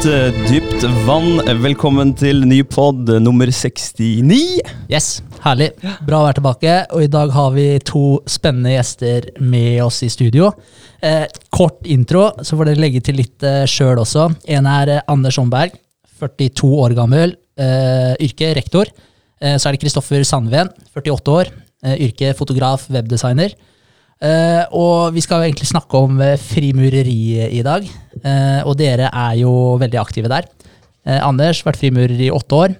et uh, dypt vann. Velkommen til ny pod nummer 69. Yes, herlig. Bra å være tilbake. Og i dag har vi to spennende gjester med oss i studio. Eh, kort intro, så får dere legge til litt eh, sjøl også. En er eh, Anders Omberg, 42 år gammel. Eh, yrke rektor. Eh, så er det Kristoffer Sandven, 48 år. Eh, yrke fotograf, webdesigner. Eh, og vi skal jo egentlig snakke om frimureriet i dag. Uh, og dere er jo veldig aktive der. Uh, Anders har vært frimurer i åtte år,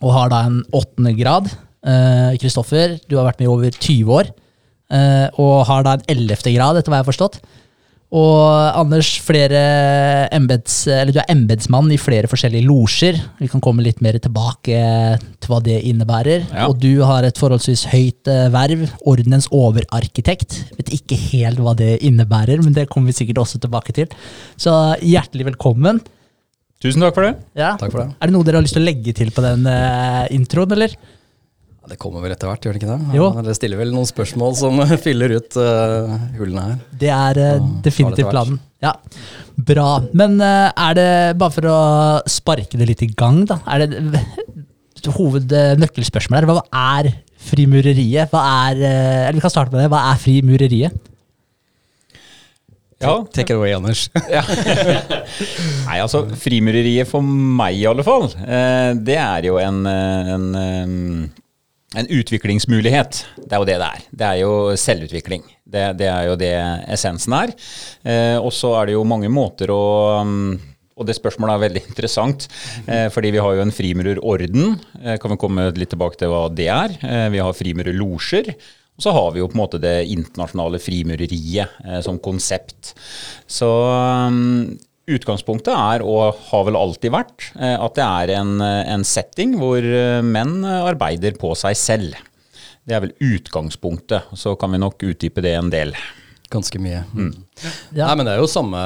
og har da en åttende grad. Kristoffer, du har vært med i over 20 år, eh, og har da en ellevte grad, etter hva jeg har forstått. Og Anders, flere embeds, eller du er embetsmann i flere forskjellige losjer. Vi kan komme litt mer tilbake til hva det innebærer. Ja. Og du har et forholdsvis høyt eh, verv, ordenens overarkitekt. Vet ikke helt hva det innebærer, men det kommer vi sikkert også tilbake til. Så hjertelig velkommen. Tusen takk for det. Ja. Takk for det. Er det noe dere har lyst til å legge til på den uh, introen, eller? Ja, det kommer vel etter hvert, gjør det ikke det? Jo. Ja, Dere stiller vel noen spørsmål som fyller ut uh, hullene her. Det er uh, definitivt planen. Ja, Bra. Men uh, er det, bare for å sparke det litt i gang, da, er det hovednøkkelspørsmålet her, hva er frimureriet? Hva er, eller vi kan starte med det. Hva er frimureriet? Ja, Take it away, Anders. Nei, altså Frimureriet for meg i alle fall, eh, det er jo en, en, en utviklingsmulighet. Det er jo det det er. Det er jo selvutvikling. Det, det er jo det essensen er. Eh, og så er det jo mange måter å mm, og det spørsmålet er veldig interessant, eh, fordi vi har jo en frimurerorden. Eh, kan vi komme litt tilbake til hva det er. Eh, vi har frimurerlosjer. Og så har vi jo på en måte det internasjonale frimureriet eh, som konsept. Så um, utgangspunktet er, og har vel alltid vært, eh, at det er en, eh, en setting hvor eh, menn arbeider på seg selv. Det er vel utgangspunktet. Så kan vi nok utdype det en del. Ganske mye. Ja. Nei, men det er jo samme,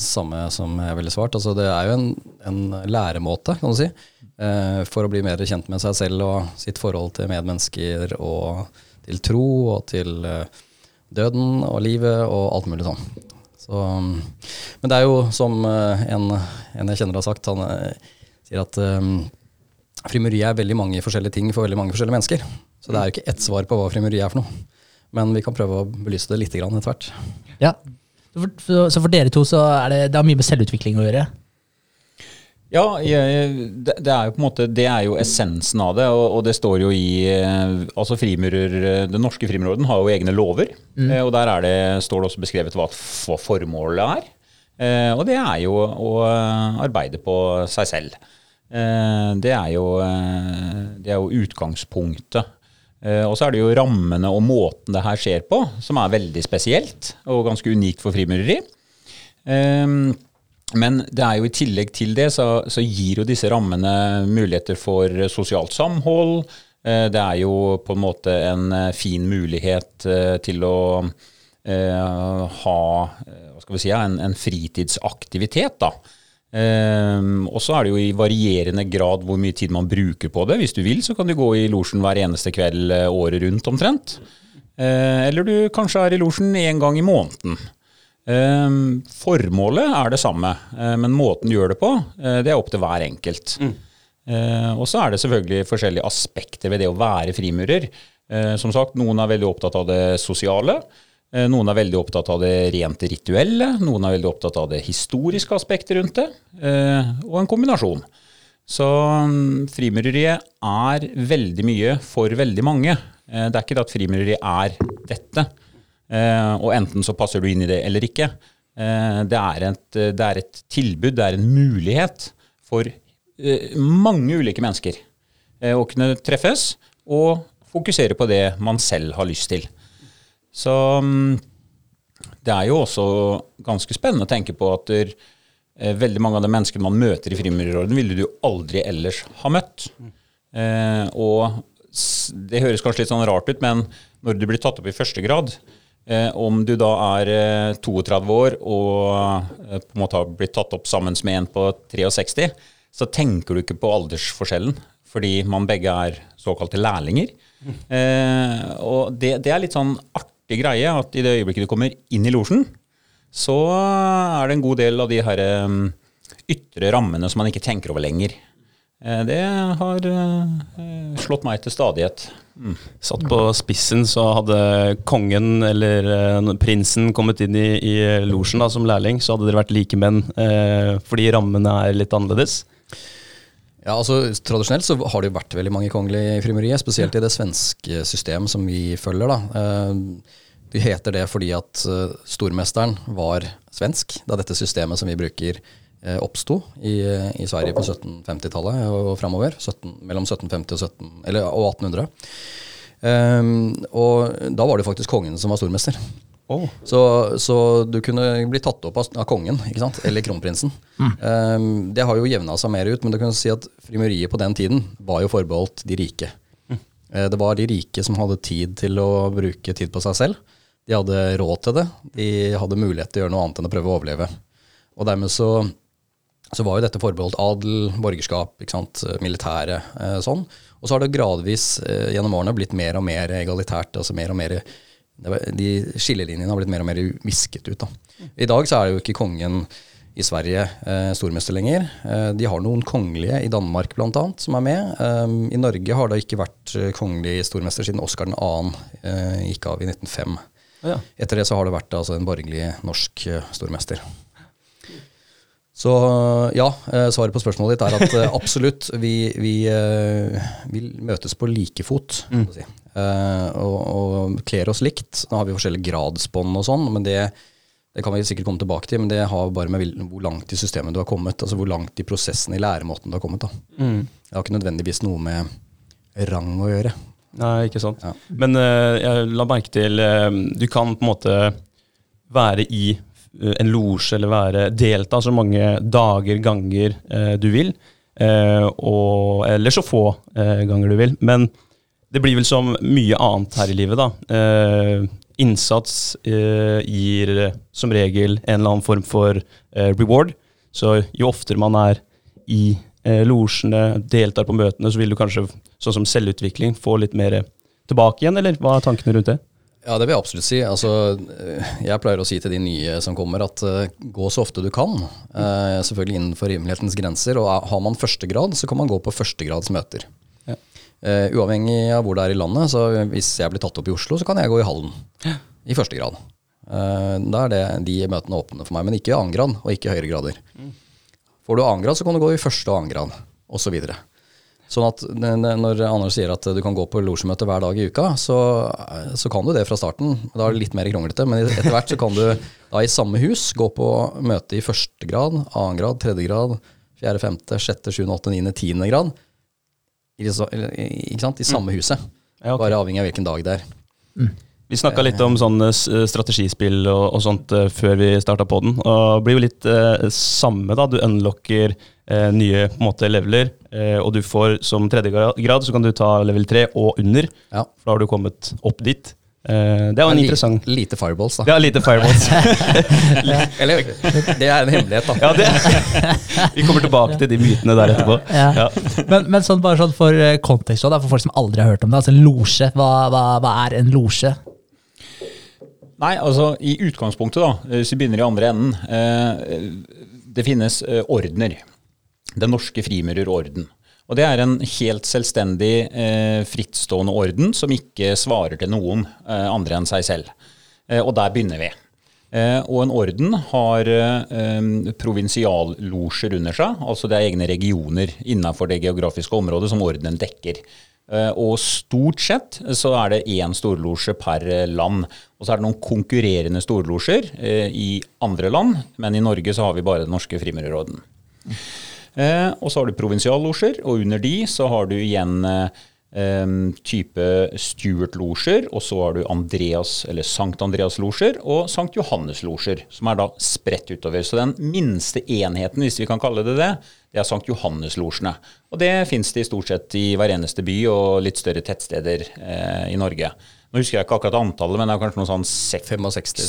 samme som jeg ville svart. Altså, det er jo en, en læremåte, kan du si, eh, for å bli mer kjent med seg selv og sitt forhold til medmennesker og til tro og til døden og livet og alt mulig sånn. Så, men det er jo som eh, en, en jeg kjenner har sagt, han eh, sier at um, frimuriet er veldig mange forskjellige ting for veldig mange forskjellige mennesker. Så det er jo ikke ett svar på hva frimuriet er for noe. Men vi kan prøve å belyse det litt etter hvert. Ja. Så for dere to så er det, det har mye med selvutvikling å gjøre? Ja, det, er jo på en måte Det er jo essensen av det, og, det står jo i eh, Altså frimurer Den norske frimurorden har jo egne lover, Mm. og der er det, står det også beskrevet hva, formålet er. Eh, og det er jo å eh, arbeide på seg selv. Eh, det, er jo, eh, det er jo utgangspunktet. Eh, og så er det jo rammene og måten det her skjer på, som er veldig spesielt og ganske unikt for frimureri. Men det er jo i tillegg til det, så, så gir jo disse rammene muligheter for sosialt samhold. Eh, Det er jo på en måte en eh, fin mulighet eh, til å ha hva skal vi si, en, en fritidsaktivitet. da. Um, og så er det jo i varierende grad hvor mye tid man bruker på det. Hvis du vil, så kan du gå i losjen hver eneste kveld året rundt omtrent. Uh, eller du kanskje er i losjen én gang i måneden. Ehm, formålet er det samme, eh, men måten du gjør det på, eh, det er opp til hver enkelt. Eh, og så er det selvfølgelig forskjellige aspekter ved det å være frimurer. Eh, som sagt, noen er veldig opptatt av det sosiale. Noen er veldig opptatt av det rent rituelle, noen er veldig opptatt av det historiske aspektet rundt det, eh, og en kombinasjon. Så mm, frimureriet er veldig mye for veldig mange. Det er ikke det at frimureri er dette, og enten så passer du inn i det eller ikke. Eh, Det er et, det er et tilbud, det er en mulighet for eh, mange ulike mennesker eh, å kunne treffes og fokusere på det man selv har lyst til. Så mm, det er jo også ganske spennende å tenke på at der, eh, veldig mange av de menneskene man møter i Frimurerorden, ville du aldri ellers ha møtt. Eh, og det høres kanskje litt sånn rart ut, men når du blir tatt opp i første grad, eh, om du da er eh, 32 år og eh, på en måte har blitt tatt opp sammen med en på 63, så tenker du ikke på aldersforskjellen, fordi man begge er såkalte lærlinger. Eh, og det, det er litt sånn artig greie at i det øyeblikket du kommer inn i losjen, så er det en god del av de her ytre rammene som man ikke tenker over lenger. Eh, det har eh, slått meg til stadighet. Mm. Satt på spissen, så hadde kongen eller eh, prinsen kommet inn i, i losjen som lærling, så hadde dere vært likemenn eh, fordi rammene er litt annerledes. Ja, altså Tradisjonelt så har det jo vært veldig mange kongelige i frimeriet, spesielt i det svenske systemet som vi følger. da. Eh, det heter det fordi at stormesteren var svensk, Det er dette systemet som vi bruker oppsto i, i, Sverige på 1750-tallet og framover. mellom 1750 og, 17, eller, og 1800. Um, og da var det faktisk kongen som var stormester. Oh. Så, så, du kunne bli tatt opp av, av kongen, eller kronprinsen. Mm. Um, det har jo jevna seg mer ut, men du kan si at frimuriet på den tiden var jo forbeholdt de rike. Mm. Uh, det var de rike som hadde tid til å bruke tid på seg selv. De hadde råd til det. De hadde mulighet til å gjøre noe annet enn å prøve å overleve. Og dermed så, så var jo dette forbeholdt adel, borgerskap, sant? militære, eh, sånn. Og så har det gradvis eh, gjennom årene blitt mer og mer egalitært. altså mer og mer de skillelinjene har blitt mer og mer visket ut. Da. I dag så er det jo ikke kongen i Sverige eh, stormester lenger. Eh, de har noen kongelige i Danmark bl.a. som er med. Um, I Norge har det ikke vært eh, kongelig stormester siden Oskar 2. Eh, gikk av i 1905. Ja. Etter det så har det vært altså, en borgerlig norsk eh, stormester. Så ja, eh, svaret på spørsmålet ditt er at eh, absolutt, vi, vi, eh, vi møtes på like fot. Mm. Si. Og, og kler oss likt. Nå har vi forskjellige gradsbånd og sånn, men det, det, kan vi sikkert komme tilbake til. Men det har bare med hvor langt i systemet du har kommet, altså hvor langt i prosessen i læremåten du har kommet. Mm. Det har ikke nødvendigvis noe med rang å gjøre. Nei, ikke sant. Ja. Men jeg la merke til Du kan på en måte være i Eh, en losje eller være, delta så mange dager, ganger eh, du vil. Eh, og, eller så få eh, ganger du vil. Men det blir vel som mye annet her i livet, da. Eh, innsats eh, gir som regel en eller annen form for reward. Så jo oftere man er i eh, losjene, deltar på møtene, så vil du kanskje, sånn som selvutvikling, få litt mer tilbake igjen, eller hva er tankene rundt det? Ja, det vil jeg absolutt si. Altså, jeg pleier å si til de nye som kommer, at uh, gå så ofte du kan. Uh, selvfølgelig innenfor rimelighetens grenser. Og har man førstegrad, så kan man gå på førstegradsmøter. Ja. Uh, uavhengig av hvor det er i landet. Så hvis jeg blir tatt opp i Oslo, så kan jeg gå i Hallen. Ja. I første grad. da er det de møtene åpne for meg. Men ikke annen grad, og ikke høyere grader. Mm. Får du annen grad, så kan du gå i første og annen grad, osv. Sånn at når Anders sier at du kan gå på losjemøte hver dag i uka, så, så, kan du det fra starten. Da er det litt mer kronglete, men etter hvert så kan du da i samme hus gå på møte i første grad, annen grad, tredje grad, fjerde, femte, sjette, sjuende, åttende, niende, tiende grad. I, ikke sant? I samme mm. huset. Bare avhengig av hvilken dag det er. Mm. Vi snakka litt om sånne strategispill og, og sånt uh, før vi starta på den. Og det blir jo litt eh, samme, da. Du unlocker uh, nye på en måte, leveler, og du får som tredje grad så kan du ta level tre og under. Ja. For da har du kommet opp dit. det er jo en li interessant Lite fireballs, da. Ja, lite fireballs. Eller det er en hemmelighet, da. Ja, det, vi kommer tilbake til de mytene der etterpå. Ja. Ja. Men, men sånn, bare sånn for kontekst, for folk som aldri har hørt om det. altså Losje, hva, hva, hva er en losje? Nei, altså i utgangspunktet, da, eh, hvis vi begynner i andre enden. Eh, det finnes eh, ordener. Den norske frimurerorden. Og det er en helt selvstendig, eh, frittstående orden som ikke svarer til noen eh, andre enn seg selv. Eh, og der begynner vi. Eh, og en orden har eh, provinsiallosjer under seg, altså det er egne regioner innenfor det geografiske området som ordenen dekker. Eh, og stort sett så er det én storlosje per land. Og så er det noen konkurrerende storlosjer i andre land, men i Norge så har vi bare Den norske frimurerorden. Eh, og så har du provinsiallosjer, og under de så har du igjen eh, type Stuart-losjer, og så har du Andreas, eller Sankt Andreas-losjer og Sankt Johannes-losjer, som er da spredt utover. Så den minste enheten, hvis vi kan kalle det det, det er Sankt Johannes-losjene. Og det fins det i stort sett i hver eneste by og litt større tettsteder eh, i Norge. Nå husker jeg ikke akkurat antallet, men det er kanskje noe sånn 65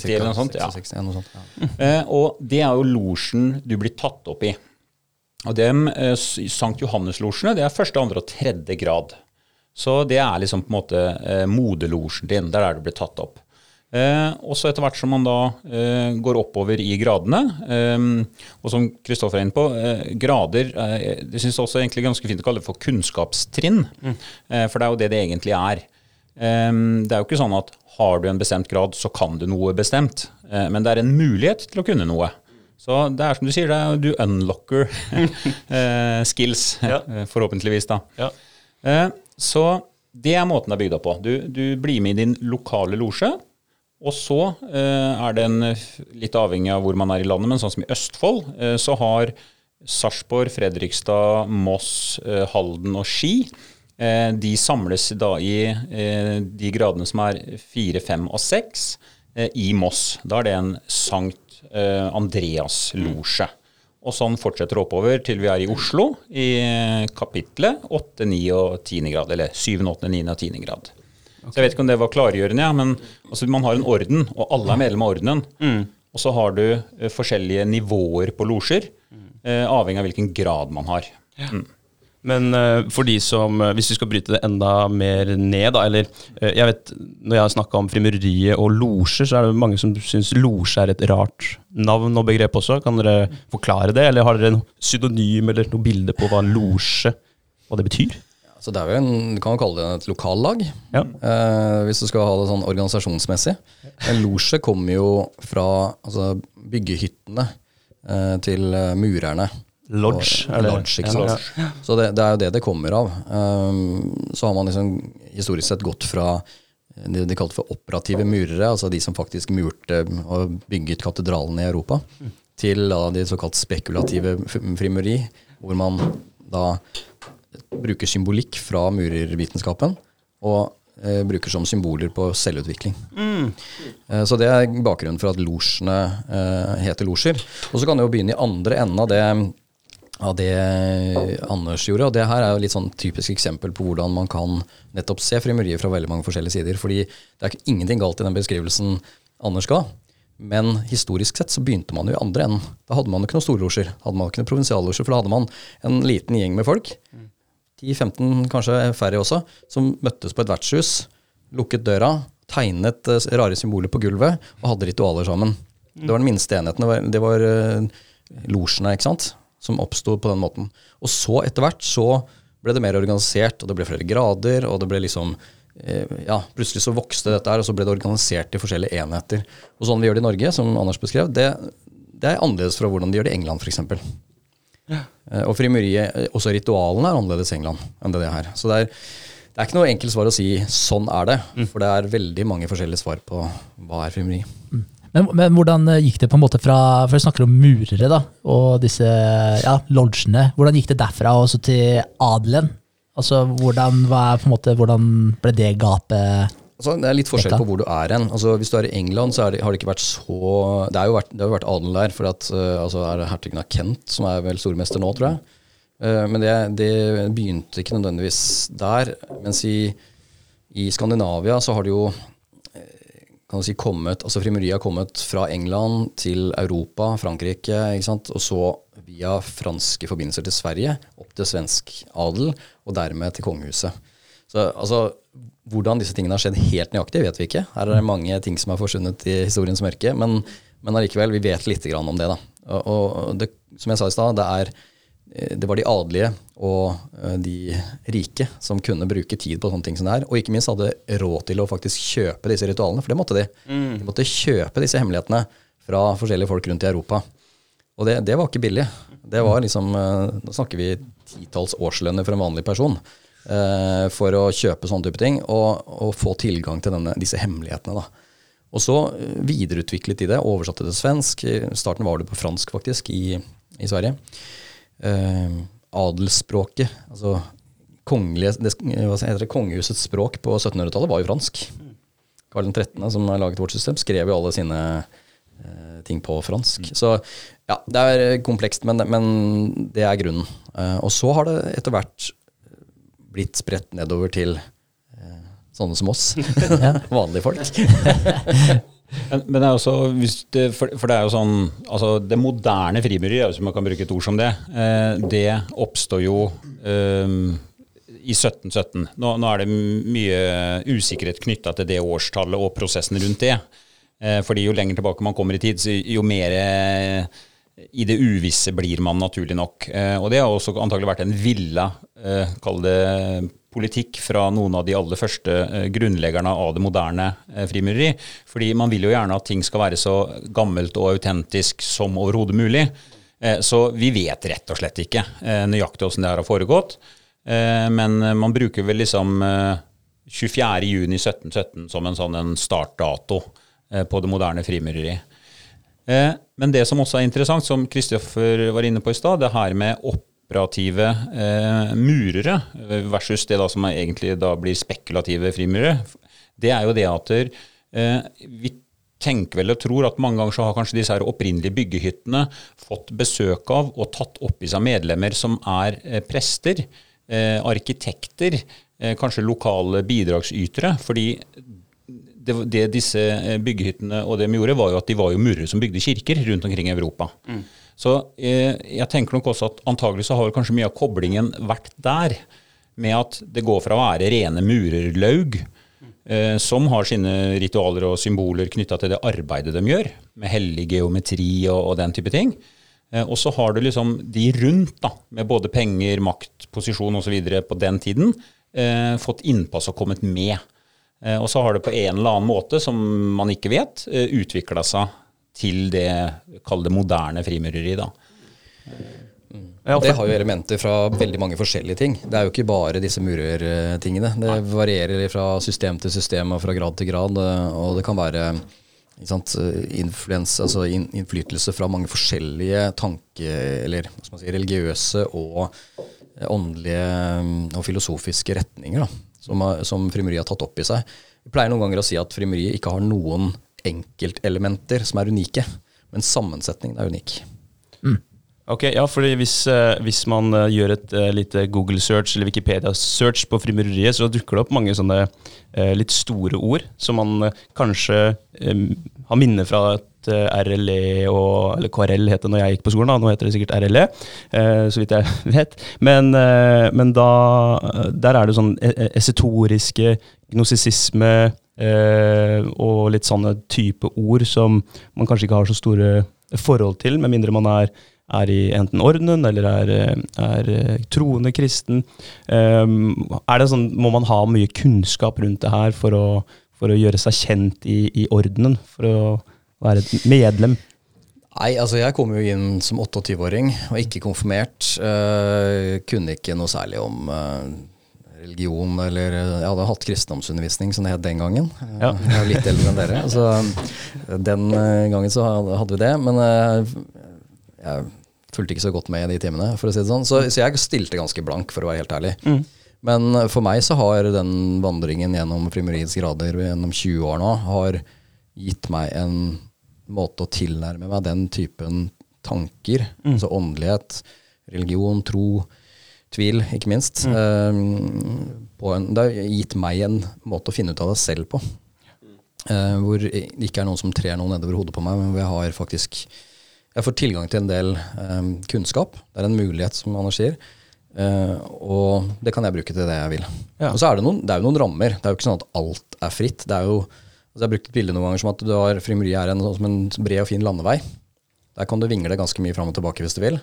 eller noe sånt. Ja. 66, noe sånt ja. eh, og det er jo losjen du blir tatt opp i. Og dem, eh, Sankt Johannes-losjene, det er første, andre og tredje grad. Så det er liksom på en måte eh, moderlosjen din. Det er der du blir tatt opp. Eh, også etter hvert som man da eh, går oppover i gradene, eh, og som Kristoffer er inne på, eh, grader eh, Det syns også egentlig ganske fint å kalle det for kunnskapstrinn. Eh, for det er jo det det egentlig er. Det er jo ikke sånn at har du en bestemt grad, så kan du noe bestemt. Men det er en mulighet til å kunne noe. Så det er som du sier, er, du unlocker eh, skills, Ja. eh, forhåpentligvis. da. Ja. Eh, Så det er måten det er bygd opp på. Du, du blir med i din lokale losje. Og så er det en, eh, litt avhengig av hvor man er i landet, men sånn som i Østfold, så har Sarpsborg, Fredrikstad, Moss, Halden og Ski de samles da i de gradene som er fire, fem og seks i Moss. Da er det en Sankt eh, Andreas-losje. Og sånn fortsetter oppover til vi er i Oslo, i eh, kapitlet 8, 9 og 10 grad. Eller 7, 8, 9 og 10 grad. Så Jeg vet ikke om det var klargjørende, ja, men altså, man har en orden, og alle er medlem av ordenen. Og så har du uh, forskjellige nivåer på losjer, uh, avhengig av hvilken grad man har. Men eh, for de som, eh, hvis vi skal bryte det enda mer ned, da, eller eh, jeg vet, Når jeg har snakka om frimureriet og losjer, så er det mange som syns losje er et rart navn og begrep også. Kan dere forklare det, eller har dere noe synonym eller noe bilde på hva en losje hva det betyr? Så det er jo en, Du kan jo kalle det et lokallag, Ja. eh, hvis du skal ha det sånn organisasjonsmessig. En losje kommer jo fra altså, byggehyttene eh, til murerne. Lodge, Og-? Lodge, ikke Ja. sant? Så det, det er jo det det kommer av. Um, så har man liksom historisk sett gått fra det de kalte for operative murere, altså de som faktisk murte og bygget katedralene i Europa, til da de såkalt spekulative frimuri, hvor man da bruker symbolikk fra murervitenskapen og eh, bruker som symboler på selvutvikling. Eh, så det er bakgrunnen for at losjene eh, heter losjer. Og så kan det jo begynne i andre enden av det, av det Anders gjorde. Og det her er jo litt sånn typisk eksempel på hvordan man kan nettopp se frimuriet fra veldig mange forskjellige sider. Fordi det er ingenting galt i den beskrivelsen Anders ga. Men historisk sett så begynte man jo i andre enden. Da hadde man jo ikke noen storlosjer. Hadde man ikke noen provinsiallosjer, for da hadde man en liten gjeng med folk 10-15, kanskje færre også, som møttes på et vertshus, lukket døra, tegnet eh, rare symboler på gulvet og hadde ritualer sammen. Det var den minste enheten. Det var, det var uh, losjene, ikke sant, som oppsto på den måten. Og så etter hvert så ble det mer organisert, og det ble flere grader, og det ble liksom eh, ja, plutselig så vokste dette her, og så ble det organisert i forskjellige enheter. Og sånn vi gjør det i Norge, som Anders beskrev, det, det er annerledes fra hvordan de gjør det i England, f.eks. Ja. Og frimuriet, eh, også ritualene er annerledes i England enn det det er her. Så det er, det er ikke noe enkelt svar å si 'sånn er det', for det er veldig mange forskjellige svar på hva er frimuri. Men, men hvordan eh, gikk det på en måte fra For vi snakker om murere da, og disse ja, lodgene. Hvordan gikk det derfra og så til adelen? Altså, hvordan, hva på en måte, hvordan ble det gapet Altså, det er litt forskjell på hvor du er hen. Altså, hvis du er i England, så det, har det ikke vært så Det, har jo vært, det har vært adel der, for at, eh, altså, er det hertugen av Kent som er vel stormester nå, tror jeg. Eh, men det, det begynte ikke nødvendigvis der. Mens i, i Skandinavia så har det jo kan si, kommet, altså Frimuriet har kommet fra England til Europa, Frankrike, ikke sant? og så via franske forbindelser til Sverige, opp til svensk adel, og dermed til kongehuset. Så altså, Hvordan disse tingene har skjedd helt nøyaktig, vet vi ikke. Her er det mange ting som har forsvunnet i historiens mørke, men, men allikevel, vi vet litt grann om det. da. Og, og det, som jeg sa i stad, det, er, det var de adelige og eh, de rike som kunne bruke tid på sånne ting som det her, og ikke minst hadde råd til å faktisk kjøpe disse ritualene, for det måtte de. De måtte kjøpe disse hemmelighetene fra forskjellige folk rundt i Europa. Og det, det var ikke billig. Det var liksom, Nå Da snakker vi titalls årslønner for en vanlig person eh, for å kjøpe sånne type ting, og, og få tilgang til denne, disse hemmelighetene. da. Og så eh, videreutviklet de det, oversatte det til svensk. I starten var det på fransk, faktisk, i, i Sverige. Eh, adelsspråket, altså kongelige, det, hva heter det, kongehusets språk på 1700-tallet, var jo fransk. Karl 13., som har laget vårt system, skrev jo alle sine eh, ting på fransk. Så ja, det er komplekst, men, men det er grunnen. Eh, og så har det etter hvert blitt spredt nedover til eh, sånne som oss. Vanlige folk. Men, det er også, det, for, for det er jo sånn altså Det moderne frimureri, hvis man kan bruke et ord som det, eh, det oppstår jo eh, i 1717. Nå, nå, er det mye usikkerhet knytta til det årstallet og prosessen rundt det. Eh, fordi jo lenger tilbake man kommer i tid, jo mer eh, i det uvisse blir man, naturlig nok. Eh, og det har også antagelig vært en villa, eh, kall politikk fra noen av de aller første eh, grunnleggerne av det moderne eh, frimureri. Fordi man vil jo gjerne at ting skal være så gammelt og autentisk som overhodet mulig. Eh, så vi vet rett og slett ikke nøyaktig hvordan det her har foregått. Men man bruker vel liksom 24.6.1717 som en sånn en startdato på det moderne frimureri. Men det som også er interessant, som Kristoffer var inne på i stad, det her med opp operative eh, murere versus det da som egentlig da blir spekulative frimurere, det er jo det at eh, vi tenker vel og tror at mange ganger så har kanskje disse her opprinnelige byggehyttene fått besøk av og tatt opp i seg medlemmer som er eh, prester, eh, arkitekter, eh, kanskje lokale bidragsytere. fordi det, det, disse eh, byggehyttene og det de gjorde, var jo at de var jo murere som bygde kirker rundt omkring i Europa. Mm. Så eh, jeg tenker nok også at antagelig så har kanskje mye av koblingen vært der, med at det går fra å være rene murerlaug, eh, som har sine ritualer og symboler knytta til det arbeidet de gjør, med hellig geometri og, og den type ting. Eh, og så har du liksom de rundt, da, med både penger, makt, posisjon osv. på den tiden, eh, fått innpass og kommet med. Eh, og så har det på en eller annen måte, som man ikke vet, eh, utvikla seg til det, kall det moderne frimureri. da. Det har jo elementer fra veldig mange forskjellige ting. Det er jo ikke bare disse murertingene. Det varierer fra system til system og fra grad til grad. Og det kan være altså innflytelse fra mange forskjellige tanke- eller si, religiøse og åndelige og filosofiske retninger da, som, som frimuriet har tatt opp i seg. Vi pleier noen ganger å si at frimuriet ikke har noen enkeltelementer som er unike, men sammensetningen er unik. Mm. Ok, ja, fordi hvis, uh, hvis man uh, gjør et uh, lite Google-search eller Wikipedia-search på frimureriet, så dukker det opp mange sånne litt store ord som man kanskje har minner fra et RLE og Eller KRL het det når jeg gikk på skolen, da. nå heter det sikkert RLE, så vidt jeg vet. Men, men da Der er det sånn esetoriske, gnosisisme, og litt sånne type ord som man kanskje ikke har så store forhold til, med mindre man er, er i enten ordenen eller er, er troende kristen. Um, er sånn, Må man ha mye kunnskap rundt det her for å, for å gjøre seg kjent i, i, ordenen? For å være et medlem? Nei, altså jeg kom jo inn som 28-åring og ikke konfirmert. Uh, kunne ikke noe særlig om uh, religion, eller Jeg hadde hatt kristendomsundervisning, som det het den gangen. Ja. Jeg er litt eldre enn dere. Så den eh, gangen så hadde vi det. Men eh, jeg fulgte ikke så godt med i de timene, for å si det sånn. Så, så jeg stilte ganske blank, for å være helt ærlig. Mm. Men for meg så har den vandringen gjennom frimuriets grader gjennom 20 år nå har gitt meg en måte å tilnærme meg den typen tanker, mm. altså åndelighet, religion, tro, tvil, ikke minst. Mm. Uh, en, det har gitt meg en måte å finne ut av det selv på. Uh, hvor det ikke er noen som trer noe nedover hodet på meg, men hvor jeg har faktisk jeg får tilgang til en del um, kunnskap. Det er en mulighet, som Anders sier. Uh, og det kan jeg bruke til det jeg vil. Ja. Og så er det, noen, det er jo noen rammer. Det er jo ikke sånn at alt er fritt. Det er jo, altså jeg har brukt et bilde noen ganger som at du har frimeriet er en, sånn som en bred og fin landevei. Der kan du vingle ganske mye fram og tilbake hvis du vil.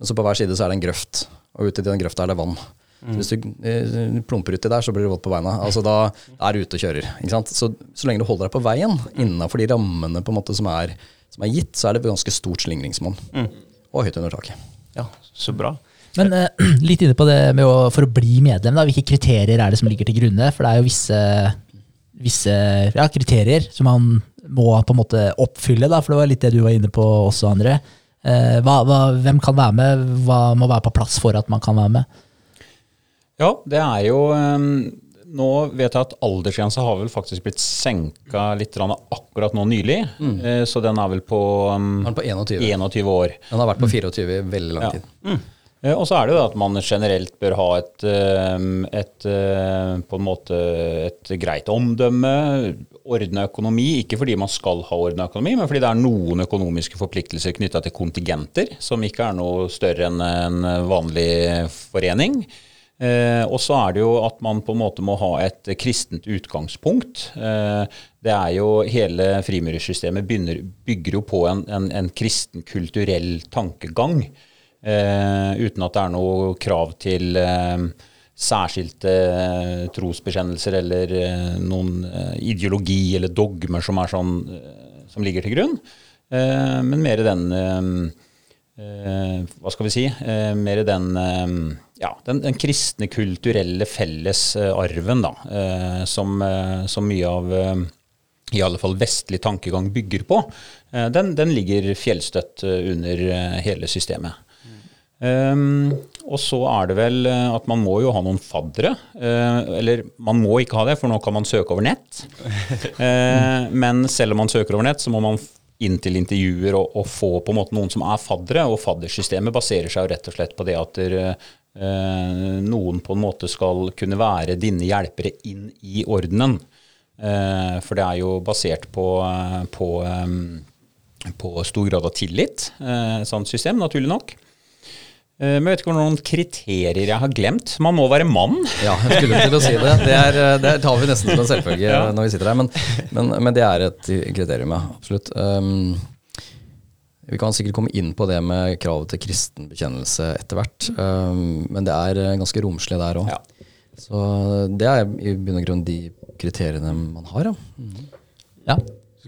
Men så på hver side så er det en grøft og ute i den grøfta er det vann. Mm. Hvis du eh, plumper uti der, så blir du våt på beina. Altså da, er du ute og kjører. Så, så, lenge du holder deg på veien, innafor de rammene på en måte som er, som er, gitt, så er det ganske stort slingringsmonn. Mm. Og høyt under taket. Ja, så bra. Men eh, litt inne på det med å, for å bli medlem, da, hvilke kriterier er det som ligger til grunne? For det er jo visse, visse ja, kriterier som man må på en måte oppfylle, da, for det var litt det du var inne på også, André. Eh, hva, hva, hvem kan være med? Hva må være på plass for at man kan være med? Ja, det er jo um, Nå vet jeg at aldersgrensa har vel faktisk blitt senka litt akkurat nå nylig. Mm. Uh, så den er vel på, um, er på 21. 21. år. Den har vært på 24 i veldig lang tid. Ja. Mm. Uh, og så er det jo at man generelt bør ha et, et, på en måte et greit omdømme, ordna økonomi. Ikke fordi man skal ha ordna økonomi, men fordi det er noen økonomiske forpliktelser knytta til kontingenter, som ikke er noe større enn en vanlig forening. Eh, og så er det jo at man på en måte må ha et kristent utgangspunkt. Eh, det er jo Hele frimurersystemet bygger jo på en, en, en kristen kulturell tankegang. Eh, uten at det er noe krav til eh, særskilte eh, trosbekjennelser eller noen ideologi eller dogmer som, sånn, som ligger til grunn. men mer den Hva skal vi si? mer den ja, den, den, kristne, kulturelle fellesarven da, som, som, mye av i alle fall vestlig tankegang bygger på, den, den, ligger fjellstøtt under hele systemet. Um, og så er det vel eh, at man må jo ha noen faddere. Uh, eller man må ikke ha det, for nå kan man søke over nett. Uh, men selv om man søker over nett, så må man inn til intervjuer og, og, få på en måte noen som er faddere. Og faddersystemet baserer seg jo rett og slett på det at der, uh, noen på en måte skal kunne være dine hjelpere inn i ordenen. for det er jo basert på, på, um, på stor grad av tillit, sånt system, naturlig nok. Eh, men jeg vet ikke om noen kriterier jeg har glemt. Man må være mann. Ja, jeg skulle til å si det. Det, er, eh, det tar vi nesten som en selvfølge ja. når vi sitter her. Men, men, men, det er et kriterium, ja. Absolutt. Um, vi kan sikkert komme inn på det med kravet til kristen bekjennelse etter hvert. Um, men det er ganske romslig der òg. Ja. Så det er i bunn og grunn de kriteriene man har, ja. Mm. ja.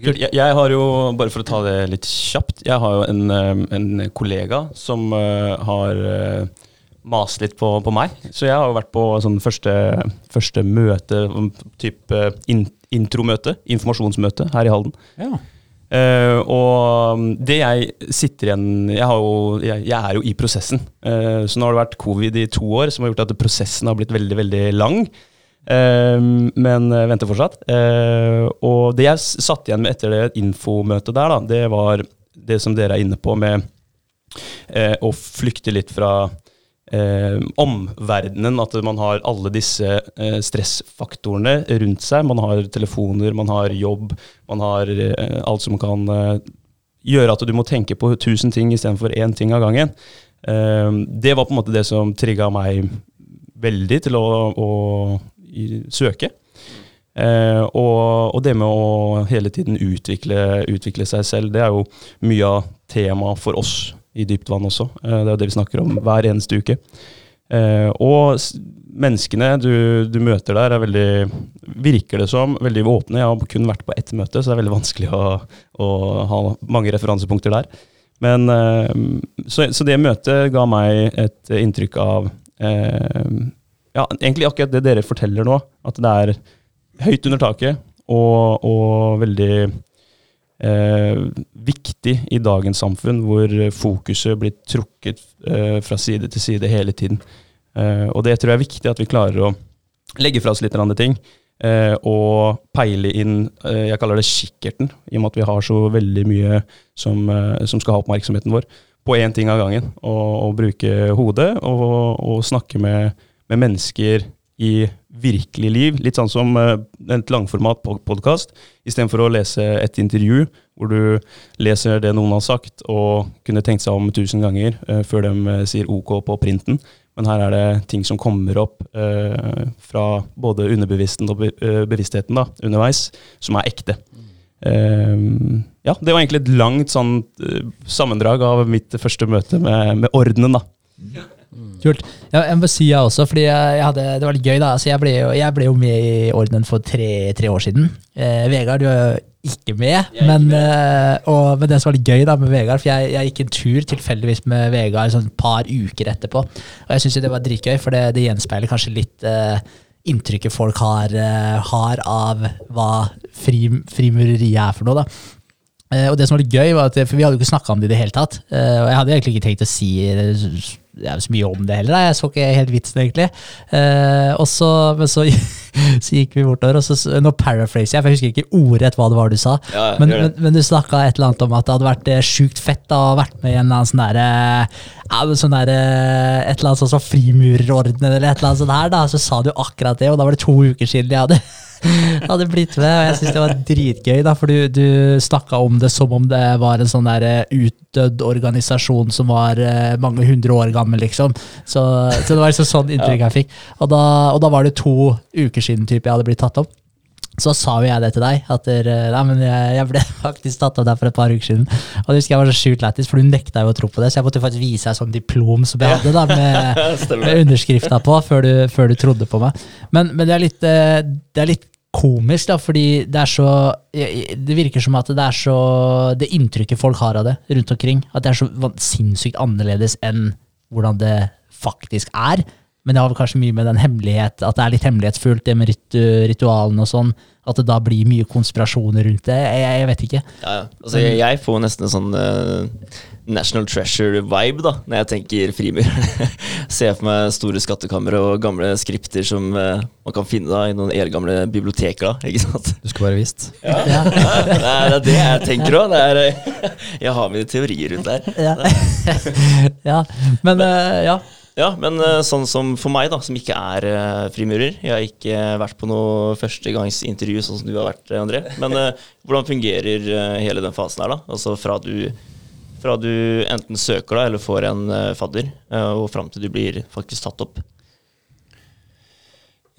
Jeg, jeg, har jo, bare for å ta det litt kjapt, jeg har jo en, eh, en kollega som uh, har uh, mast litt på, på, meg. Så jeg har jo vært på sånn første, første møte, type in, intromøte, informasjonsmøte, her i Halden. Ja. Uh, og det jeg sitter igjen jeg, jo, jeg, jeg, er jo i prosessen. Uh, så nå har det vært covid i to år, som har gjort at prosessen har blitt veldig, veldig lang. Ehm, men eh, venter fortsatt. Uh, og det jeg satt igjen med etter det infomøtet der, da, det var det som dere er inne på med uh, å flykte litt fra Eh, omverdenen. At man har alle disse stressfaktorene rundt seg. Man har telefoner, man har jobb, man har alt som kan gjøre at du må tenke på tusen ting istedenfor én ting av gangen. Ehm, det var på en måte det som trigga meg veldig til å, å søke. Eh, og, og, det med å hele tiden utvikle, utvikle, seg selv, det er jo mye av temaet for oss i Dypt vann også. Eh, det er jo det vi snakker om hver eneste uke. Eh, og menneskene du, du, møter der, er veldig, virker det som, veldig åpne. Jeg har kun vært på ett møte, så det er veldig vanskelig å, å ha mange referansepunkter der. Men, eh, så, så, det møtet ga meg et inntrykk av eh, ja, egentlig akkurat det dere forteller nå. At det er høyt under taket og, og veldig eh, viktig i dagens samfunn, hvor fokuset blir trukket eh, fra side til side hele tiden. Eh, og det tror jeg er viktig at vi klarer å legge fra oss litt andre ting. Eh, og peile inn eh, Jeg kaller det kikkerten, i og med at vi har så veldig mye som, eh, som skal ha oppmerksomheten vår på én ting av gangen. Og, og bruke hodet og, og snakke med med mennesker i virkelig liv. Litt sånn som uh, et langformat podkast. Istedenfor å lese et intervju hvor du leser det noen har sagt, og kunne tenkt seg om tusen ganger uh, før de uh, sier OK på printen. Men her er det ting som kommer opp fra både underbevisstheten og bevisstheten da, underveis, som er ekte. ja, det var egentlig et langt sånn, sammendrag av mitt første møte med, med ordenen. da. Kult. Ja, jeg må si jeg også, fordi jeg, jeg hadde, det var litt gøy. da. Altså, jeg, ble jo, jeg, ble jo, med i ordenen for tre, tre år siden. Eh, Vegard, du er jo ikke med. Men, med. Eh, og, men, det som var litt gøy da med Vegard, for jeg, jeg gikk en tur tilfeldigvis med Vegard sånn et par uker etterpå. Og jeg syns det var dritgøy, for det, det gjenspeiler kanskje litt eh, inntrykket folk har, eh, har, av hva fri, frimureriet er for noe. da. Eh, og det som var litt gøy, var at for vi hadde jo ikke snakka om det i det hele tatt. Eh, og jeg hadde egentlig ikke tenkt å si det er så mye om det heller. Jeg så ikke helt vitsen, egentlig. Eh, og så, men så, så, gikk vi bortover, og så Nå paraphraser jeg, for jeg husker ikke ordrett hva det var du sa. Ja, men, men, men, du snakka et eller annet om at det hadde vært eh, sjukt fett da, å vært med i en eller annen sånn derre ja, sånn der, Et eller annet sånn som Frimurerordenen eller et eller annet sånt her, da. Så sa du akkurat det, og da var det to uker siden jeg hadde hadde blitt med, og jeg syns det var dritgøy, da, for du, du snakka om det som om det var en sånn der eh, utdødd organisasjon som var eh, mange hundre år gammel, liksom. Så, så det var liksom sånn inntrykk jeg fikk. Og da, og da var det to uker siden typ, jeg hadde blitt tatt opp. Så sa jo jeg det til deg, at der, nei, men jeg, jeg ble faktisk tatt av deg for et par uker siden. Og det husker jeg var så sjukt lættis, for du nekta jo å tro på det, så jeg måtte faktisk vise deg sånn diplom som jeg hadde da, med, med underskrifta på, før du, før du, trodde på meg. Men, men det, er litt, eh, det er litt komisk, da, fordi det er så Det virker som at det er så Det inntrykket folk har av det rundt omkring, at det er så sinnssykt annerledes enn hvordan det faktisk er. Men det har vel kanskje mye med den hemmelighet, at det er litt hemmelighetsfullt, det med rit ritualene og sånn. At det da blir mye konspirasjoner rundt det. Jeg, jeg vet ikke. Ja, ja. Altså, jeg, jeg, får nesten sånn uh, National Treasure-vibe da, når jeg tenker frimur. Ser for meg store skattekamre og gamle skripter som uh, man kan finne da, i noen eldgamle biblioteker. da, ikke sant? Du skal være visst. Ja, ja. det, er, det, er, det jeg tenker òg. Jeg har mine teorier rundt der. Ja, ja. men uh, ja. Ja, men uh, sånn som for meg, da, som ikke er uh, frimurer Jeg har ikke vært på noe førstegangsintervju sånn som du har vært, André. Men uh, hvordan fungerer hele den fasen her, da? Altså fra du, fra du enten søker da, eller får en fadder, og fram til du blir faktisk tatt opp?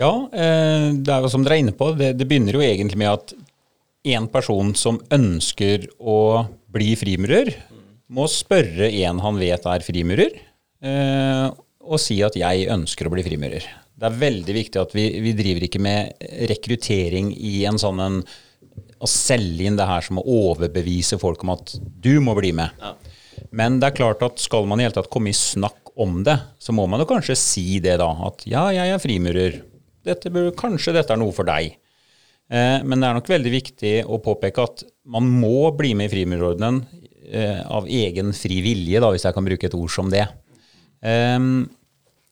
Ja, det er jo som dere er inne på, det, det begynner jo egentlig med at en person som ønsker å bli frimurer, må spørre en han vet er frimurer og si at jeg ønsker å bli frimurer. Det er veldig viktig at vi, vi driver ikke med rekruttering i en sånn en Å selge inn det her som å overbevise folk om at du må bli med. Ja. Men det er klart at skal man i hele tatt komme i snakk om det, så må man jo kanskje si det da. At ja, jeg er frimurer. Dette bør, kanskje dette er noe for deg. Eh, men det er nok veldig viktig å påpeke at man må bli med i Frimurerordenen eh, av egen fri vilje, da, hvis jeg kan bruke et ord som det. Um,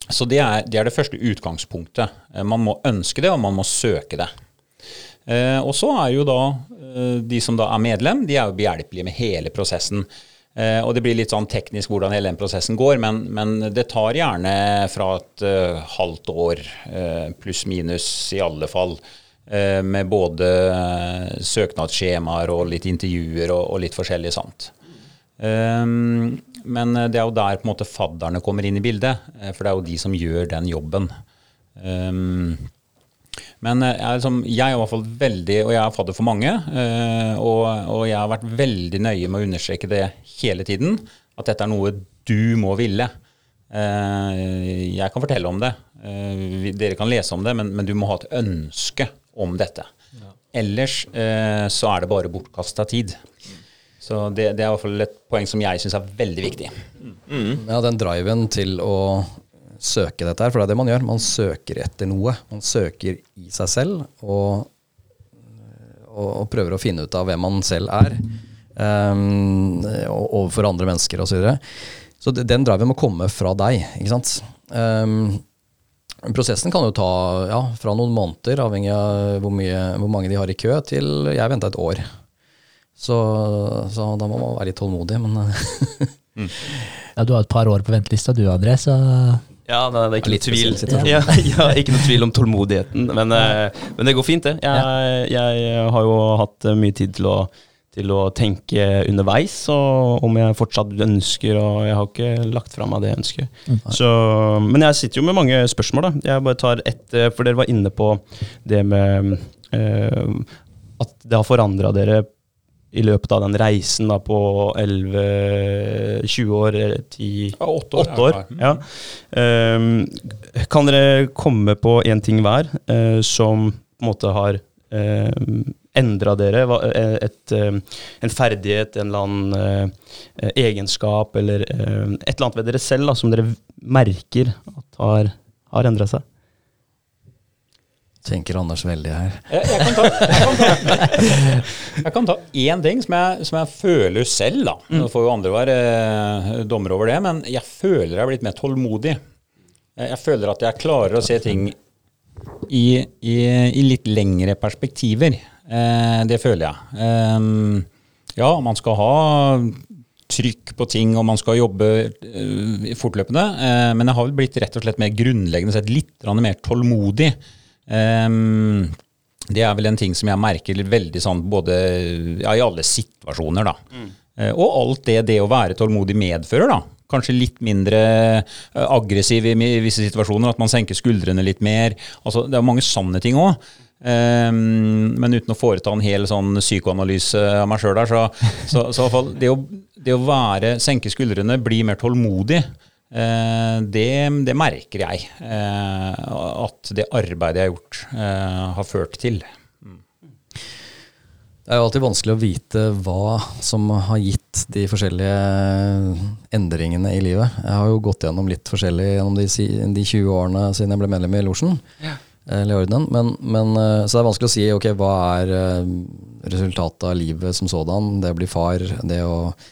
så det er, det er, det første utgangspunktet. Uh, man må ønske det, og man må søke det. Uh, og så er jo da uh, de som da er medlem, de er jo behjelpelige med hele prosessen. og det blir litt sånn teknisk hvordan hele den prosessen går, men, men det tar gjerne fra et halvt år pluss-minus i alle fall. med både søknadsskjemaer og litt intervjuer og, og litt forskjellig sånt. Um, men eh, det er jo der på en måte fadderne kommer inn i bildet, eh, for det er jo de som gjør den jobben. Um, men eh, jeg, liksom, jeg, er i hvert fall veldig, og jeg er fadder for mange, uh, og, og, jeg har vært veldig nøye med å understreke det hele tiden, at dette er noe du må ville. Uh, jeg kan fortelle om det, dere kan lese om det, men, men, du må ha et ønske om dette. Ja. Ellers så er det bare bortkasta tid. Så det, det, er i hvert fall et poeng som jeg syns er veldig viktig. Mm. Ja, den driven til å søke dette her, for det er det man gjør. Man søker etter noe. Man søker i seg selv og, og, og prøver å finne ut av hvem man selv er. Um, overfor andre mennesker osv. Så, videre. så den driven må komme fra deg. ikke sant? Um, prosessen kan jo ta ja, fra noen måneder, avhengig av hvor, mye, hvor mange de har i kø, til jeg venta et år. Så, så, da må man være litt tålmodig, men mm. Ja, du har et par år på ventelista du, André, så ja, det, er ikke noe tvil. Ja, ja, ikke noe tvil om tålmodigheten, men, eh, men det går fint, det. Jeg, jeg, har jo hatt eh, mye tid til å, til å tenke underveis, og om jeg fortsatt ønsker, og jeg har ikke lagt fra meg det jeg ønsker. Mm. Så, men jeg sitter jo med mange spørsmål, da. Jeg bare tar ett, eh, for dere var inne på det med uh, at det har forandra dere i løpet av den reisen da, på 11-20 år, 10 ja, 8 år. 8 år ja. um, kan dere komme på én ting hver uh, som på en måte har uh, ehm, endra dere? Et, et, uh, en ferdighet, en eller annen uh, egenskap, eller et eller annet ved dere selv da, som dere merker at har, har endra seg? Tenker Anders veldig her. Jeg, jeg kan ta, jeg kan ta, én ting som jeg, som føler selv, da. Nå får jo andre være eh, dommer over det, men jeg føler jeg har blitt mer tålmodig. Jeg føler at jeg klarer å se ting i, i, i litt lengre perspektiver. Eh, det føler jeg. Eh, ja, man skal ha trykk på ting, og man skal jobbe fortløpende. Men jeg har blitt rett og slett mer grunnleggende sett litt mer tålmodig. Um, det er vel en ting som jeg merker veldig sånn både ja, i alle situasjoner, da. Eh, Og alt det det å være tålmodig medfører, da. Kanskje litt mindre eh, aggressiv i visse situasjoner, at man senker skuldrene litt mer. Altså, det er mange sanne ting òg. men uten å foreta en hel sånn psykoanalyse av meg sjøl der, så, så, så i hvert fall det å, det å være, senke skuldrene, bli mer tålmodig, det, det merker jeg eh, at det arbeidet jeg har gjort, eh, har ført til. Det er jo alltid vanskelig å vite hva som har gitt de forskjellige endringene i livet. Jeg har jo gått gjennom litt forskjellig gjennom de, de 20 årene siden jeg ble medlem i Losjen. Eller ordenen. Men, men, eh, så det er vanskelig å si ok, hva er eh, resultatet av livet som sådan. Det å bli far, det å eh,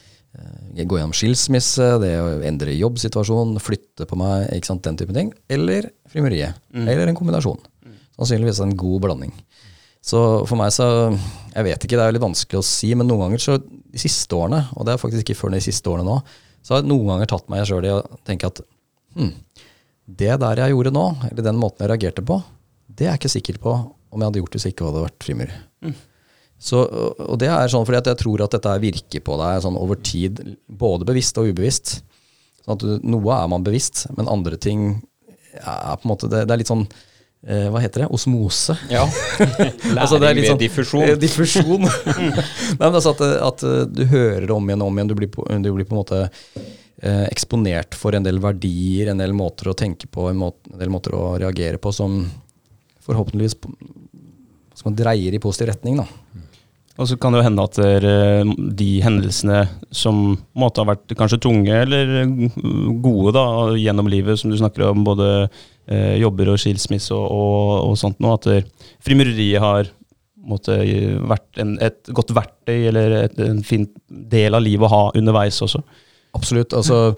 gå gjennom skilsmisse, det å endre jobbsituasjon, flytte på meg, ikke sant, den type ting. Eller frimeriet. Eller en kombinasjon. Sannsynligvis en god blanding. Så for meg så Jeg vet ikke, det er litt vanskelig å si, men noen ganger så de siste årene, og det er faktisk ikke før de siste årene nå, så har jeg noen ganger tatt meg sjøl i å tenke at hm, det der jeg gjorde nå, eller den måten jeg reagerte på, det er jeg ikke sikker på om jeg hadde gjort hvis jeg ikke hadde vært frimur. Så, og det er sånn fordi at jeg tror at dette virker på deg sånn over tid, både bevisst og ubevisst. Sånn at du, noe er man bevisst, men andre ting er på en måte Det, det er litt sånn eh, Hva heter det? Osmose. Ja. Altså, det er litt ved sånn- diffusjon. Eh, Diffusjon. Nei, men altså at, at eh, du hører det om igjen og om igjen. Du blir på, du blir på en måte eh, eksponert for en del verdier, en del måter å tenke på, en, måte, en del måter å reagere på som forhåpentligvis som dreier i positiv retning. da. Og så kan det jo hende at eh, de hendelsene som måtte ha vært kanskje tunge eller gode da, gjennom livet, som du snakker om, både eh, jobber og skilsmisse og, og, og sånt noe, at eh, frimureriet har måtte, vært en, et godt verktøy eller et, en fin del av livet å ha underveis også. Absolutt. altså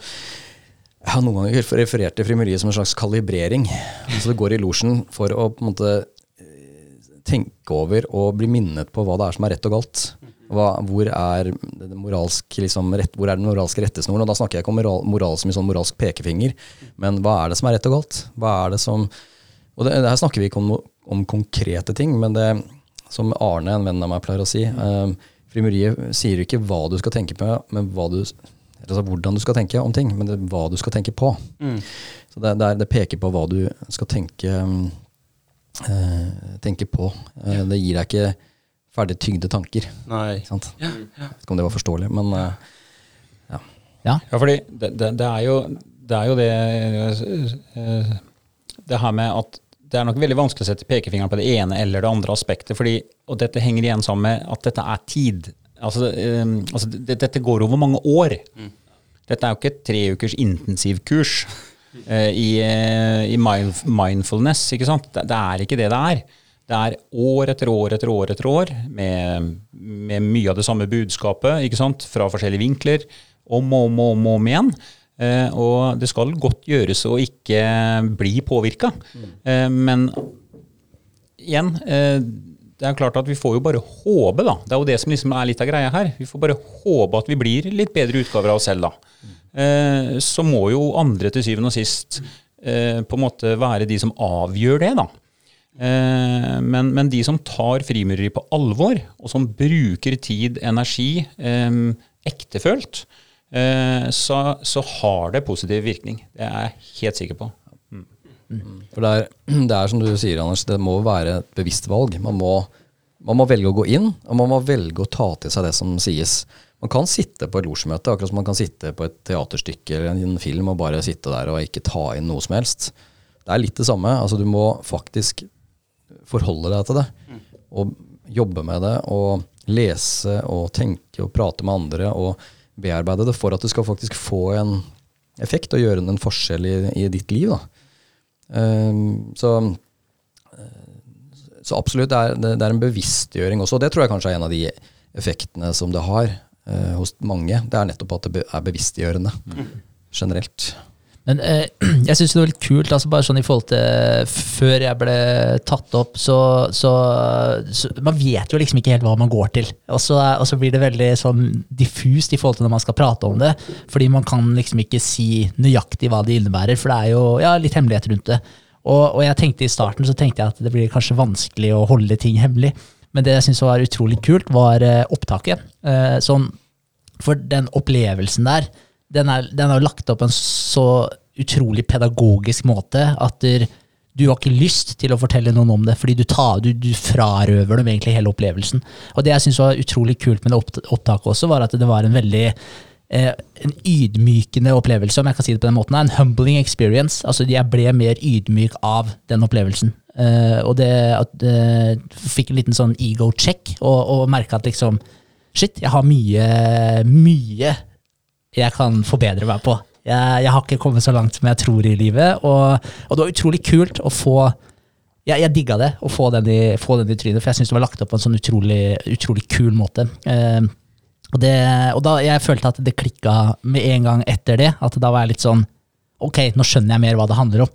jeg har noen ganger referert til frimeriet som en slags kalibrering. Altså Det går i losjen for å på en måte eh, tenke over og bli minnet på hva det er som er rett og galt. Hva, hvor, er moralsk, liksom, rett, hvor er den moralske rettesnoren? Og da snakker jeg ikke om moral, moral som i sånn moralsk pekefinger, men hva er det som er rett og galt? Hva er det som Og det, det her snakker vi ikke om, om konkrete ting, men det som Arne, en venn av meg, pleier å si eh, Frimuriet sier ikke hva du skal tenke på, men hva du altså hvordan du skal tenke om ting, men hva du skal tenke på. Så det, det, er, det peker på hva du skal tenke, mm, eh, tenke på. Eh, det gir deg ikke ferdig tygde tanker. Nei. Ikke sant? Jeg vet ikke om det var forståelig, men eh, Ja. Ja, fordi det, det, det, er jo, det er jo det Det her med at det er nok veldig vanskelig å sette pekefingeren på det ene eller det andre aspektet. fordi, Og dette henger igjen sammen med at dette er tid. Altså, altså det, Dette går over mange år. Dette er jo ikke et tre ukers intensivkurs i, eh, i mind- mindfulness. ikke sant? Det, det er ikke det det er. Det er år etter år etter år etter år med, med mye av det samme budskapet ikke sant? fra forskjellige vinkler. Om og om og om, om igjen. Eh, og det skal godt gjøres å ikke bli påvirka. Eh, men igjen, eh, det er klart at vi får jo bare håpe, da. Det er jo det som liksom er litt av greia her. Vi får bare håpe at vi blir litt bedre utgaver av oss selv, da. Eh, så må jo andre til syvende og sist eh, på en måte være de som avgjør det, da. Eh, men, men de som tar frimureri på alvor, og som bruker tid, energi, ektefølt, så, så har det positiv virkning. Det er jeg helt sikker på. For det er, det er som du sier, Anders, det må være et bevisst valg. Man må, man må velge å gå inn, og man må velge å ta til seg det som sies. Man kan sitte på et losjemøte, akkurat som man kan sitte på et teaterstykke eller en film og bare sitte der og ikke ta inn noe som helst. Det er litt det samme. Altså, du må faktisk forholde deg til det. Og jobbe med det, og lese og tenke og prate med andre og bearbeide det for at det skal faktisk få en effekt og gjøre en forskjell i, i ditt liv. Um, så, eh, så absolutt, det er, det er en bevisstgjøring også. og Det tror jeg kanskje er en av de effektene som det har eh, hos mange. Det er nettopp at det er bevisstgjørende generelt. Men eh, jeg syns det var litt kult, altså bare sånn i forhold til før jeg ble tatt opp, så, så, så Man vet jo liksom ikke helt hva man går til. Og så, og så blir det veldig sånn diffust i forhold til når man skal prate om det. Fordi man kan liksom ikke si nøyaktig hva det innebærer, for det er jo ja, litt hemmelighet rundt det. Og, og jeg tenkte i starten så tenkte jeg at det blir kanskje vanskelig å holde ting hemmelig. Men det jeg syns var utrolig kult, var eh, opptaket. Eh, sånn, for den opplevelsen der, den er, den lagt opp på en så utrolig pedagogisk måte at der, du har ikke lyst til å fortelle noen om det, fordi du, tar, du, du frarøver dem egentlig hele opplevelsen. Og det jeg syns var utrolig kult med det opptaket også, var at det var en veldig eh, en ydmykende opplevelse, om jeg kan si det på den måten. En humbling experience. Altså, jeg ble mer ydmyk av den opplevelsen. Eh, og det at uh, fikk en liten sånn ego-check, og, og merka at liksom Shit, jeg har mye, mye jeg kan forbedre meg på. Jeg, jeg, har ikke kommet så langt som jeg tror i livet, og, og det var utrolig kult å få jeg, jeg digga det, å få den, i, få den i trynet, for jeg syns det var lagt opp på en sånn utrolig, utrolig kul måte. Uh, og, det, og, da jeg følte at det klikka med en gang etter det. At da var jeg litt sånn Ok, nå skjønner jeg mer hva det handler om,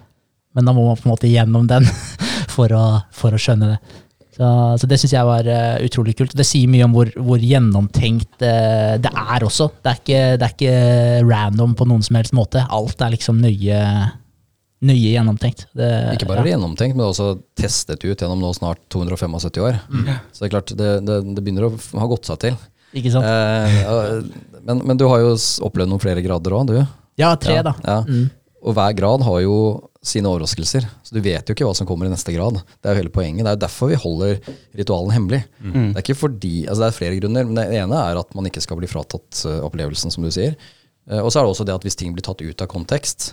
men da må man på en måte gjennom den for å, for å skjønne det. Så, så det syns jeg var uh, utrolig kult. Det sier mye om hvor, hvor gjennomtenkt uh, det er også. Det er, ikke, det er, ikke, random på noen som helst måte. Alt er liksom nøye, nøye gjennomtenkt. Det, ikke bare ja. gjennomtenkt, men også testet ut gjennom nå snart 275 år. Mm. Så det er klart, det, det, det, begynner å ha gått seg til. Ikke sant? Eh, men, men, du har jo opplevd noen flere grader òg, du? Ja, tre, da. Ja. Mm. Og hver grad har jo sine overraskelser. Så du vet jo ikke hva som kommer i neste grad. Det er jo hele poenget. Det er jo derfor vi holder ritualen hemmelig. Mm. Det er ikke fordi, altså det er flere grunner, men det ene er at man ikke skal bli fratatt uh, opplevelsen, som du sier. Uh, og så er det også det at hvis ting blir tatt ut av kontekst,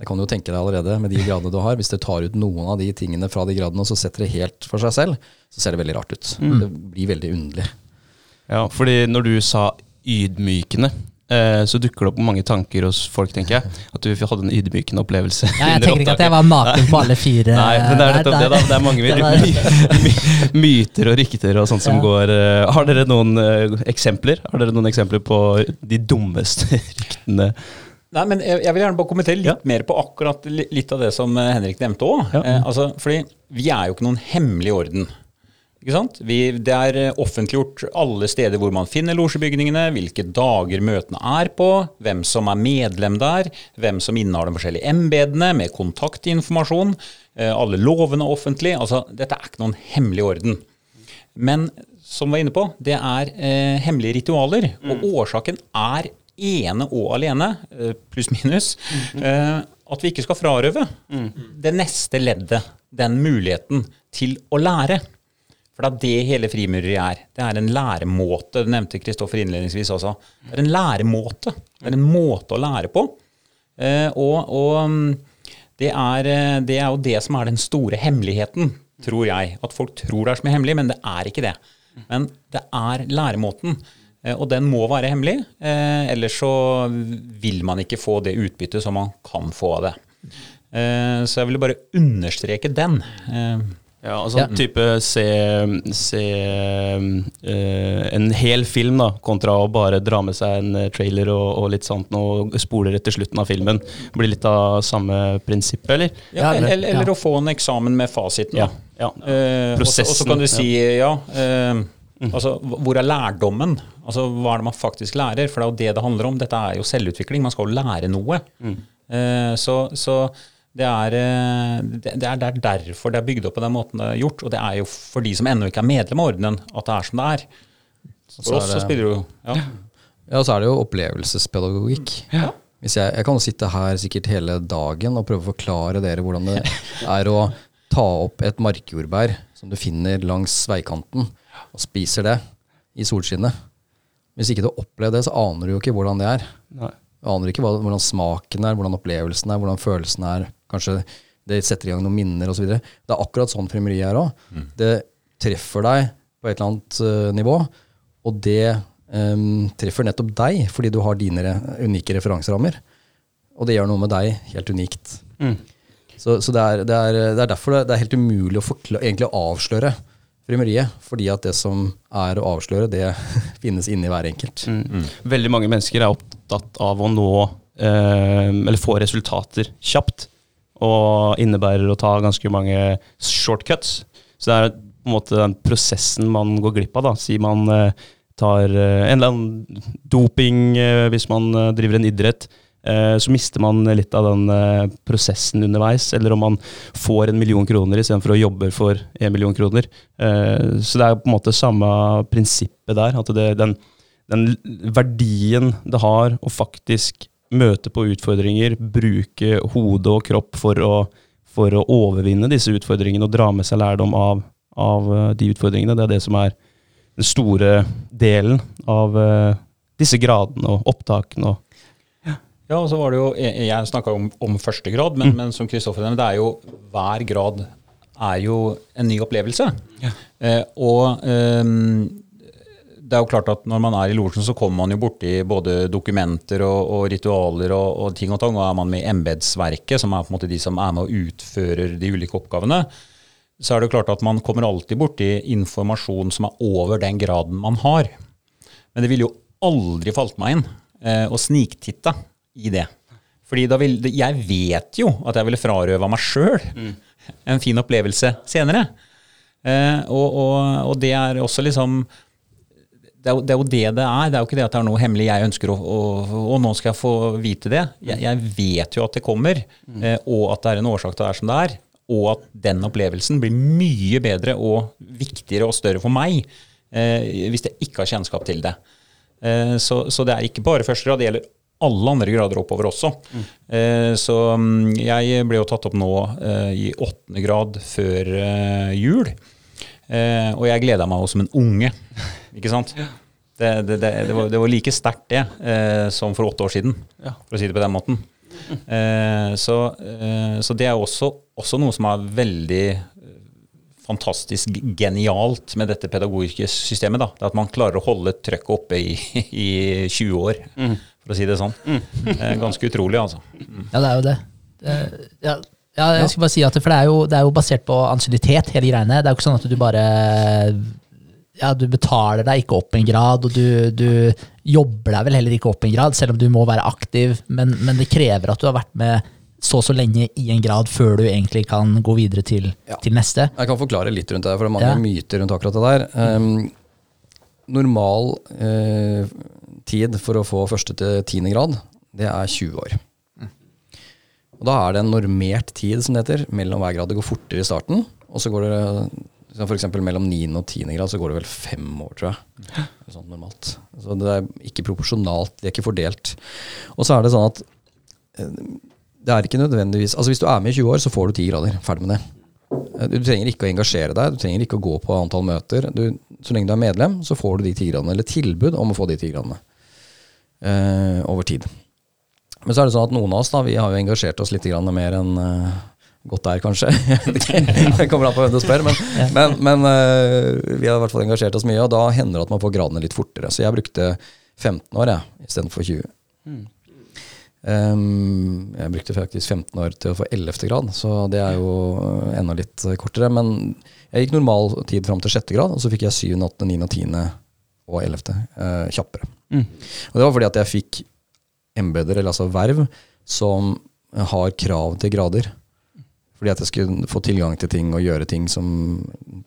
det kan du jo tenke deg allerede med de gradene du har, hvis du tar ut noen av de tingene fra de gradene og så setter det helt for seg selv, så ser det veldig rart ut. Mm. Det blir veldig underlig. Ja, fordi når du sa ydmykende, Eh, så dukker det opp mange tanker hos folk, tenker jeg. At du hadde en ydmykende opplevelse. Ja, jeg tenker ikke at jeg var naken på alle fire. Nei, men det er nettopp det, da. Det er mange my my myter og rykter og sånt som ja. går uh, Har dere noen uh, eksempler? Har dere noen eksempler på de dummeste ryktene? Nei, men jeg, jeg vil gjerne bare kommentere litt ja. mer på akkurat litt av det som Henrik nevnte òg. Ja. Eh, altså, fordi vi er jo ikke noen hemmelig orden. Vi, det er eh, offentliggjort alle steder hvor man finner losjebygningene, hvilke dager møtene er på, hvem som er medlem der, hvem som innehar de forskjellige embetene med kontaktinformasjon. Eh, alle lovene er offentlige. Altså, dette er ikke noen hemmelig orden. Men som vi var inne på, det er eh, hemmelige ritualer. Mm. Og årsaken er ene og alene, eh, pluss minus, mm. eh, at vi ikke skal frarøve mm. det neste leddet, den muligheten til å lære. For det er det hele frimureri er. Det er en læremåte. Det nevnte Kristoffer innledningsvis også. Det er en læremåte. Det er en måte å lære på. Eh, og, og mm, det, er, eh, det, er, jo det som er den store hemmeligheten, tror jeg. At folk tror det er så mye hemmelig, men det er ikke det. Men det er læremåten. Eh, og den må være hemmelig, ellers så vil man ikke få det utbyttet som man kan få av det. Så jeg ville bare understreke den. Eh, ja, altså ja. type se, se uh, en hel film, da, kontra å bare dra med seg en eh, trailer og, og litt sånt og spole rett til slutten av filmen. Blir litt av samme prinsippet, eller? Ja, eller, eller, eller å få en eksamen med fasiten. Ja, Ja, uh, Prosessen. Og så kan du si ja. Uh, Altså, Hvor er lærdommen? Altså, Hva er det man faktisk lærer? For det er jo det det handler om. Dette er jo selvutvikling. Man skal jo lære noe. Mm. Uh, så, så det er, eh, det, er, det er, derfor det er bygd opp på den måten det er gjort. Og det er jo for de som ennå ikke er medlem av ordenen, at det er som det er. For oss så spiller det jo ja. ja, så er det jo opplevelsespedagogikk. Ja. Jeg, jeg, kan jo sitte her sikkert hele dagen og prøve å forklare dere hvordan det er å ta opp et markjordbær som du finner langs veikanten, og spiser det i solskinnet. Hvis ikke du har opplevd det, så aner du jo ikke hvordan det er. Nei. Du aner ikke hvordan smaken er, hvordan opplevelsen er, hvordan følelsen er Kanskje det setter i gang noen minner osv. Det er akkurat sånn frimeriet er òg. Mm. Det treffer deg på et eller annet uh, nivå, og det um, treffer nettopp deg fordi du har dine unike referanserammer. Og det gjør noe med deg helt unikt. Mm. Så, så det, er, det, er, det, er, derfor det, er helt umulig å egentlig å avsløre frimeriet. Fordi at det som er å avsløre, det finnes inni hver enkelt. Mm. mm. Veldig mange mennesker er opptatt av å nå, eh, eller få resultater kjapt og innebærer å ta ganske mange shortcuts. Så det er på en måte den prosessen man går glipp av. da. Si man eh, tar eh, en eller annen doping eh, hvis man driver en idrett. så mister man litt av den prosessen underveis. Eller om man får en million kroner istedenfor å jobbe for en million kroner. Så det er på en måte samme prinsippet der. At det, den, den verdien det har å faktisk møte på utfordringer, bruke hode og kropp for å, for å overvinne disse utfordringene og dra med seg lærdom av, av eh, de utfordringene. Det er det som er den store delen av uh, disse gradene og opptakene. Og, ja. og så var det jo, Jeg, snakka om, om første grad, men, mm. men som Kristoffer nevnte, det er jo hver grad er jo en ny opplevelse. Ja. Eh, og um, det er jo klart at Når man er i losjen, så kommer man jo borti både dokumenter og, og ritualer og, og, ting og tang. Og er man med i embetsverket, som er på en måte de som er med og utfører de ulike oppgavene, så er det jo klart at man kommer alltid borti informasjon som er over den graden man har. Men det ville jo aldri falt meg inn eh, å sniktitte i det. Fordi da vil, jeg vet jo at jeg ville frarøva meg sjøl mm. en fin opplevelse senere. Eh, og, og, og, det er også liksom det er, jo, det er, jo, det det er. Det er jo ikke det at det er noe hemmelig jeg ønsker å Og nå skal jeg få vite det. Jeg, jeg vet jo at det kommer, mm. eh, og at det er en årsak til det er som det er. Og at den opplevelsen blir mye bedre og viktigere og større for meg eh, hvis jeg ikke har kjennskap til det. Eh, så, så, det er ikke bare første grad, det gjelder alle andre grader oppover også. Mm. Eh, så mm, jeg ble jo tatt opp nå eh, i åttende grad før eh, jul. Eh, og jeg gleda meg også som en unge. Ikke sant? Det, det, det, det var, var, like sterkt det eh, som for åtte år siden, for å si det på den måten. Eh, så, eh, så, det er også, også, noe som er veldig eh, fantastisk genialt med dette pedagogiske systemet. Da. Det at man klarer å holde trøkket oppe i, i 20 år, mm. for å si det sånn. Mm. ganske utrolig, altså. Mm. Ja, det er jo det. det ja, ja, jeg skal bare si at For det er jo, det er jo basert på ansiennitet, hele greiene. Det er jo ikke sånn at du bare ja, du betaler deg ikke opp en grad, og du, du, jobber deg vel heller ikke opp en grad, selv om du må være aktiv, men, men, det krever at du har vært med så og så lenge i en grad før du egentlig kan gå videre til, ja. til neste. Jeg kan forklare litt rundt det, for det er mange ja. myter rundt akkurat det der. Um, normal uh, tid for å få første til tiende grad, det er 20 år. Og Da er det en normert tid som det heter, mellom hver grad. Det går fortere i starten, og så går det F.eks. mellom 9. og 10. grad så går det vel fem år, tror jeg. Sånn normalt. Så det er ikke proporsjonalt, det er ikke fordelt. Og så er det sånn at eh, det er ikke nødvendigvis Altså Hvis du er med i 20 år, så får du 10 grader. Ferdig med det. Eh, du trenger ikke å engasjere deg, du trenger ikke å gå på antall møter. Du, så lenge du er medlem, så får du de 10 gradene, eller tilbud om å få de 10 gradene. Eh, over tid. Men så er det sånn at noen av oss da, vi har jo engasjert oss litt mer enn uh, godt er, kanskje. det kommer an på hvem du spør. Men, men, men uh, vi har i hvert fall engasjert oss mye, og da hender det at man får gradene litt fortere. Så jeg brukte 15 år jeg, istedenfor 20. Mm. Um, jeg brukte faktisk 15 år til å få 11. grad, så det er jo enda litt kortere. Men jeg gikk normal tid fram til 6. grad, og så fikk jeg 7., 8., 9., 10. og 11. Uh, kjappere. Mm. Og det var fordi at jeg fikk embeder, eller altså verv, som har krav til grader. Fordi at jeg skulle få tilgang til ting og gjøre ting som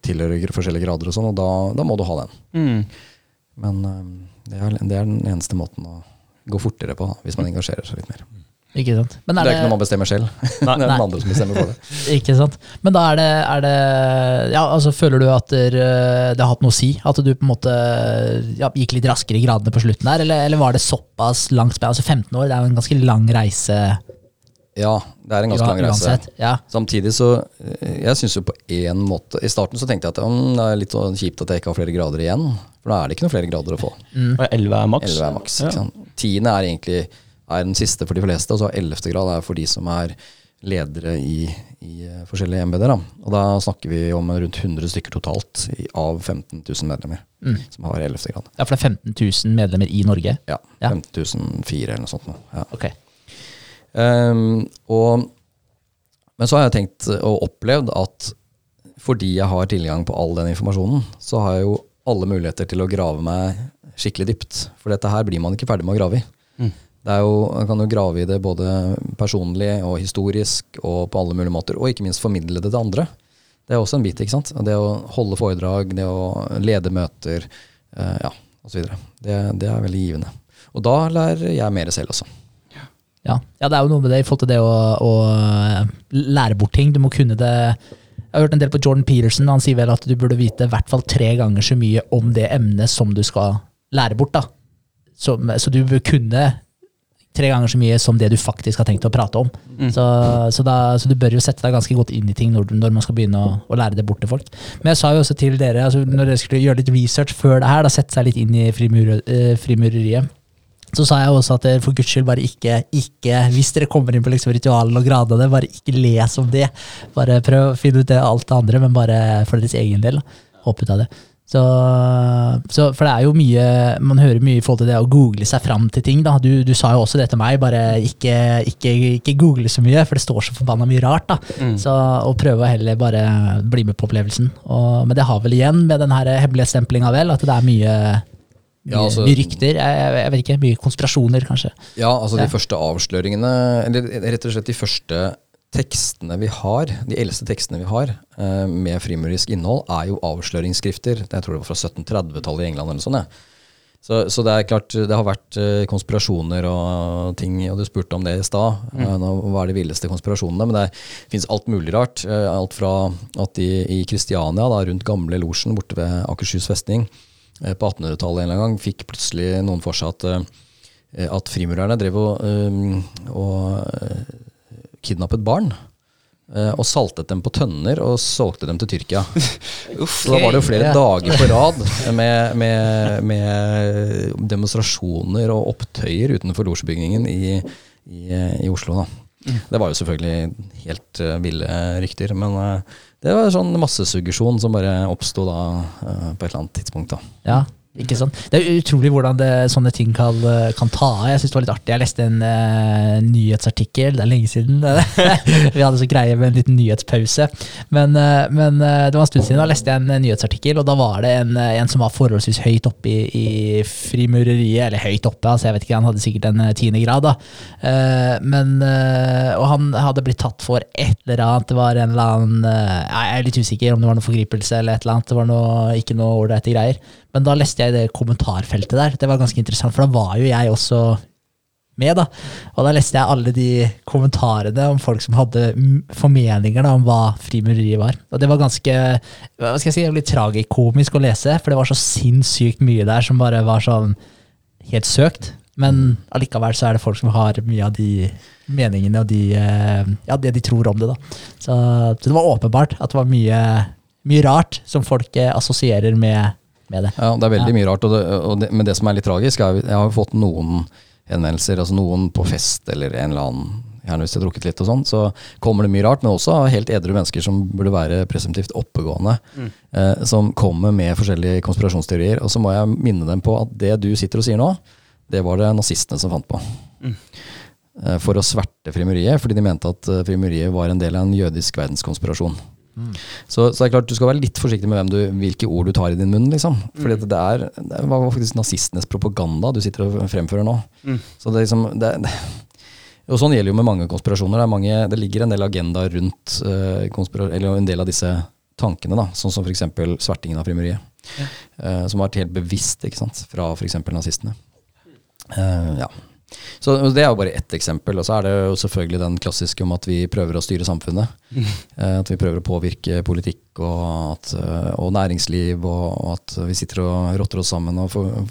tilhører forskjellige grader og sånn, og da, da, må du ha den. Mm. Men um, det, er, det, er, den eneste måten å gå fortere på, da, hvis man engasjerer seg litt mer. Ikke sant? det, er det, ikke noe man bestemmer selv. Nei, det er den andre som bestemmer for det. ikke sant? Men da er det, er det ja, altså Føler du at det, det, har hatt noe å si? At du på en måte ja, gikk litt raskere i gradene på slutten der, eller, eller var det såpass langt Altså 15 år, det er jo en ganske lang reise. Ja, det er en ganske lang reise. Ja. Samtidig så eh, Jeg syns jo på én måte I starten så tenkte jeg at um, det er litt kjipt at jeg ikke har flere grader igjen. For da er det ikke noen flere grader å få. Mm. 11 er maks. 11 er maks ja. Tiende er egentlig er den siste for de fleste, og så ellevte grad er for de som er ledere i, i eh, forskjellige embeter. Og da snakker vi om rundt 100 stykker totalt i, av 15 000 medlemmer mm. som har ellevte grad. Ja, For det er 15 000 medlemmer i Norge? Ja. ja. 15 004 eller noe sånt. Ja. Okay. Um, og, men så har jeg tenkt og opplevd at fordi jeg har tilgang på all den informasjonen, så har jeg jo alle muligheter til å grave meg skikkelig dypt. For dette her blir man ikke ferdig med å grave i. Mm. Jo, Man kan jo grave i det både personlig og historisk og på alle mulige måter, og ikke minst formidle det til andre. Det er også en bit. ikke sant? Det å holde foredrag, det å lede møter, eh, ja, osv. Det, det er veldig givende. Og da lærer jeg mer selv også. Ja. ja, det er jo noe med det i forhold til det å, å eh, lære bort ting. Du må kunne det Jeg har hørt en del på Jordan Peterson. Han sier vel at du burde vite i hvert fall tre ganger så mye om det emnet som du skal lære bort. da. Så, så du bør kunne tre ganger så mye som det du faktisk har tenkt å prate om. Så, så, da, så du bør jo sette deg ganske godt inn i ting når, når man skal begynne å, å lære det bort til folk. Men jeg sa jo også til dere, altså, når dere skulle gjøre litt research før det her, da sette seg litt inn i frimur, eh, frimureriet, så sa jeg også at dere for guds skyld bare ikke, ikke Hvis dere kommer inn på liksom ritualen og gradene, bare ikke les om det. Bare prøv å finne ut det alt det andre, men bare for deres egen del. Håp ut av det. Så, så, for det er jo mye Man hører mye i forhold til det å google seg fram til ting. da. Du, du sa jo også det til meg, bare ikke, ikke, ikke google så mye, for det står så forbanna mye rart. da. Så å prøve å heller bare bli med på opplevelsen. Og, men det har vel igjen med den her hemmelighetsstemplinga vel, at det er mye mye, Ja, altså- mye rykter. Jeg, jeg vet ikke, mye konspirasjoner, kanskje. Ja, altså Ja. de første avsløringene, eller rett og slett de første tekstene vi har, de eldste tekstene vi har eh, med frimurisk innhold, er jo avsløringsskrifter. Jeg tror det var fra 1730-tallet i England eller sånn. Ja. Så, så det er klart, det har vært eh, konspirasjoner og ting, og du spurte om det i stad. eh, Hva er de villeste konspirasjonene? Men det fins alt mulig rart. eh, Alt fra at de i Kristiania, da, rundt gamle losjen borte ved Akershus festning, på 1800-tallet en eller annen gang, fikk plutselig noen for seg at at frimurerne drev og, og kidnappet barn. øh, og saltet dem på tønner og solgte dem til Tyrkia. Så da var det jo flere Ja. dager på rad med, med, med demonstrasjoner og opptøyer utenfor losjebygningen i, i, i Oslo. Da. Det var jo selvfølgelig helt øh, ville rykter, men øh, det var sånn massesuggesjon som bare oppsto på et eller annet tidspunkt. da. Ja, ikke sånn. Det er utrolig hvordan det, sånne ting kan, kan ta av. Jeg synes det var litt artig. Jeg leste en uh, nyhetsartikkel, det er lenge siden. Vi hadde så greie med en liten nyhetspause. Men, uh, men uh, det var en stund siden da leste jeg en eh, nyhetsartikkel, og da var det en, eh, en som var forholdsvis høyt oppe i, i frimureriet. Eller høyt oppe, altså jeg vet ikke, han hadde sikkert en eh, tiende grad. da. Eh, men, eh, og han hadde blitt tatt for et eller annet. Det var en eller annen eh, Jeg er litt usikker om det var noe forgripelse eller et eller annet. Det var noe, ikke noe ålreite greier. Men da leste jeg det kommentarfeltet der. Det var ganske interessant, for da var jo jeg også med, da. Og da leste jeg alle de kommentarene om folk som hadde formeninger da, om hva frimureriet var. Og det var ganske hva skal jeg si, litt tragikomisk å lese, for det var så sinnssykt mye der som bare var sånn helt søkt. Men allikevel så er det folk som har mye av de meningene og de, eh, ja, det de tror om det. da. Så, så det var åpenbart at det var mye, mye rart som folk eh, assosierer med, med det. Ja, det er veldig mye rart. Og det, og det, men det som er litt tragisk, er at jeg har fått noen henvendelser, altså noen på fest eller en eller annen Gjerne hvis jeg har drukket litt og sånn, så kommer det mye rart. Men også helt edru mennesker som burde være presumptivt oppegående. Eh, som kommer med forskjellige konspirasjonsteorier. Og så må jeg minne dem på at det du sitter og sier nå, det var det nazistene som fant på. Eh, for å sverte frimuriet, fordi de mente at eh, frimuriet var en del av en jødisk verdenskonspirasjon. Så, så det er klart du skal være litt forsiktig med du, hvilke ord du tar i din munn. liksom. Fordi det, er, det var faktisk nazistenes propaganda du sitter og fremfører nå. Så det, er liksom, det, det, og Sånn gjelder jo med mange konspirasjoner. Det, mange, det ligger en del agenda rundt uh, eller en del av disse tankene. da, Sånn som f.eks. svertingen av frimuriet. Uh, som har vært helt bevisst ikke sant, fra f.eks. nazistene. Uh, ja. Så Det er jo bare ett eksempel. Og så er det jo selvfølgelig den klassiske om at vi prøver å styre samfunnet. Mm. At vi prøver å påvirke politikk og, at, eh, og næringsliv, og, og at vi sitter og rotter oss sammen og for,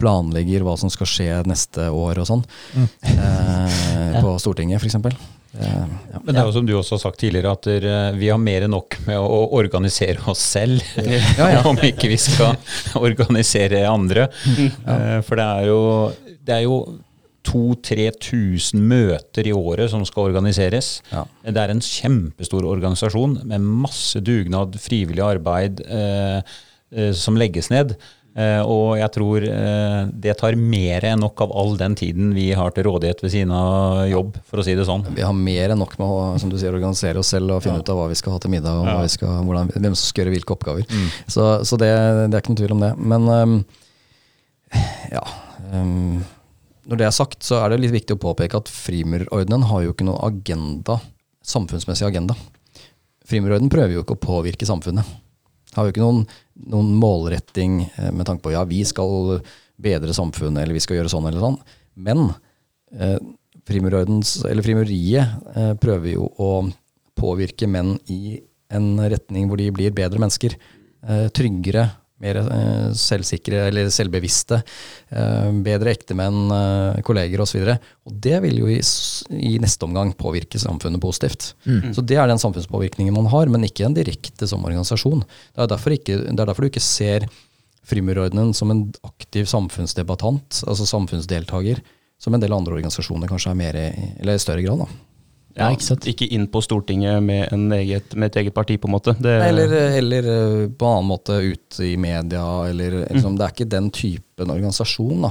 planlegger hva som skal skje neste år og sånn. Eh, på Stortinget, f.eks. Eh, ja. Men det er jo som du også har sagt tidligere, at der, vi har mer enn nok med å organisere oss selv. Om ikke vi skal organisere andre. Eh, For det er jo, det er jo 2000-3000 møter i året som skal organiseres. Ja. Det er en kjempestor organisasjon med masse dugnad, frivillig arbeid eh, eh, som legges ned. Eh, og jeg tror eh, det tar mer enn nok av all den tiden vi har til rådighet ved siden av jobb, for å si det sånn. Vi har mer enn nok med å som du sier, organisere oss selv og finne ut av hva vi skal ha til middag, og vi skal, hvordan, hvem som skal gjøre hvilke oppgaver. Så, så det, det er ikke noen tvil om det. Men um, ja øhm, Når det er sagt, så er det litt viktig å påpeke at Frimurordenen har jo ikke noen agenda, samfunnsmessig agenda. Frimurorden prøver jo ikke å påvirke samfunnet. Har jo ikke noen, noen målretting eh, med tanke på ja, vi skal bedre samfunnet, eller vi skal gjøre sånn eller sånn. Men eh, frimuriet, eh, prøver jo å påvirke menn i en retning hvor de blir bedre mennesker. Eh, tryggere, mer eh, selvsikre eller selvbevisste. Eh, bedre ektemenn, eh, kolleger osv. Og, det vil jo i, i neste omgang påvirke samfunnet positivt. Så det er den samfunnspåvirkningen man har, men ikke en direkte som organisasjon. Det er derfor, ikke, det er derfor du ikke ser Frimurordenen som en aktiv samfunnsdebattant, altså samfunnsdeltaker, som en del andre organisasjoner kanskje er mer i, eller i større grad. da. Ja, ikke? Ikke inn på Stortinget med, en eget, med et eget parti, på en måte. Det, Eller, eller eh, på en annen måte ut i media, eller liksom, Det er ikke den typen organisasjon.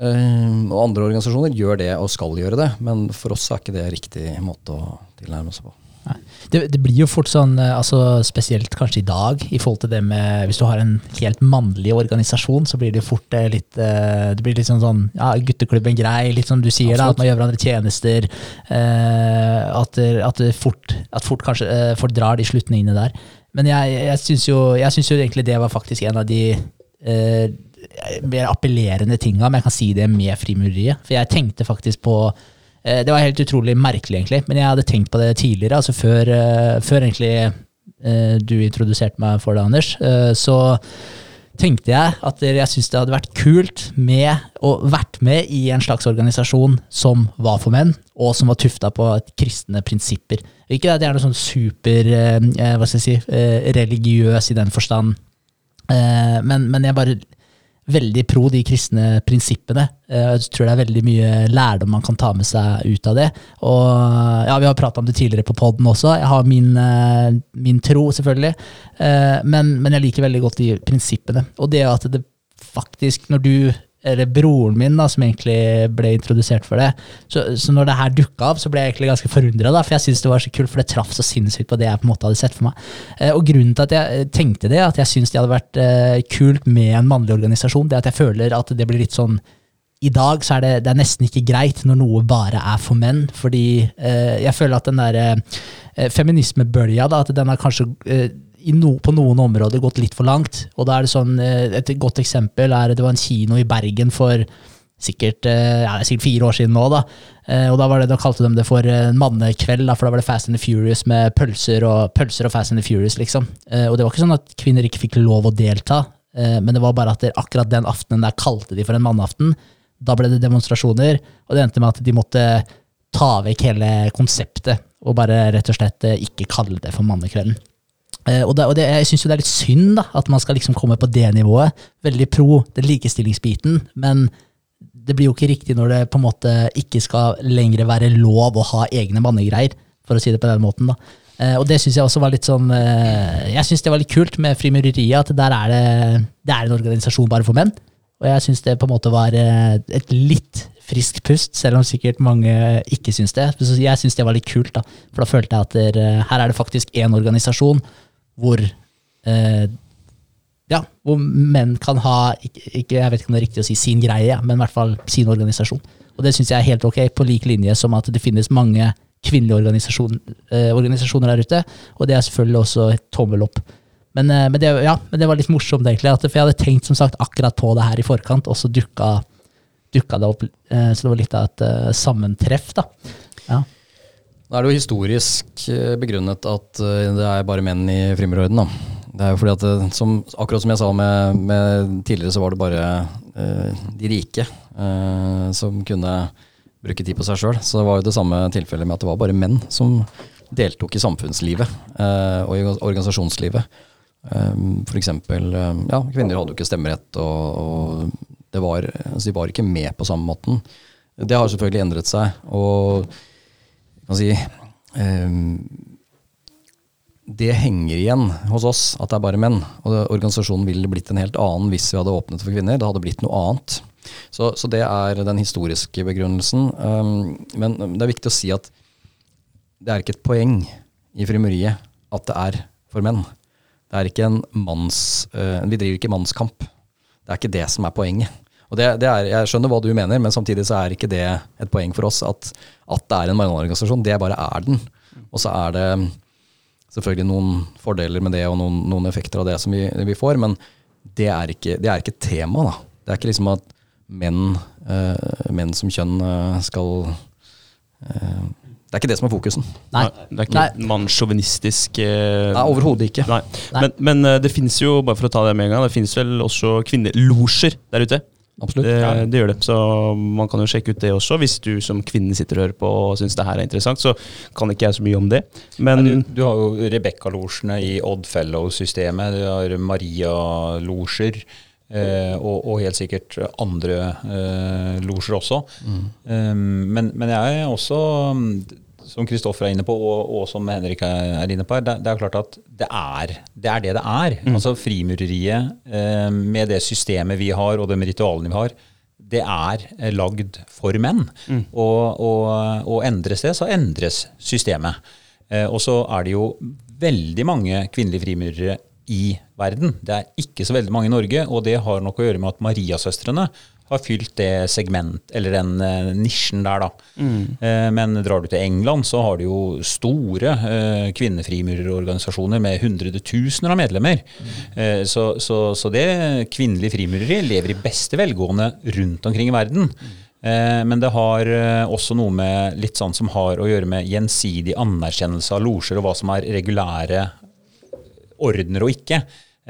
Eh, og andre organisasjoner gjør det og skal gjøre det, men for oss er ikke det riktig måte å tilnærme seg på. Det, det blir jo fort sånn, eh, altså spesielt kanskje i dag, i forhold til det med Hvis du har en helt mannlig organisasjon, så blir det jo fort eh, litt eh, Det blir litt sånn sånn ja, gutteklubben grei, litt som du sier, da, at man gjør hverandre tjenester. eh, at, at, fort, at fort kanskje folk drar de slutningene der. Men jeg, jeg syns jo, jo egentlig det var faktisk en av de eh, mer appellerende tinga, om jeg kan si det, med frimureriet. For jeg tenkte faktisk på Det var helt utrolig merkelig, egentlig, men jeg hadde tenkt på det tidligere, altså før, eh, før egentlig eh, du introduserte meg for det, Anders. eh, så tenkte jeg at jeg syntes det hadde vært kult med å vært med i en slags organisasjon som var for menn, og som var tufta på kristne prinsipper. Ikke at jeg er noe sånn super eh, eh, hva skal jeg si, eh, religiøs i den forstand, eh, men, men jeg bare veldig pro de kristne prinsippene. Eh, Jeg tror det er veldig mye lærdom man kan ta med seg ut av det. Og ja, Vi har prata om det tidligere på poden også. Jeg har min, eh, min tro, selvfølgelig. Eh, Men, men jeg liker veldig godt de prinsippene. Og det at det faktisk, når du eller broren min, da, som egentlig ble introdusert for det. Så, så når det her dukka opp, så ble jeg egentlig ganske forundra, for jeg syntes det var så kult, for det traff så sinnssykt på det jeg på en måte hadde sett for meg. Eh, og grunnen til at jeg eh, tenkte det, at jeg syns det hadde vært eh, kult med en mannlig organisasjon, det er at jeg føler at det blir litt sånn i dag så er det, det er nesten ikke greit når noe bare er for menn, fordi eh, jeg føler at den der eh, feminismebølja, da, at den har kanskje eh, no, på noen områder gått litt for langt. Og da er det sånn, eh, Et godt eksempel er det var en kino i Bergen for sikkert, eh, ja, er sikkert fire år siden nå. Da Eh, og da, det, da kalte de det for en mannekveld, da, for da var det Fast and the Furious med pølser og, pølser og Fast and the Furious. liksom. Og det var ikke sånn at kvinner ikke fikk lov å delta, men det var bare at akkurat den aftenen der kalte de for en manneaften. Da ble det demonstrasjoner, og det endte med at de måtte ta vekk hele konseptet og bare rett og slett ikke kalle det for mannekvelden. Eh, og det, og det, jeg syns jo det er litt synd da, at man skal liksom komme på det nivået. Veldig pro den likestillingsbiten, men det blir jo ikke riktig når det på en måte ikke skal lenger være lov å ha egne mannegreier, for å si det på den måten. da. Eh, og det syns jeg også var litt sånn eh, Jeg syns det var litt kult med Frimureriet, at der er det, det er en organisasjon bare for menn. Og jeg syns det på en måte var et litt friskt pust, selv om sikkert mange ikke syns det. Jeg syns det var litt kult, da. For da følte jeg at der, her er det faktisk én organisasjon hvor eh, ja, hvor menn kan ha ikke, ikke, Jeg vet ikke om det er riktig å si sin greie, men i hvert fall sin organisasjon. Og det syns jeg er helt ok, på lik linje som at det finnes mange kvinnelige organisasjon, eh, organisasjoner der ute. Og det er selvfølgelig også et tommel opp. Men, eh, men, det, ja, men det var litt morsomt, egentlig. At, for jeg hadde tenkt som sagt akkurat på det her i forkant, og så dukka, dukka det opp. Eh, så det var litt av et eh, sammentreff, da. Ja. Nå er det jo historisk eh, begrunnet at eh, det er bare menn i frimurorden. da. Det er jo fordi at, eh, som, Akkurat som jeg sa med, med tidligere, så var det bare eh, de rike eh, som kunne bruke tid på seg sjøl. Så det var jo det samme tilfellet med at det var bare menn som deltok i samfunnslivet eh, og i organisasjonslivet. Eksempel, eh, ja, kvinner hadde jo ikke stemmerett, og, og var, altså de var ikke med på samme måten. Det har selvfølgelig endret seg. og kan si, ehm, det henger igjen hos oss at det er bare menn. Og organisasjonen ville blitt en helt annen hvis vi hadde åpnet for kvinner. Det hadde blitt noe annet. Så, så det er den historiske begrunnelsen. Um, men det er viktig å si at det er ikke et poeng i frimuriet at det er for menn. Det er ikke en manns, eh, Vi driver ikke mannskamp. Det er ikke det som er poenget. Og det, det er, jeg skjønner hva du mener, men samtidig så er ikke det et poeng for oss at, at det er en marginalorganisasjon. Det bare er den. Og så er det selvfølgelig noen fordeler med det og noen, noen effekter av det som vi, vi får, men det er ikke, det er ikke tema. da. Det er ikke liksom at menn eh, menn som kjønn eh, skal eh, Det er ikke det som er fokusen. Nei. Det er ikke mannssjåvinistisk eh, Nei, Overhodet ikke. Nei. Nei. Men, men det fins jo, bare for å ta det med en gang, det finnes vel også kvinnelosjer der ute. Absolutt. Det, det gjør det. Så man kan jo sjekke ut det også. Hvis du som kvinne sitter og hører på og syns det her er interessant, så kan ikke jeg så mye om det. Men Du, du har jo Rebekka-losjene i Oddfellow-systemet, du har Maria-losjer. Eh, og, og helt sikkert andre eh, losjer også. Um, men, men jeg er også, mm, som Kristoffer er inne på, og, og som Henrik er, inne på, det, det er klart at det er det er det det er. Altså Frimureriet, eh, med det systemet vi har og de ritualene vi har, det er eh, lagd for menn. Og, og, og endres det, så endres systemet. Eh, og så er det jo veldig mange kvinnelige frimurere i verden. Det er ikke så veldig mange i Norge, og det har nok å gjøre med at Mariasøstrene har fylt det segment, eller den uh, nisjen der, da. Eh, men drar du til England, så har du jo store uh, kvinnefrimurerorganisasjoner med hundretusener av medlemmer. Eh, så, så, så det kvinnelige frimureri lever i beste velgående rundt omkring i verden. Eh, men det har også noe med litt sånn som har å gjøre med gjensidig anerkjennelse av losjer og hva som er regulære ordener og ikke.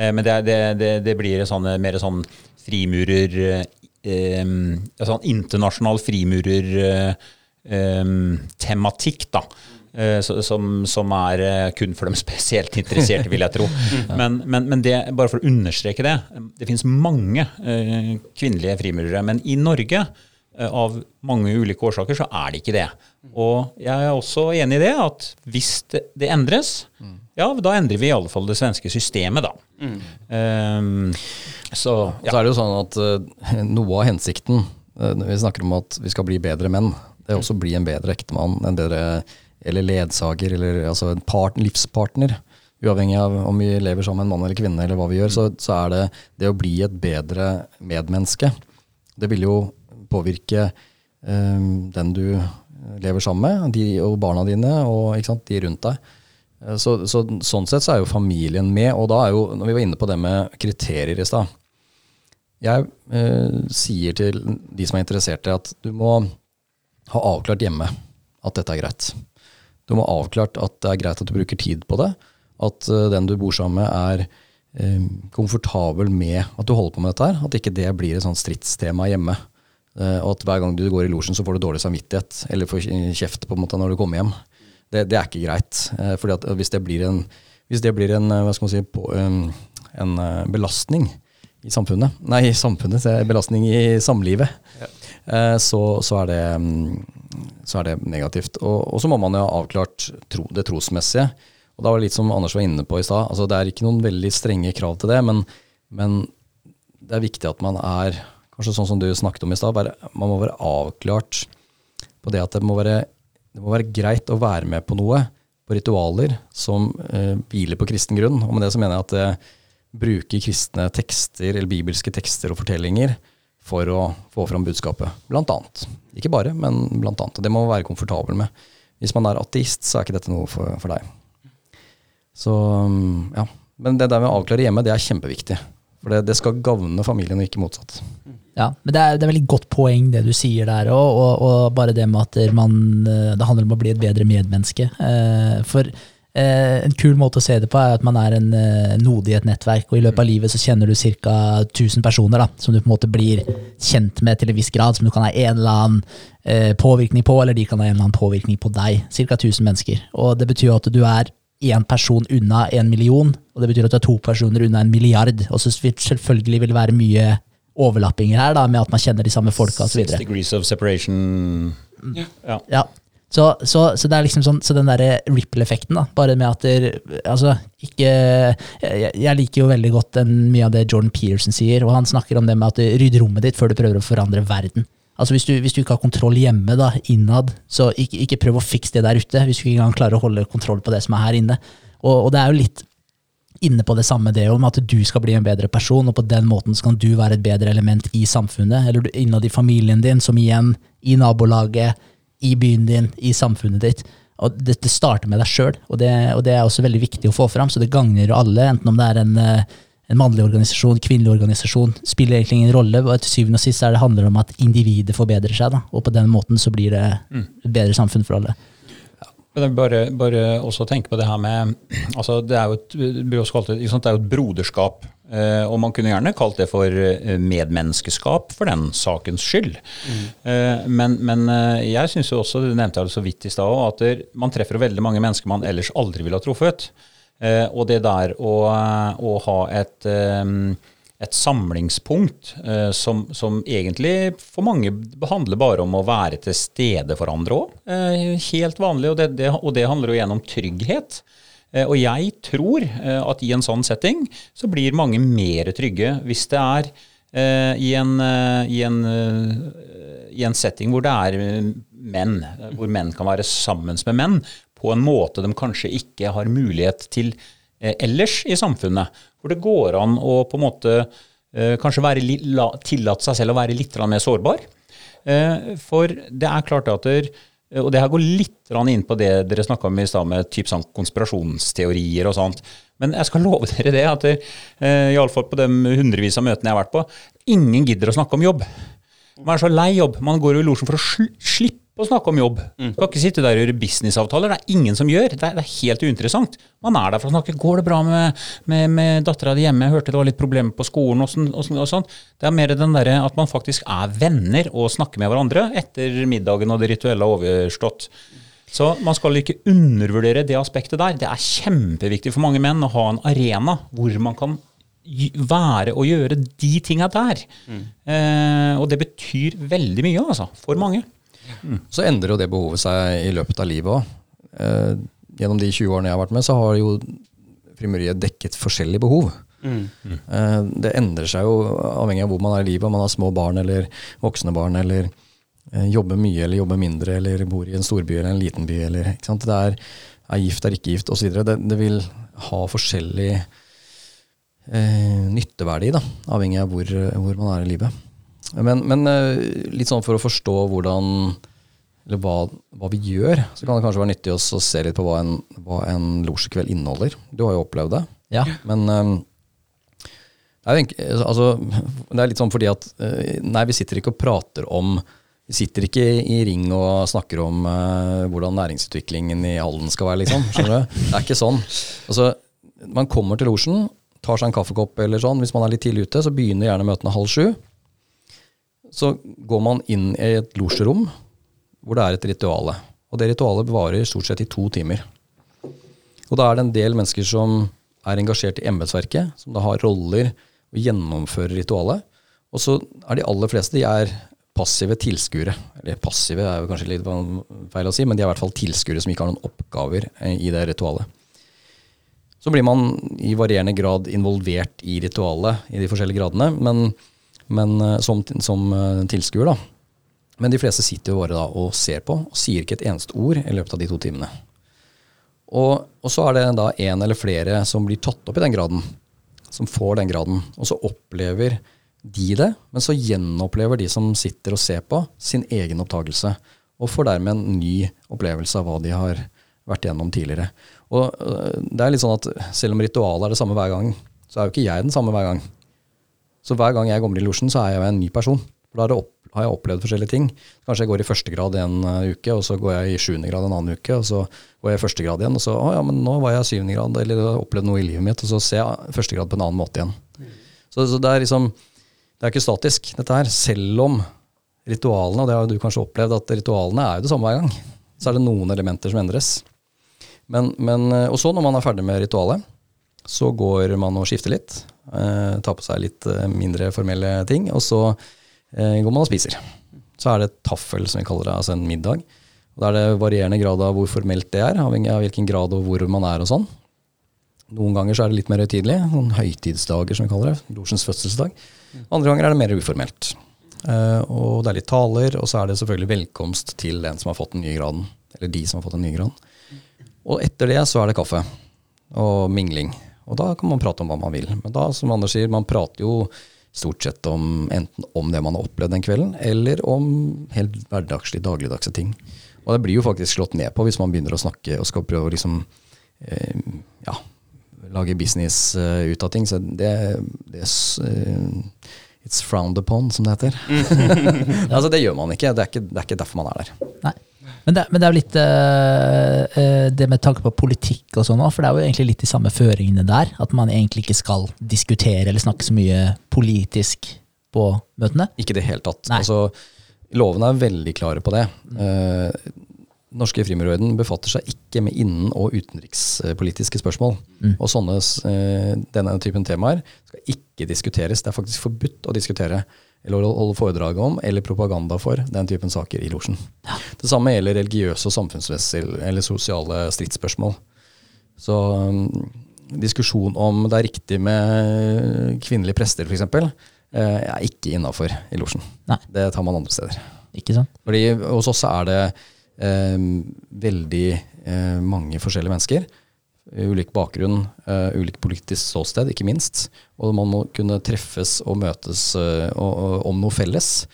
Men det, det, det, det blir sånn, mer sånn frimurer eh, eh, sånn Internasjonal frimurertematikk, da. Eh, som, som er eh, kun for de spesielt interesserte, vil jeg tro. Men, men, men det, bare for å understreke det, det finnes mange eh, kvinnelige frimurere. Men i Norge, eh, av mange ulike årsaker, så er det ikke det. Og jeg er også enig i det, at hvis det, det endres, ja, da endrer vi i alle fall det svenske systemet, da. Um, så ja. så er det jo sånn at eh, noe av hensikten eh, når vi snakker om at vi skal bli bedre menn, det er også å bli en bedre ektemann, en bedre eller ledsager, eller altså en part, livspartner. Uavhengig av om vi lever sammen med en mann eller kvinne, eller hva vi gjør, så, så er det det å bli et bedre medmenneske. Det vil jo påvirke eh, den du lever sammen med, de, og barna dine, og sant, de rundt deg. Eh, Så, så, sånn sett så er jo familien med, og da er jo, når vi var inne på det med kriterier i stad Jeg eh, sier til de som er interesserte, at du må ha avklart hjemme at dette er greit. Du må ha avklart at det er greit at du bruker tid på det. At eh, den du bor sammen med, er eh, komfortabel med at du holder på med dette her. At ikke det blir et sånt stridstema hjemme. Eh, og at hver gang du går i losjen, så får du dårlig samvittighet, eller får kjeft på en måte når du kommer hjem. Det, det er ikke greit. Eh, fordi at hvis det blir en, hvis det blir en, eh, hva skal man si, på, en, en eh, belastning i samfunnet, nei, i samfunnet, belastning i samlivet, eh, så, så, er det, mm, så er det negativt. Og, og så må man jo ha avklart tro, det trosmessige. Og da var det litt som Anders var inne på i stad. Altså, det er ikke noen veldig strenge krav til det, men, men det er viktig at man er kanskje sånn som du snakket om i stad, man må være avklart på det at det må være, det må være greit å være med på noe, på ritualer som eh, hviler på kristen grunn. Og med det så mener jeg at det bruker kristne tekster eller bibelske tekster og fortellinger for å få fram budskapet, blant annet. Ikke bare, men blant annet. Og det må man være komfortabel med. Hvis man er ateist, så er ikke dette noe for, for deg. Så um, ja. Men det der med å avklare hjemme, det er kjempeviktig. For det, det skal gagne familien, og ikke motsatt. Ja, men det er, det er veldig godt poeng det du sier der òg, og, og bare det med at man, eh, det handler om å bli et bedre medmenneske. Eh, For en kul måte å se det på er at man er en eh, node i et nettverk, og i løpet av livet så kjenner du ca. 1000 personer da, som du på en måte blir kjent med til en viss grad, som du kan ha en eller annen eh, påvirkning på, eller de kan ha en eller annen påvirkning på deg. Ca. 1000 mennesker. Og det betyr jo at du er én person unna en million, og det betyr at du er to personer unna en milliard. Og så vil- selvfølgelig vil det være mye overlappinger her, da, med at man kjenner de samme folka osv. Six degrees of separation. Ja. Ja. Så, så, så det er liksom sånn, så den derre ripple-effekten, da, bare med at der, altså, ikke jeg, jeg liker jo veldig godt den, mye av det Jordan Peterson sier, og han snakker om det med at du rydder rommet ditt før du prøver å forandre verden. Altså hvis du, hvis du ikke har kontroll hjemme, da, innad, så ikke, ikke prøv å fikse det der ute, hvis du ikke engang klarer å holde kontroll på det som er her inne. Og, og det er jo litt inne på det samme det om at du skal bli en bedre person, og på den måten så kan du være et bedre element i samfunnet, eller innad i familien din, som igjen i nabolaget, i byen din, i samfunnet ditt. Og det, det starter med deg sjøl, og, det- og det er også veldig viktig å få fram, så det gagner alle, enten om det er en, eh, en mannlig organisasjon, kvinnelig organisasjon, spiller egentlig ingen rolle. og Til syvende og sist er det handler om at individet forbedrer seg, da, og på den måten så blir det et bedre samfunn for alle. Bare, bare også tenke på det her med altså Det er jo et, det er jo et broderskap. Eh, og man kunne gjerne kalt det for eh, medmenneskeskap for den sakens skyld. Mm. men men jeg syns jo også, du nevnte jeg så vidt i stad at man treffer veldig mange mennesker man ellers aldri ville ha truffet. Og det der å, å ha et et samlingspunkt som, som egentlig for mange handler bare om å være til stede for andre òg. Helt vanlig, og det, det, og det handler jo igjen om trygghet. Eh, og jeg tror eh, at i en sånn setting så blir mange mer trygge hvis det er eh, i, en, i, en, i en setting hvor det er menn, hvor menn kan være sammen med menn på en måte de kanskje ikke har mulighet til ellers i samfunnet. Hvor det går an å på en måte kanskje være, tillate seg selv å være litt mer sårbar. For det er klart at der, og det her går litt inn på det dere snakka om i stad, med typ sånn konspirasjonsteorier og sånt. Men jeg skal love dere det, at eh, iallfall på de hundrevis av møtene jeg har vært på, ingen gidder å snakke om jobb. Man er så lei jobb. Man går jo i losjen for å sl slippe å snakke om jobb. Skal ikke sitte der og gjøre businessavtaler. Det er ingen som gjør. Det er, det er helt uinteressant. Man er der for å snakke. Går det bra med, med, med dattera di hjemme? Jeg hørte det var litt problemer på skolen. Og, sånn, og, sånn, og sånn. Det er mer den derre at man faktisk er venner og snakker med hverandre etter middagen og det rituelle er overstått. Så man skal ikke undervurdere det aspektet der. Det er kjempeviktig for mange menn å ha en arena hvor man kan være og gjøre de tinga der. Eh, og det betyr veldig mye, altså. For mange. Så endrer jo det behovet seg i løpet av livet òg. Eh, gjennom de 20 årene jeg har vært med, så har jo frimuriet dekket forskjellige behov. Eh, det endrer seg jo avhengig av hvor man er i livet, om man har små barn eller voksne barn, eller eh, jobber mye eller jobber mindre, eller bor i en storby eller en liten by, eller ikke sant. Det er, er gift, er ikke gift, osv. Det, det vil ha forskjellig eh, nytteverdi, da, avhengig av hvor, hvor man er i livet. Men, men eh, litt sånn for å forstå hvordan eller hva, hva vi gjør, så kan det kanskje være nyttig å se litt på hva en, hva en losjekveld inneholder. Du har jo opplevd det. Ja. Men um, det, er altså, det er litt sånn fordi at eh, Nei, vi sitter ikke og prater om Vi sitter ikke i ring og snakker om uh, hvordan næringsutviklingen i Halden skal være, liksom. Skjønner du? Det er ikke sånn. Altså, man kommer til losjen, tar seg en kaffekopp eller sånn. Hvis man er litt tidlig ute, så begynner gjerne møtene halv sju. Så går man inn i et losjerom hvor det er et rituale. Og det ritualet varer stort sett i to timer. Og da er det en del mennesker som er engasjert i embetsverket, som da har roller og gjennomfører ritualet. Og så er de aller fleste de er passive tilskuere. Eller passive er jo kanskje litt feil å si, men de er i hvert fall tilskuere som ikke har noen oppgaver eh, i det ritualet. Så blir man i varierende grad involvert i ritualet i de forskjellige gradene, men, men eh, som, som eh, tilskuer, da. Men de fleste sitter jo bare da og ser på, og sier ikke et eneste ord i løpet av de to timene. Og, og så er det da en eller flere som blir tatt opp i den graden, som får den graden. Og så opplever de det, men så gjenopplever de som sitter og ser på, sin egen opptagelse. Og får dermed en ny opplevelse av hva de har vært gjennom tidligere. Og øh, det er litt sånn at selv om ritualet er det samme hver gang, så er jo ikke jeg den samme hver gang. Så hver gang jeg kommer i losjen, så er jeg jo en ny person. For da er det opp, har jeg opplevd forskjellige ting. Kanskje jeg går i første grad en uh, uke, og så går jeg i sjuende grad en annen uke, og så går jeg i første grad igjen, og så å ja, men nå var jeg i syvende grad, eller opplevde opplevd noe i livet mitt, og så ser jeg første grad på en annen måte igjen. Så, så det er liksom Det er ikke statisk, dette her. Selv om ritualene, og det har du kanskje opplevd, at ritualene er jo det samme hver gang. Så er det noen elementer som endres. Men, men, uh, og så når man er ferdig med ritualet, så går man og skifter litt. Eh, tar på seg litt eh, mindre formelle ting, og så eh, går man og spiser. Så er det taffel, som vi kaller det, altså en middag. Og Da er det varierende grad av hvor formelt det er, avhengig av hvilken grad og hvor man er og sånn. Noen ganger så er det litt mer høytidelig, noen høytidsdager som vi kaller det, losjens fødselsdag. Andre ganger er det mer uformelt. Eh, og det er litt taler, og så er det selvfølgelig velkomst til den som har fått den nye graden. Eller de som har fått den nye graden. Og etter det så er det kaffe og mingling. Og da kan man prate om hva man vil. Men da, som Anders sier, man prater jo stort sett om enten om det man har opplevd den kvelden, eller om helt hverdagslige, dagligdagse ting. Og det blir jo faktisk slått ned på hvis man begynner å snakke og skal prøve å liksom eh, ja, lage business uh, ut av ting. Så det, det uh, It's frowned upon, som det heter. altså, det gjør man ikke. Det ikke, det er ikke derfor man er der. Nei. Men det, men det, er jo litt øh, det med tanke på politikk og sånn òg, for det er jo egentlig litt de samme føringene der. At man egentlig ikke skal diskutere eller snakke så mye politisk på møtene. Ikke i det hele tatt. Altså, lovene er veldig klare på det. Mm. norske Frimurorden befatter seg ikke med innen- og utenrikspolitiske spørsmål. Mm. Og sånne, denne typen temaer skal ikke diskuteres. Det er faktisk forbudt å diskutere eller holde foredrag om, eller propaganda for den typen saker i losjen. Ja. Det samme gjelder religiøse og samfunnsmessige eller sosiale stridsspørsmål. Så um, diskusjon om det er riktig med kvinnelige prester, f.eks., uh, er ikke innafor i losjen. Det tar man andre steder. Ikke sant? Fordi Hos oss er det um, veldig uh, mange forskjellige mennesker ulik bakgrunn, uh, ulik politisk ståsted, ikke minst. Og man må kunne treffes og møtes uh, og, og, om noe felles.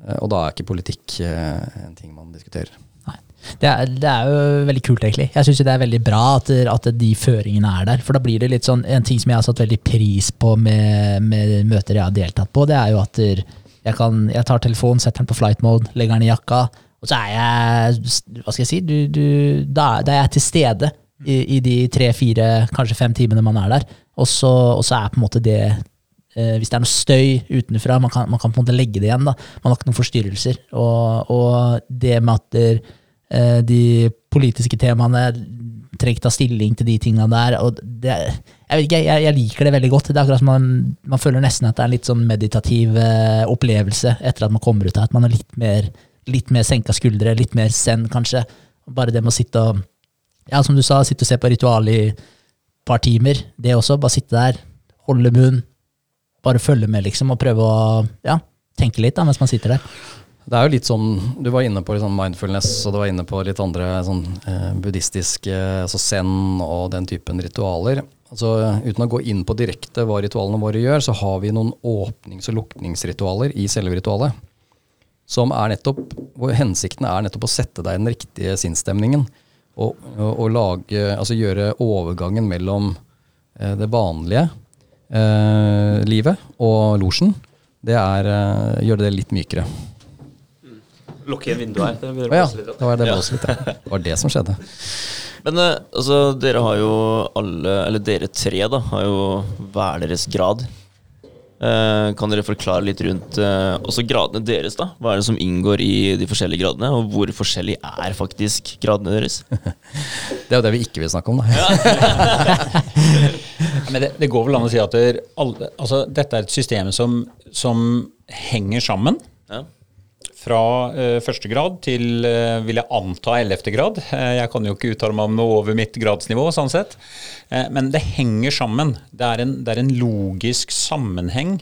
Uh, og da er ikke politikk en ting man diskuterer. Nei. Det er, det er jo veldig kult, egentlig. Jeg syns det er veldig bra at, at, de føringene er der. For da blir det litt sånn En ting som jeg har satt veldig pris på med, med møter jeg har deltatt på, det er jo at jeg, kan, jeg tar telefonen, setter den på flight mode, legger den i jakka, og så er jeg Hva skal jeg si? Du, du, da, da er jeg til stede i, i de tre-fire, kanskje fem timene man er der. Og så, er på en måte det eh, Hvis det er noe støy utenfra, man kan, man kan, på en måte legge det igjen. da. Man har ikke noen forstyrrelser. Og, og det med at der, eh, de politiske temaene trenger ikke ta stilling til de tingene der. og det, jeg, vet ikke, jeg, jeg, liker det veldig godt. Det er akkurat som man, man føler nesten at det er en litt sånn meditativ eh, opplevelse etter at man kommer ut her. At man er litt mer, litt mer senka skuldre, litt mer zen, kanskje. Bare det med å sitte og ja, som du sa, sitte og se på ritual i et par timer. Det også. Bare sitte der, holde munn, bare følge med, liksom, og prøve å ja, tenke litt da, mens man sitter der. Det er jo litt sånn, Du var inne på sånn mindfulness, og du var inne på litt andre sånn eh, buddhistiske altså zen og den typen ritualer. Altså, Uten å gå inn på direkte hva ritualene våre gjør, så har vi noen åpnings- og lukningsritualer i selve ritualet. Som er nettopp, hvor Hensikten er nettopp å sette deg i den riktige sinnsstemningen å, å lage, altså gjøre overgangen mellom eh, det vanlige eh, livet og losjen, det er eh, gjøre det litt mykere. Lukke igjen vinduet her. Det, ja, det var det, litt, det var det som skjedde. Men eh, altså, dere har jo alle, eller dere tre, da, har jo hver deres grad. Eh, kan dere forklare litt rundt uh, også gradene deres? da? Hva er det som inngår i de forskjellige gradene, og hvor forskjellig er faktisk gradene deres? det er jo det vi ikke vil snakke om, da. Men det, det, går vel an å si at det, alle, altså, dette er et system som, som henger sammen. Ja fra uh, første grad til, uh, vil jeg anta, ellevte grad. Uh, jeg kan jo ikke uttale meg om noe over mitt gradsnivå, sånn sett. men det henger sammen. Det er en, det er en logisk sammenheng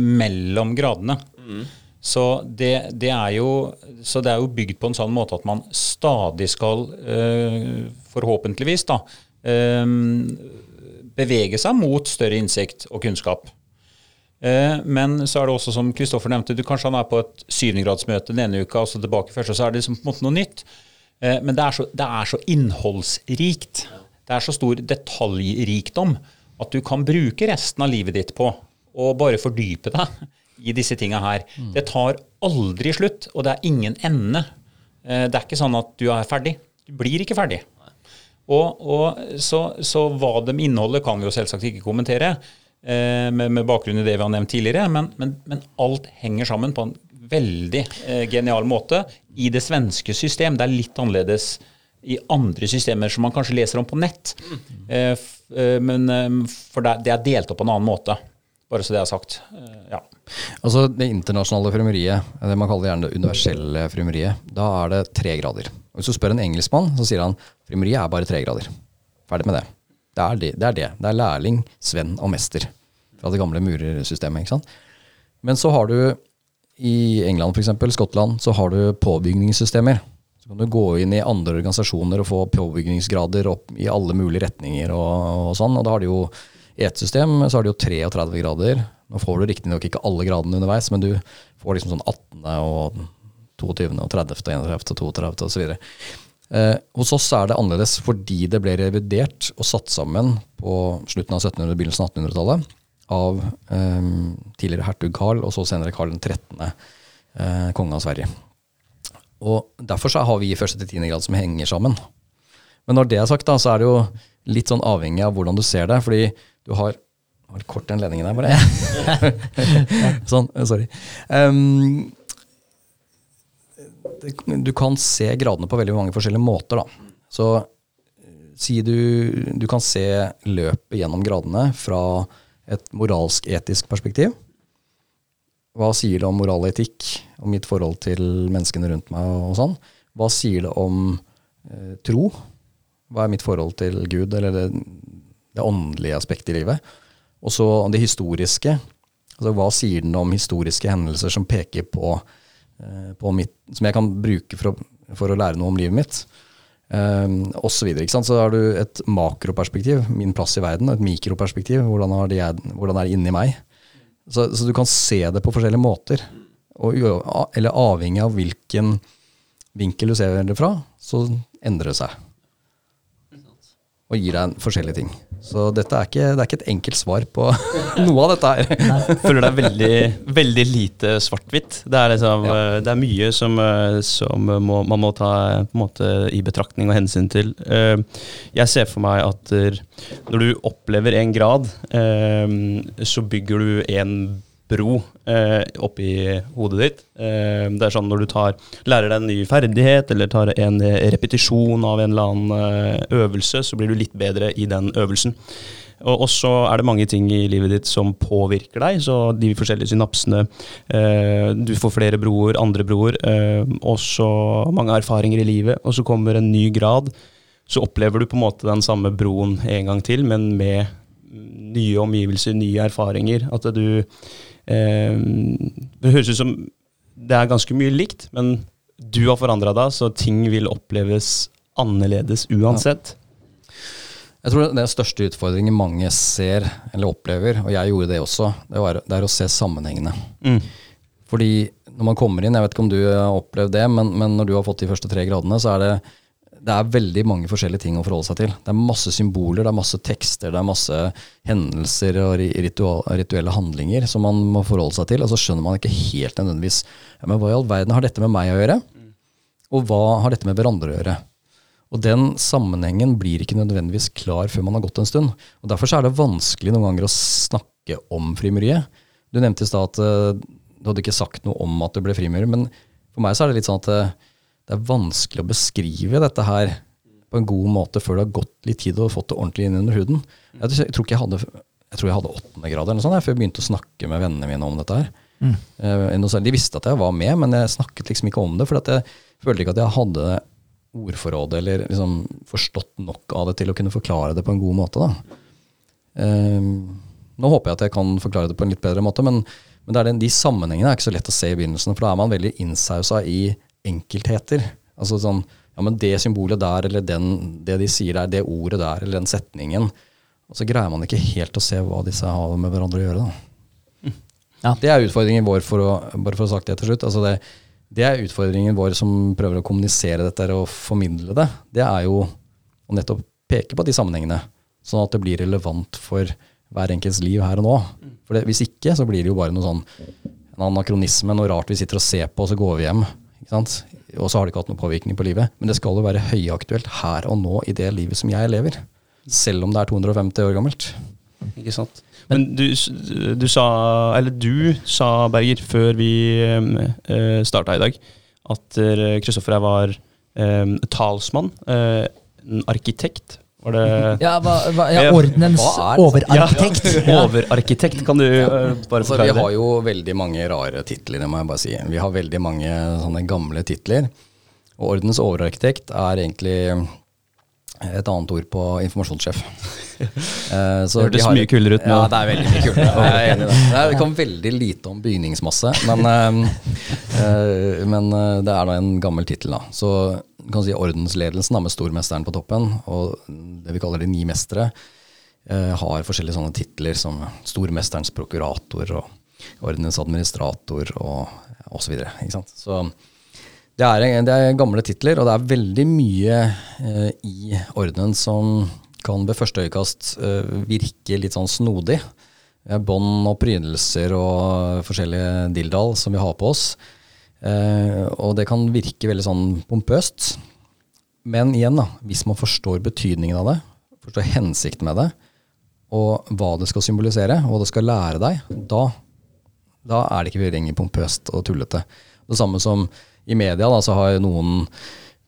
mellom gradene. Mm. Så det, det, er jo, så det er jo bygd på en sånn måte at man stadig skal, forhåpentligvis, da, bevege seg mot større innsikt og kunnskap. Eh, men så er det også, som Kristoffer nevnte, du kanskje han er på et syvendegradsmøte den ene uka, og så tilbake først, og så er det liksom på en måte noe nytt. Eh, men det er, så, det er så innholdsrikt. Det er så stor detaljrikdom at du kan bruke resten av livet ditt på å bare fordype deg i disse tinga her. Mm. Det tar aldri slutt, og det er ingen ende. Eh, det er ikke sånn at du er ferdig. Du blir ikke ferdig. Og, og så, så, hva de inneholder, kan vi jo selvsagt ikke kommentere. Eh, med, med, bakgrunn i det vi har nevnt tidligere. Men, men, men alt henger sammen på en veldig eh, genial måte i det svenske system. Det er litt annerledes i andre systemer som man kanskje leser om på nett. Eh, eh men, eh, for det, det, er delt opp på en annen måte. Bare så det er sagt. Eh, ja. Altså Det internasjonale fremmeriet, det man kaller gjerne det universelle fremmeriet, da er det tre grader. Hvis du spør en engelskmann, så sier han fremmeriet er bare tre grader. Ferdig med det. Det er det. Det er, det. Det er lærling, svenn og mester fra det gamle murersystemet. ikke sant? Men så har du i England f.eks., Skottland, så har du påbygningssystemer. Så kan du gå inn i andre organisasjoner og få påbygningsgrader opp i alle mulige retninger. og, og sånn, og da har de jo i ett system så har de jo 33 grader. Nå får du riktignok ikke alle gradene underveis, men du får liksom sånn 18. og 22. og 30. og 31. og 32. osv. Eh, hos oss er det annerledes fordi det ble revidert og satt sammen på slutten av 1700- begynnelsen av 1800-tallet av eh, tidligere hertug Karl og så senere Karl 13., eh, konge av Sverige. Og Derfor så har vi første til tiende grad som henger sammen. Men når det er sagt, da, så er det jo litt sånn avhengig av hvordan du ser det. Fordi du har har kort den ledningen der, bare. sånn, sorry. Um, du kan se gradene på veldig mange forskjellige måter. Da. Så si du, du kan se løpet gjennom gradene fra et moralsk-etisk perspektiv. Hva sier det om moral og etikk, om mitt forhold til menneskene rundt meg og sånn? Hva sier det om eh, tro? Hva er mitt forhold til Gud, eller det, det åndelige aspektet i livet? Og så det historiske. Altså, hva sier den om historiske hendelser som peker på Eh, mitt, som jeg kan bruke for å, for å, lære noe om livet mitt. Um, og så, videre, så har du et makroperspektiv, min plass i verden, og et mikroperspektiv, hvordan er det, hvordan er det inni meg. Så, så, du kan se det på forskjellige måter. Og, eller avhengig av hvilken vinkel du ser det fra, så endrer det seg. Og gir deg forskjellige ting. Så dette er ikke, det er ikke et enkelt svar på noe av dette her. Jeg føler det er veldig, veldig lite svart-hvitt. Det, liksom, ja. Eh, det, er mye som, eh, som må, man må ta måte, i betraktning og hensyn til. Eh, jeg ser for meg at når du opplever en grad, så bygger du en bro eh, oppi hodet ditt. Eh, det er sånn når du tar, lærer deg en ny ferdighet eller tar en repetisjon av en eller annen eh, øvelse, så blir du litt bedre i den øvelsen. Og så er det mange ting i livet ditt som påvirker deg. Så de forskjellige synapsene eh, Du får flere broer, andre broer, eh, og så mange erfaringer i livet. Og så kommer en ny grad. Så opplever du på en måte den samme broen en gang til, men med nye omgivelser, nye erfaringer. At du det høres ut som det er ganske mye likt, men du har forandra deg, så ting vil oppleves annerledes uansett. Ja. Jeg tror Den største utfordringen mange ser eller opplever, og jeg gjorde det også, det, var, det er å se sammenhengene. Mm. Fordi når man kommer inn, jeg vet ikke om du har opplevd det, men, men når du har fått de første tre gradene, så er det det er veldig mange forskjellige ting å forholde seg til. Det er masse symboler, det er masse tekster, det er masse hendelser og ritual, rituelle handlinger som man må forholde seg til. Og så skjønner man ikke helt nødvendigvis ja, men hva i all verden har dette med meg å gjøre? Og hva har dette med hverandre å gjøre? Og den sammenhengen blir ikke nødvendigvis klar før man har gått en stund. Og Derfor er det vanskelig noen ganger å snakke om frimuriet. Du nevnte i stad at uh, du hadde ikke sagt noe om at du ble frimurer, men for meg så er det litt sånn at uh, det er vanskelig å beskrive dette her på en god måte før det har gått litt tid og fått det ordentlig inn under huden. Jeg tror ikke jeg hadde jeg tror jeg hadde åttende grad eller noe sånt, før jeg begynte å snakke med vennene mine om dette her. Mm. Uh, de visste at jeg var med, men jeg snakket liksom ikke om det. For jeg følte ikke at jeg hadde ordforrådet eller liksom forstått nok av det til å kunne forklare det på en god måte. Uh, nå håper jeg at jeg kan forklare det på en litt bedre måte, men, men den, de sammenhengene er ikke så lett å se i begynnelsen. For da er man veldig innsausa i enkeltheter. Altså sånn Ja, men det symbolet der, eller den, det de sier der, det ordet der, eller den setningen. Og så greier man ikke helt å se hva disse har med hverandre å gjøre. da. Ja. Det er utfordringen vår, for å, bare for å ha sagt det til slutt. altså det, det er utfordringen vår som prøver å kommunisere dette og formidle det. Det er jo å nettopp peke på de sammenhengene, sånn at det blir relevant for hver enkelts liv her og nå. For det, Hvis ikke, så blir det jo bare noe sånn en anakronisme, noe rart vi sitter og ser på, og så går vi hjem. Og så har det ikke hatt noen påvirkning på livet. Men det skal jo være høyaktuelt her og nå i det livet som jeg lever. Selv om det er 250 år gammelt. Ikke sant. Men du, du sa, eller du sa, Berger, før vi uh, starta i dag, at Kristoffer uh, var talsmann, uh, arkitekt var det Ja, hva, hva, ja ordenens overarkitekt. Ja, overarkitekt, kan du uh, bare forklare det? Vi har jo veldig mange rare titler, det må jeg bare si. Vi har veldig mange sånne gamle titler. Og ordenens overarkitekt er egentlig et annet ord på informasjonssjef. Uh, det hørtes mye kulere ut nå. Ja, det er veldig mye kulere. Jeg det. Det kom veldig lite om bygningsmasse, men, uh, men det er da en gammel tittel. Så kan si ordensledelsen da, med stormesteren på toppen, og det vi kaller de ni mestere, har forskjellige sånne titler som stormesterens prokurator og ordenens administrator og osv. Så, så Det er, det er gamle titler, og det er veldig mye eh, i ordenen som kan ved første øyekast eh, virke litt sånn snodig. Bånd og prydelser og forskjellige dilldall som vi har på oss. Eh, og det kan virke veldig sånn pompøst. Men igjen, da, hvis man forstår betydningen av det, forstår hensikten med det, og hva det skal symbolisere, og hva det skal lære deg, da, da er det ikke lenger pompøst og tullete. Det samme som i media, da, så har noen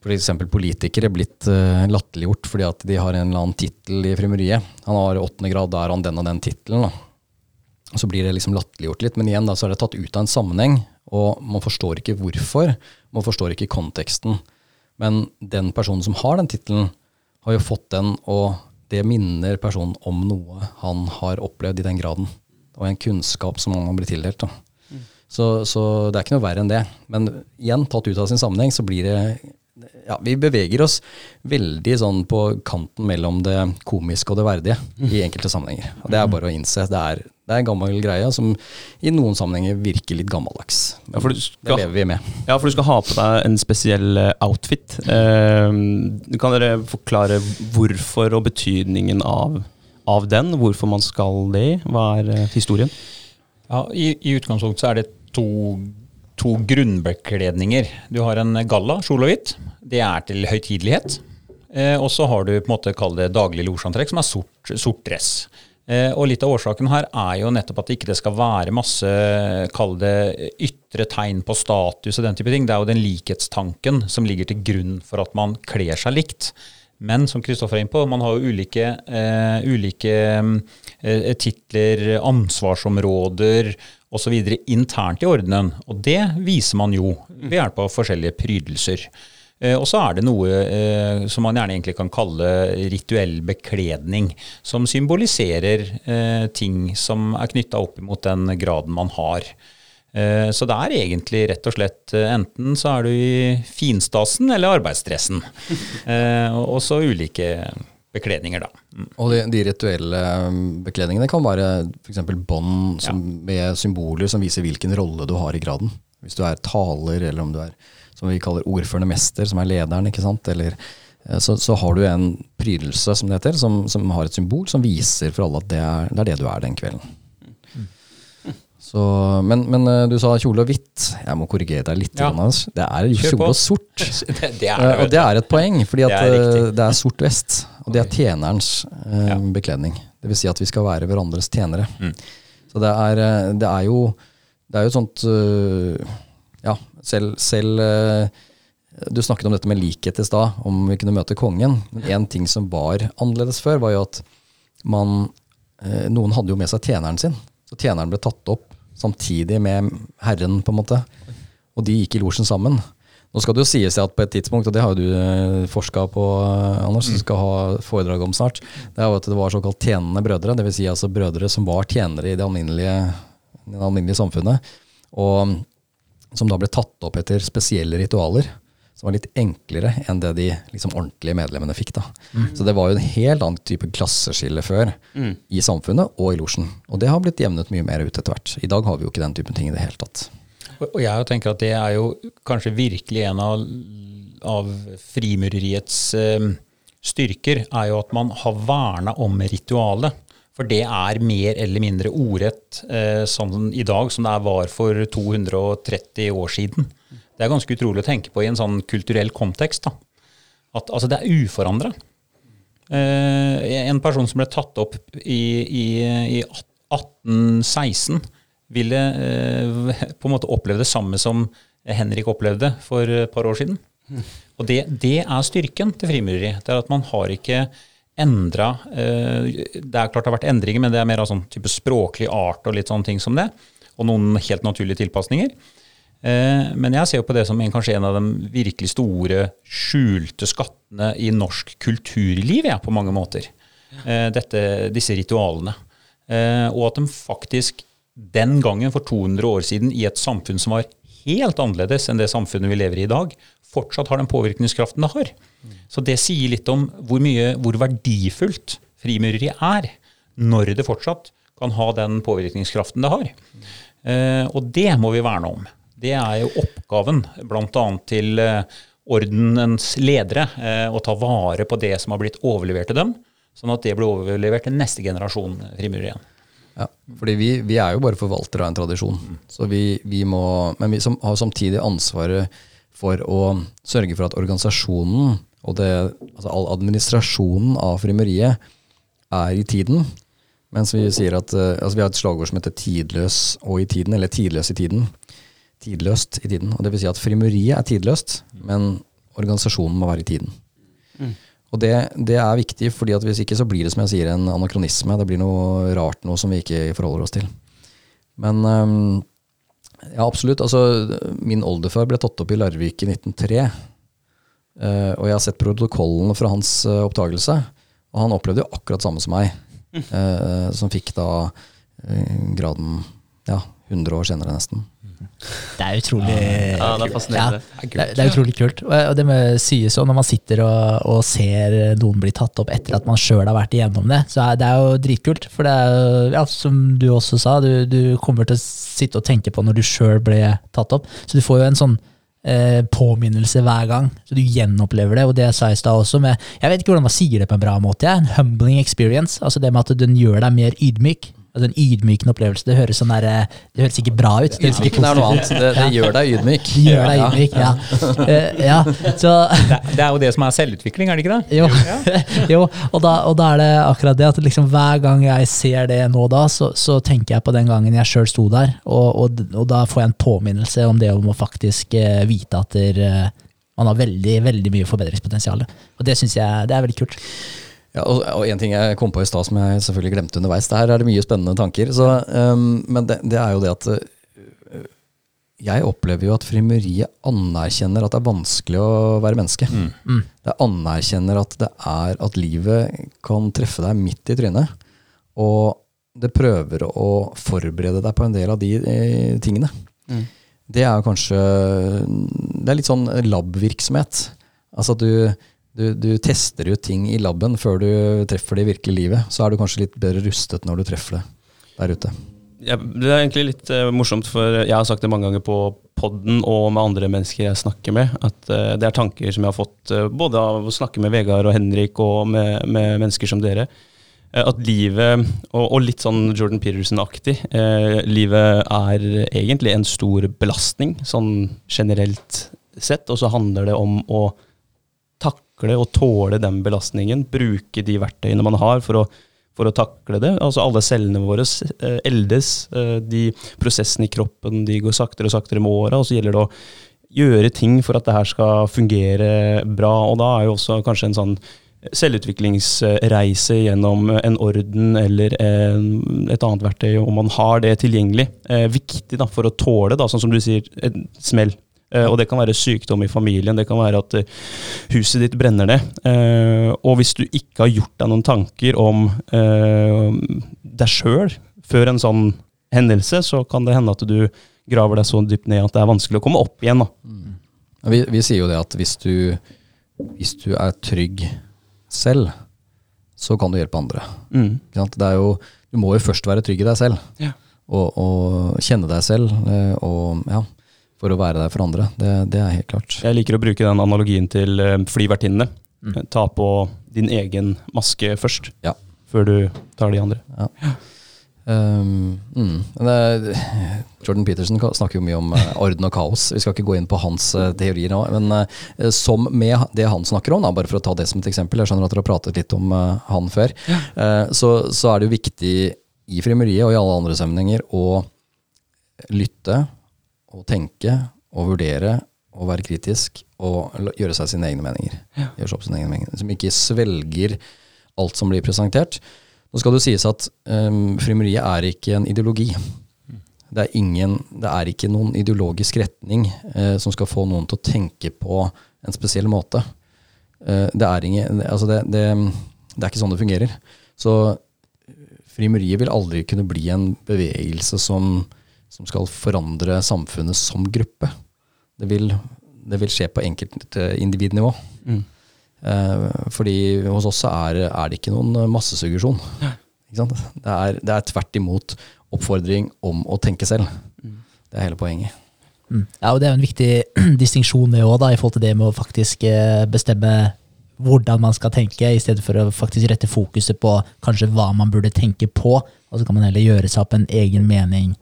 f.eks. politikere blitt uh, latterliggjort fordi at de har en eller annen tittel i frimeriet. Han har åttende grad, da er han den og den tittelen. Så blir det liksom latterliggjort litt. Men igjen da, så er det tatt ut av en sammenheng, og man forstår ikke hvorfor. Man forstår ikke konteksten. Men den personen som har den tittelen, har jo fått den, og det minner personen om noe han har opplevd i den graden. Og en kunnskap som han har blitt tildelt. da. Så, så, det er ikke noe verre enn det. Men igjen, tatt ut av sin sammenheng, så blir det ja, Vi beveger oss veldig sånn på kanten mellom det komiske og det verdige i enkelte sammenhenger. Og Det er bare å innse. Det er, det er en gammel greie som i noen sammenhenger virker litt gammeldags. Ja, skal, det lever vi med. Ja, for du skal ha på deg en spesiell eh, outfit. Eh, kan dere forklare hvorfor og betydningen av, av den? Hvorfor man skal det? Hva er eh, historien? Ja, i, i utgangspunktet så er det to, to grunnbekledninger. Du har en galla, kjole og hvitt. Det er til høytidelighet. Eh, og så har du på en måte kall det daglig losjantrekk, som er sort, sort dress. Eh, og litt av årsaken her er jo nettopp at det ikke skal være masse kall det ytre tegn på status og den type ting. Det er jo den likhetstanken som ligger til grunn for at man kler seg likt. Men som Kristoffer er inne på, man har jo ulike, eh, ulike eh, titler, ansvarsområder osv. internt i ordenen. Og det viser man jo ved hjelp av forskjellige prydelser. Eh, og så er det noe eh, som man gjerne egentlig kan kalle rituell bekledning, som symboliserer eh, ting som er knytta opp mot den graden man har. Eh, så det er egentlig rett og slett eh, enten så er du i finstasen eller arbeidsdressen. Eh, og så ulike bekledninger, da. Mm. Og de, de, rituelle um, bekledningene kan være f.eks. bånd ja. med symboler som viser hvilken rolle du har i graden. Hvis du er taler, eller om du er som vi kaller ordførende mester, som er lederen. ikke sant? Eller, eh, så, så, har du en prydelse, som det heter, som, som, har et symbol som viser for alle at det er, det er det du er den kvelden. Så, men, men, eh, du sa kjole og hvitt. Jeg må korrigere deg litt. Ja. Det er kjole og sort. det, det er det, og det er et poeng, fordi det er, det er sort vest. Og det er tjenerens eh, ja. bekledning. Dvs. Si at vi skal være hverandres tjenere. Mm. Så det er, eh, det er, jo det er jo sånt uh, Ja, selv, selv Du snakket om dette med likhet i stad, om vi kunne møte kongen. Men én ting som var annerledes før, var jo at man Noen hadde jo med seg tjeneren sin. Så tjeneren ble tatt opp samtidig med herren, på en måte. Og de gikk i losjen sammen. Nå skal det jo sies at på et tidspunkt, og det har jo du eh, forska på, eh, Anders, som mm. skal ha foredrag om snart, det er jo at det var såkalt tjenende brødre. Dvs. Si altså brødre som var tjenere i det alminnelige, det alminnelige samfunnet. Og som da ble tatt opp etter spesielle ritualer som var litt enklere enn det de liksom, ordentlige medlemmene fikk. da. Mm. Så det var jo en helt annen type klasseskille før mm. i samfunnet og i losjen. Og det har blitt jevnet mye mer ut etter hvert. I dag har vi jo ikke den typen ting i det hele tatt. Og jeg tenker at det er jo kanskje virkelig en av, av frimureriets eh, styrker, er jo at man har verna om ritualet. For det er mer eller mindre ordrett eh, sånn i dag som det var for 230 år siden. Det er ganske utrolig å tenke på i en sånn kulturell kontekst. da. At altså, det er uforandra. Eh, en person som ble tatt opp i, i, i 1816 ville eh, på en måte oppleve det samme som Henrik opplevde for et par år siden. Og det, det, er styrken til frimureri. Det er at man har ikke endra eh, Det er klart det har vært endringer, men det er mer av sånn type språklig art og litt sånne ting som det. Og noen helt naturlige tilpasninger. Eh, men jeg ser jo på det som en, kanskje en av de virkelig store, skjulte skattene i norsk kulturliv, ja, på mange måter. Ja. dette, disse ritualene. Eh, og at de faktisk den gangen, for 200 år siden, i et samfunn som var helt annerledes enn det samfunnet vi lever i i dag, fortsatt har den påvirkningskraften det har. Så det sier litt om hvor, mye, hvor verdifullt frimureri er, når det fortsatt kan ha den påvirkningskraften det har. Eh, og det må vi verne om. Det er jo oppgaven bl.a. til eh, ordenens ledere eh, å ta vare på det som har blitt overlevert til dem, sånn at det blir overlevert til neste generasjon frimurere igjen. Ja, fordi vi, vi, er jo bare forvaltere av en tradisjon. Så vi, vi må, men vi som har samtidig ansvaret for å sørge for at organisasjonen og det, altså all administrasjonen av frimeriet er i tiden. Mens vi sier at uh, altså vi har et slagord som heter 'tidløs og i tiden', eller 'tidløs i tiden'. Tidløst i tiden. Og det vil si at frimuriet er tidløst, men organisasjonen må være i tiden. Mm. Og det, det, er viktig, fordi at hvis ikke så blir det som jeg sier en anakronisme. Det blir noe rart noe som vi ikke forholder oss til. Men um, ja, absolutt. Altså, min oldefar ble tatt opp i Larvik i 1903. Uh, eh, og jeg har sett protokollene fra hans uh, oppdagelse, og han opplevde jo akkurat samme som meg. Uh, som fikk da graden ja, 100 år senere, nesten. Det er utrolig Ja, det er. Ja, det, er, det, er utrolig kult. Og det må sies sånn, når man sitter og, og, ser noen bli tatt opp etter at man sjøl har vært igjennom det, så er det er jo dritkult. For det er ja, som du også sa, du, du, kommer til å sitte og tenke på når du sjøl ble tatt opp. Så du får jo en sånn eh, påminnelse hver gang, så du gjenopplever det. Og det sa jeg i stad også, med Jeg vet ikke hvordan man sier det på en bra måte. Ja. En humbling experience. Altså det med at den gjør deg mer ydmyk. Altså en ydmykende opplevelse. Det høres, sånn der, eh, det høres ikke bra ut. Det, ikke er noe annet. Det, det gjør deg ydmyk. Det gjør deg ydmyk, ja. Uh, ja. Så, det, det, er jo det som er selvutvikling, er det ikke det? Jo, jo og, da, og, da, er det akkurat det at liksom hver gang jeg ser det nå da, så, så tenker jeg på den gangen jeg sjøl sto der, og, og, og, da får jeg en påminnelse om det om å faktisk uh, vite at der, uh, man har veldig, veldig mye forbedringspotensial. Og det syns jeg det er veldig kult. Ja, og, og, en ting jeg kom på i stad som jeg selvfølgelig glemte underveis. Der er det mye spennende tanker. Så, um, men det, det, er jo det at uh, jeg opplever jo at frimeriet anerkjenner at det er vanskelig å være menneske. Mm. Mm. Det anerkjenner at det er at livet kan treffe deg midt i trynet. Og det prøver å forberede deg på en del av de eh, tingene. Mm. Det er kanskje Det er litt sånn lab-virksomhet. Altså at du du, du, tester ut ting i laben før du treffer det i virkelig livet. Så er du kanskje litt bedre rustet når du treffer det der ute. Ja, det er egentlig litt uh, morsomt, for jeg har sagt det mange ganger på podden og med andre mennesker jeg snakker med, at uh, det er tanker som jeg har fått uh, både av å snakke med Vegard og Henrik og med, med mennesker som dere. At livet, og, og litt sånn Jordan Peterson-aktig, livet er egentlig en stor belastning, sånn generelt sett. Og så handler det om å takle og tåle den belastningen. Bruke de verktøyene man har for å, for å takle det. Altså Alle cellene våre eh, eldes. Eh, de prosessene i kroppen de går saktere og saktere med åra. Og så gjelder det å gjøre ting for at det her skal fungere bra. Og da er jo også kanskje en sånn selvutviklingsreise gjennom en orden eller en, et annet verktøy, om man har det tilgjengelig, eh, viktig da, for å tåle, da, sånn som du sier, en smell. Uh, og det kan være sykdom i familien, det kan være at uh, huset ditt brenner ned. Uh, og hvis du ikke har gjort deg noen tanker om deg sjøl før en sånn hendelse, så kan det hende at du graver deg så dypt ned at det er vanskelig å komme opp igjen. Mm. Vi, vi, sier jo det at hvis du, hvis du, er trygg selv, så kan du hjelpe andre. Mm. Jo, du må jo først være trygg i deg selv. Ja. Og, og, kjenne deg selv. og ja, for å være der for andre. Det, det, er helt klart. Jeg liker å bruke den analogien til uh, flyvertinnene. Mm. Ta på din egen maske først, ja. før du tar de andre. Ja. Um, mm. det, Jordan Peterson snakker jo mye om uh, orden og kaos. Vi skal ikke gå inn på hans uh, teorier nå. Men som med det han snakker om, da, bare for å ta det som et eksempel, jeg skjønner at dere har pratet litt om han før, ja. så, så, er det jo viktig i frimeriet og i alle andre sammenhenger å lytte å tenke og vurdere og være kritisk og gjøre seg sine egne meninger. Ja. Gjøre seg opp sine egne meninger. Som ikke svelger alt som blir presentert. Nå skal det sies at um, frimeriet er ikke en ideologi. Det er, ingen, det er ikke noen ideologisk retning uh, som skal få noen til å tenke på en spesiell måte. Uh, det, er ingen, altså det, det, det, er ikke sånn det fungerer. Så frimeriet vil aldri kunne bli en bevegelse som som skal forandre samfunnet som gruppe. Det vil, det vil skje på enkeltindividnivå. Mm. Eh, fordi hos oss er, er, det ikke noen massesuggesjon. Ikke det, er, det, er, tvert imot oppfordring om å tenke selv. Mm. Det er hele poenget. Mm. Ja, og Det er jo en viktig distinksjon det i forhold til det med å faktisk eh, bestemme hvordan man skal tenke, i stedet for å faktisk rette fokuset på kanskje hva man burde tenke på. Og så kan man heller gjøre seg opp en egen mening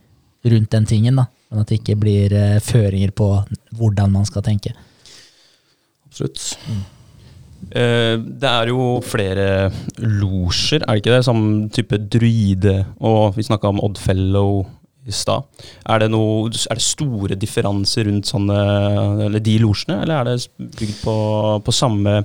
rundt den tingen. da, Men at det ikke blir eh, føringer på hvordan man skal tenke. Absolutt. Eh, det er jo flere losjer, er det ikke det? Som type druide, og vi snakka om Oddfellow i stad. Er, det er det store differanser rundt sånne, eller de losjene, eller er det bygd på, på samme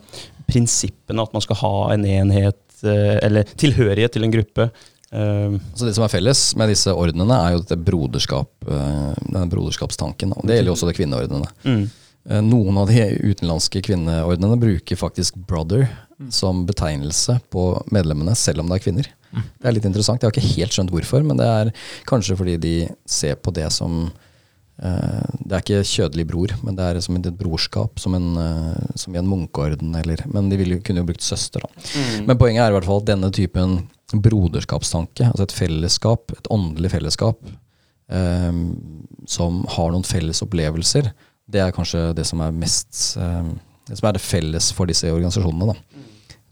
prinsippene, at man skal ha en enhet, eh, eller tilhørighet til en gruppe? Eh, Så Det som er felles med disse ordnene, er jo dette broderskap, eh, denne broderskapstanken. Og det gjelder jo også det kvinneordnene. mm. Eh, Noen av de utenlandske kvinneordnene bruker faktisk 'brother' som betegnelse på medlemmene, selv om det er kvinner. Det er litt interessant. Jeg har ikke helt skjønt hvorfor, men det er kanskje fordi de ser på det som eh, Det er ikke kjødelig bror, men det er som et brorskap, som, en, eh, som i en munkeorden. Eller, men de ville jo- kunne jo brukt søster, da. Men poenget er i hvert fall at denne typen broderskapstanke, altså et fellesskap, et åndelig fellesskap, eh, som har noen felles opplevelser, det er kanskje det som er mest eh, Det som er det felles for disse organisasjonene, da.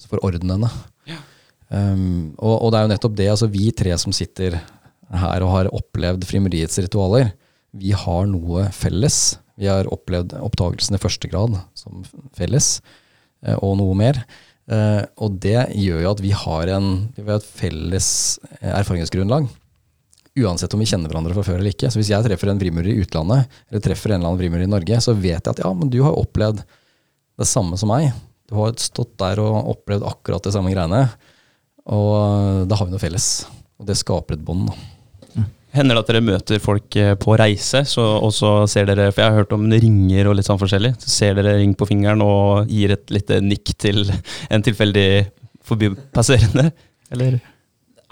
For ordenene. Um, og, og det er jo nettopp det, altså vi tre som sitter her og har opplevd frimeriets ritualer, vi har noe felles. Vi har opplevd oppdagelsen i første grad som felles, eh, og noe mer. Eh, og det gjør jo at vi har, en, vi har et felles eh, erfaringsgrunnlag. Uansett om vi kjenner hverandre fra før eller ikke. Så hvis jeg treffer en frimurer i utlandet, eller treffer en eller annen frimurer i Norge, så vet jeg at ja, men du har opplevd det samme som meg. Du har stått der og opplevd akkurat det samme greiene. Og da har vi noe felles. Og det skaper et bånd. da. Hender det at dere møter folk eh, på reise, og så ser dere For jeg har hørt om ringer og litt sånn forskjellig. Så ser dere ring på fingeren og gir et lite nikk til en tilfeldig forbipasserende? Eller?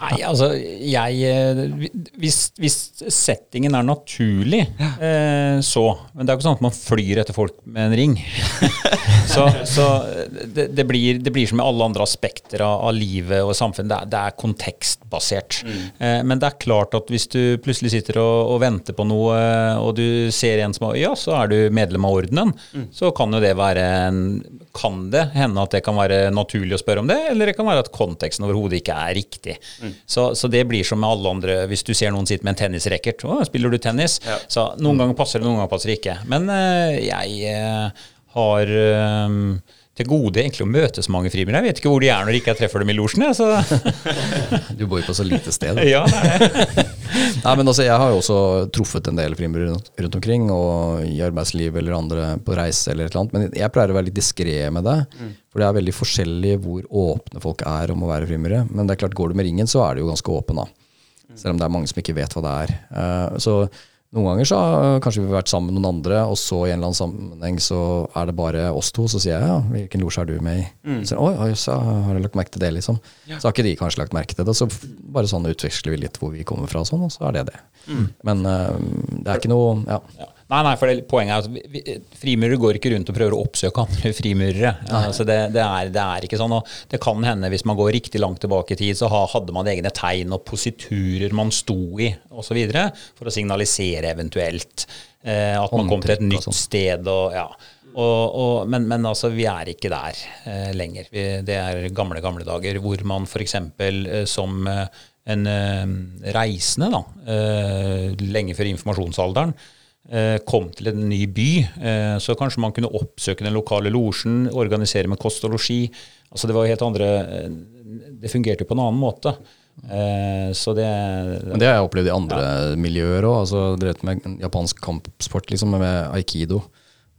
Nei, altså jeg eh, Hvis, hvis settingen er naturlig, eh, så Men det er jo ikke sånn at man flyr etter folk med en ring. så så det, det, blir, det blir som i alle andre aspekter av, av livet og samfunnet. Det er, det er kontekstbasert. Eh, men det er klart at hvis du plutselig sitter og, og venter på noe, og du ser en som har Ja, så er du medlem av ordenen. Så kan jo det være en Kan det hende at det kan være naturlig å spørre om det, eller det kan være at konteksten overhodet ikke er riktig. Så, så det blir som med alle andre Hvis du ser noen sitte med en tennisracket Å, spiller du tennis? Så noen ganger passer det, noen ganger passer det ikke. Men eh, jeg eh, har eh, til gode egentlig å møte så mange frimenn. Jeg vet ikke hvor de er når ikke jeg treffer dem i losjen. Så Du bor jo på så lite sted. ja, er. Nei, men altså, Jeg har jo også truffet en del frimurere rundt, rundt omkring, og i arbeidsliv eller andre på reise eller et eller annet. Men jeg pleier å være litt diskré med det. For det er veldig forskjellig hvor åpne folk er om å være frimurere. Men det er klart, går du med ringen, så er du jo ganske åpen, da. Selv om det er mange som ikke vet hva det er. Uh, så noen ganger så har kanskje vi vært sammen med noen andre, og så i en eller annen sammenheng så er det bare oss to. Så sier jeg ja, hvilken losje er du med i? Så, Oi, så har jeg lagt merke til det, liksom. Så har ikke de kanskje lagt merke til det. Så bare sånn utveksler vi litt hvor vi kommer fra, og sånn, og så er det det. Men uh, det er ikke noe ja. Nei, nei, for det, poenget er at frimurere går ikke rundt og prøver å oppsøke andre frimurere. Altså det, det, er, det er ikke sånn. Og det kan hende, hvis man går riktig langt tilbake i tid, så hadde man egne tegn og positurer man sto i osv. for å signalisere eventuelt eh, at man kom til et nytt sånn. sted. Og, ja. og, og, men, men altså, vi er ikke der eh, lenger. Vi, det er gamle, gamle dager hvor man f.eks. Eh, som eh, en eh, reisende, da, eh, lenge før informasjonsalderen, kom til en ny by, eh, så kanskje man kunne oppsøke den lokale losjen, organisere med kost og losji. Altså det var helt andre eh, Det fungerte jo på en annen måte. Eh, så det Men det har jeg opplevd i andre miljøer òg. Altså, drevet med japansk kampsport liksom, med aikido.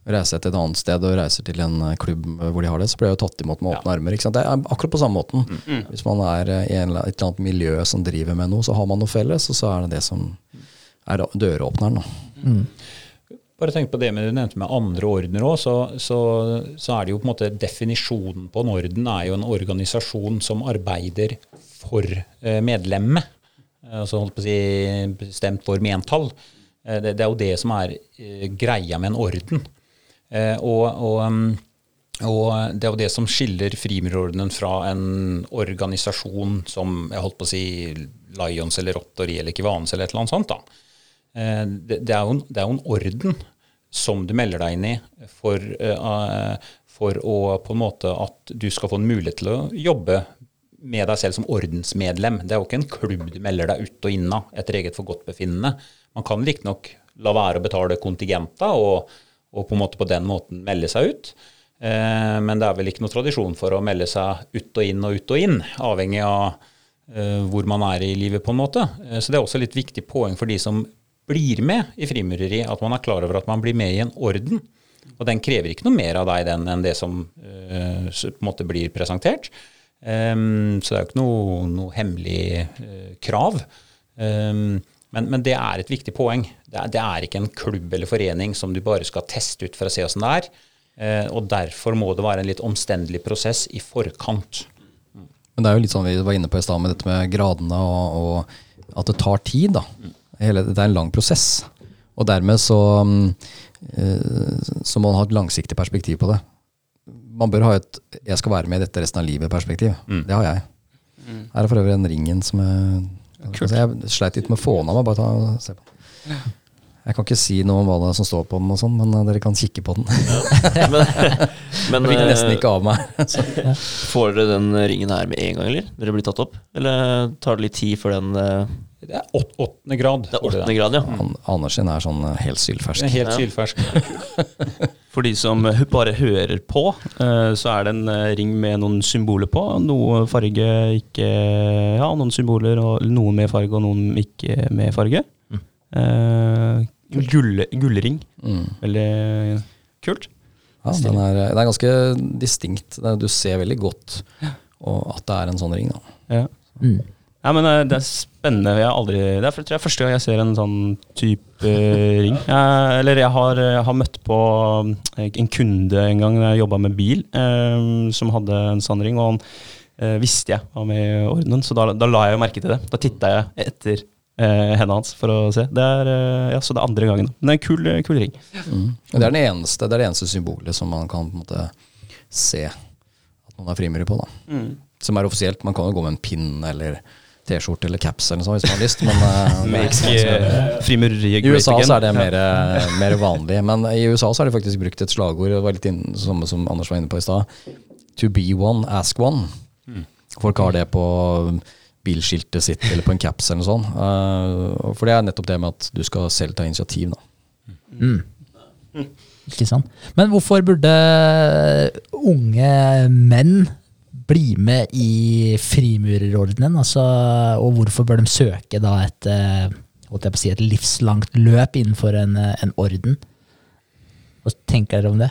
Reiser jeg til et annet sted og reiser til en eh, klubb hvor de har det, så blir jeg jo tatt imot med åpne armer. Ikke sant? Det er akkurat på samme måten. Hvis man er eh, i en, et eller annet miljø som driver med noe, så har man noe felles, og så er det det som er døråpneren. Da. Bare tenk på det med du nevnte med andre ordener òg, så, så, så er det jo på en måte definisjonen på en orden er jo en organisasjon som arbeider for eh, medlemmet. Eh, Altså holdt på å si bestemt for mentall. Eh, det, det er jo det som er greia med en orden. Og, og, um, og det er jo det som skiller Frimurordenen fra en organisasjon som jeg holdt på å si Lions eller Rotary eller Kivanes eller et eller annet sånt. da. Eh, det, det, er jo, det, er jo, en orden som du melder deg inn i for, uh, for å på en måte at du skal få en mulighet til å jobbe med deg selv som ordensmedlem. Det er jo ikke en klubb du melder deg ut og inn av etter eget forgodtbefinnende. Man kan riktignok la være å betale kontingenter og, og, på en måte på den måten melde seg ut. Eh, men det er vel ikke noe tradisjon for å melde seg ut og inn og ut og inn, avhengig av eh, hvor man er i livet, på en måte. Eh, så det er også litt viktig poeng for de som blir med i frimureri, at man er klar over at man blir med i en orden. Og den krever ikke noe mer av deg den enn det som uh, på en måte blir presentert. Um, så det er jo ikke noe, noe hemmelig uh, krav. Um, men, men, det er et viktig poeng. Det er, det er, ikke en klubb eller forening som du bare skal teste ut for å se åssen det er. Uh, og derfor må det være en litt omstendelig prosess i forkant. Men det er jo litt sånn vi var inne på i stad med dette med gradene og, og, at det tar tid. da. Hele, det er en lang prosess. Og dermed så, uh, så må man ha et langsiktig perspektiv på det man bør ha et 'jeg skal være med i dette resten av livet'-perspektiv. Mm. Det har jeg. Mm. Her er for øvrig den ringen som jeg altså Jeg sleit litt med å få den av meg. Bare ta se på. Jeg kan ikke si noe om hva det er som står på den, og sånn, men uh, dere kan kikke på den. Ja. men, men, jeg fikk nesten ikke av meg. ja. Får dere den ringen her med en gang, eller? Dere blir tatt opp? Eller tar det litt tid før den det er åt, åttende grad. Det er åttende grad, ja. Mm. Andersen er sånn eh, helt sylfersk. Helt ja. sylfersk. For de som bare hører på, eh, så er det en eh, ring med noen symboler på. Noe farge ikke Ja, noen symboler, og noen med farge og noen ikke med farge. Mm. Gull, gullring. Mm. Veldig kult. Ja, den er, det er ganske distinkt. Du ser veldig godt at det er en sånn ring. Da. Ja. Mm. Ja, men eh, Det er spennende. Jeg har aldri, det er for, tror jeg første gang jeg ser en sånn type uh, ring. Jeg, eller jeg har, jeg har, møtt på eh, en kunde en gang da jeg jobba med bil, uh, som hadde en sånn ring. Og han uh, visste jeg var med i ordenen, så da, da, la jeg jo merke til det. Da titta jeg etter hendene hans for å se. Det er, ja, så det er andre gangen. Men det er en kul, kul ring. Mm. Det, er eneste, det er det eneste symbolet som man kan på en måte se at noen er frimurere på. da. Mm. Som er offisielt. Man kan jo gå med en pinn eller T-skjorte eller caps eller noe sånt hvis man har lyst. Men uh, I USA så er det mer, mer, vanlig. Men i USA så har de faktisk brukt et slagord, det var litt inn, samme som Anders var inne på i stad. To be one, ask one. Mm. Folk har det på bilskiltet sitt eller på en caps eller noe sånt. Uh, for det er nettopp det med at du skal selv ta initiativ, da. Mm. Ikke sant. Men hvorfor burde unge menn bli med i frimurerordenen? Altså, og hvorfor bør de søke da et, eh, si, et livslangt løp innenfor en, eh, en, orden? Hva tenker dere om det?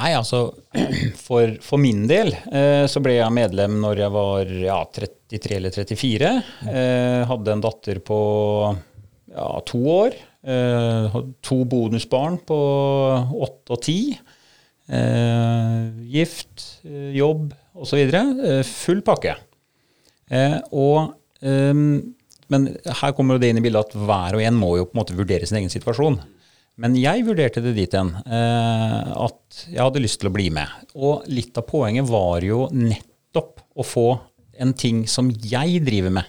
Nei, altså, for, for min del eh, så ble jeg medlem når jeg var ja, 33 eller 34. Eh, hadde en datter på ja, to år. Eh, to bonusbarn på åtte og ti. Eh, gift, jobb, osv. Eh, full pakke. Eh, og, ehm, men her kommer det inn i bildet at hver og en må jo på en måte vurdere sin egen situasjon. Men jeg vurderte det dit hen eh, at jeg hadde lyst til å bli med. Og litt av poenget var jo nettopp å få en ting som jeg driver med.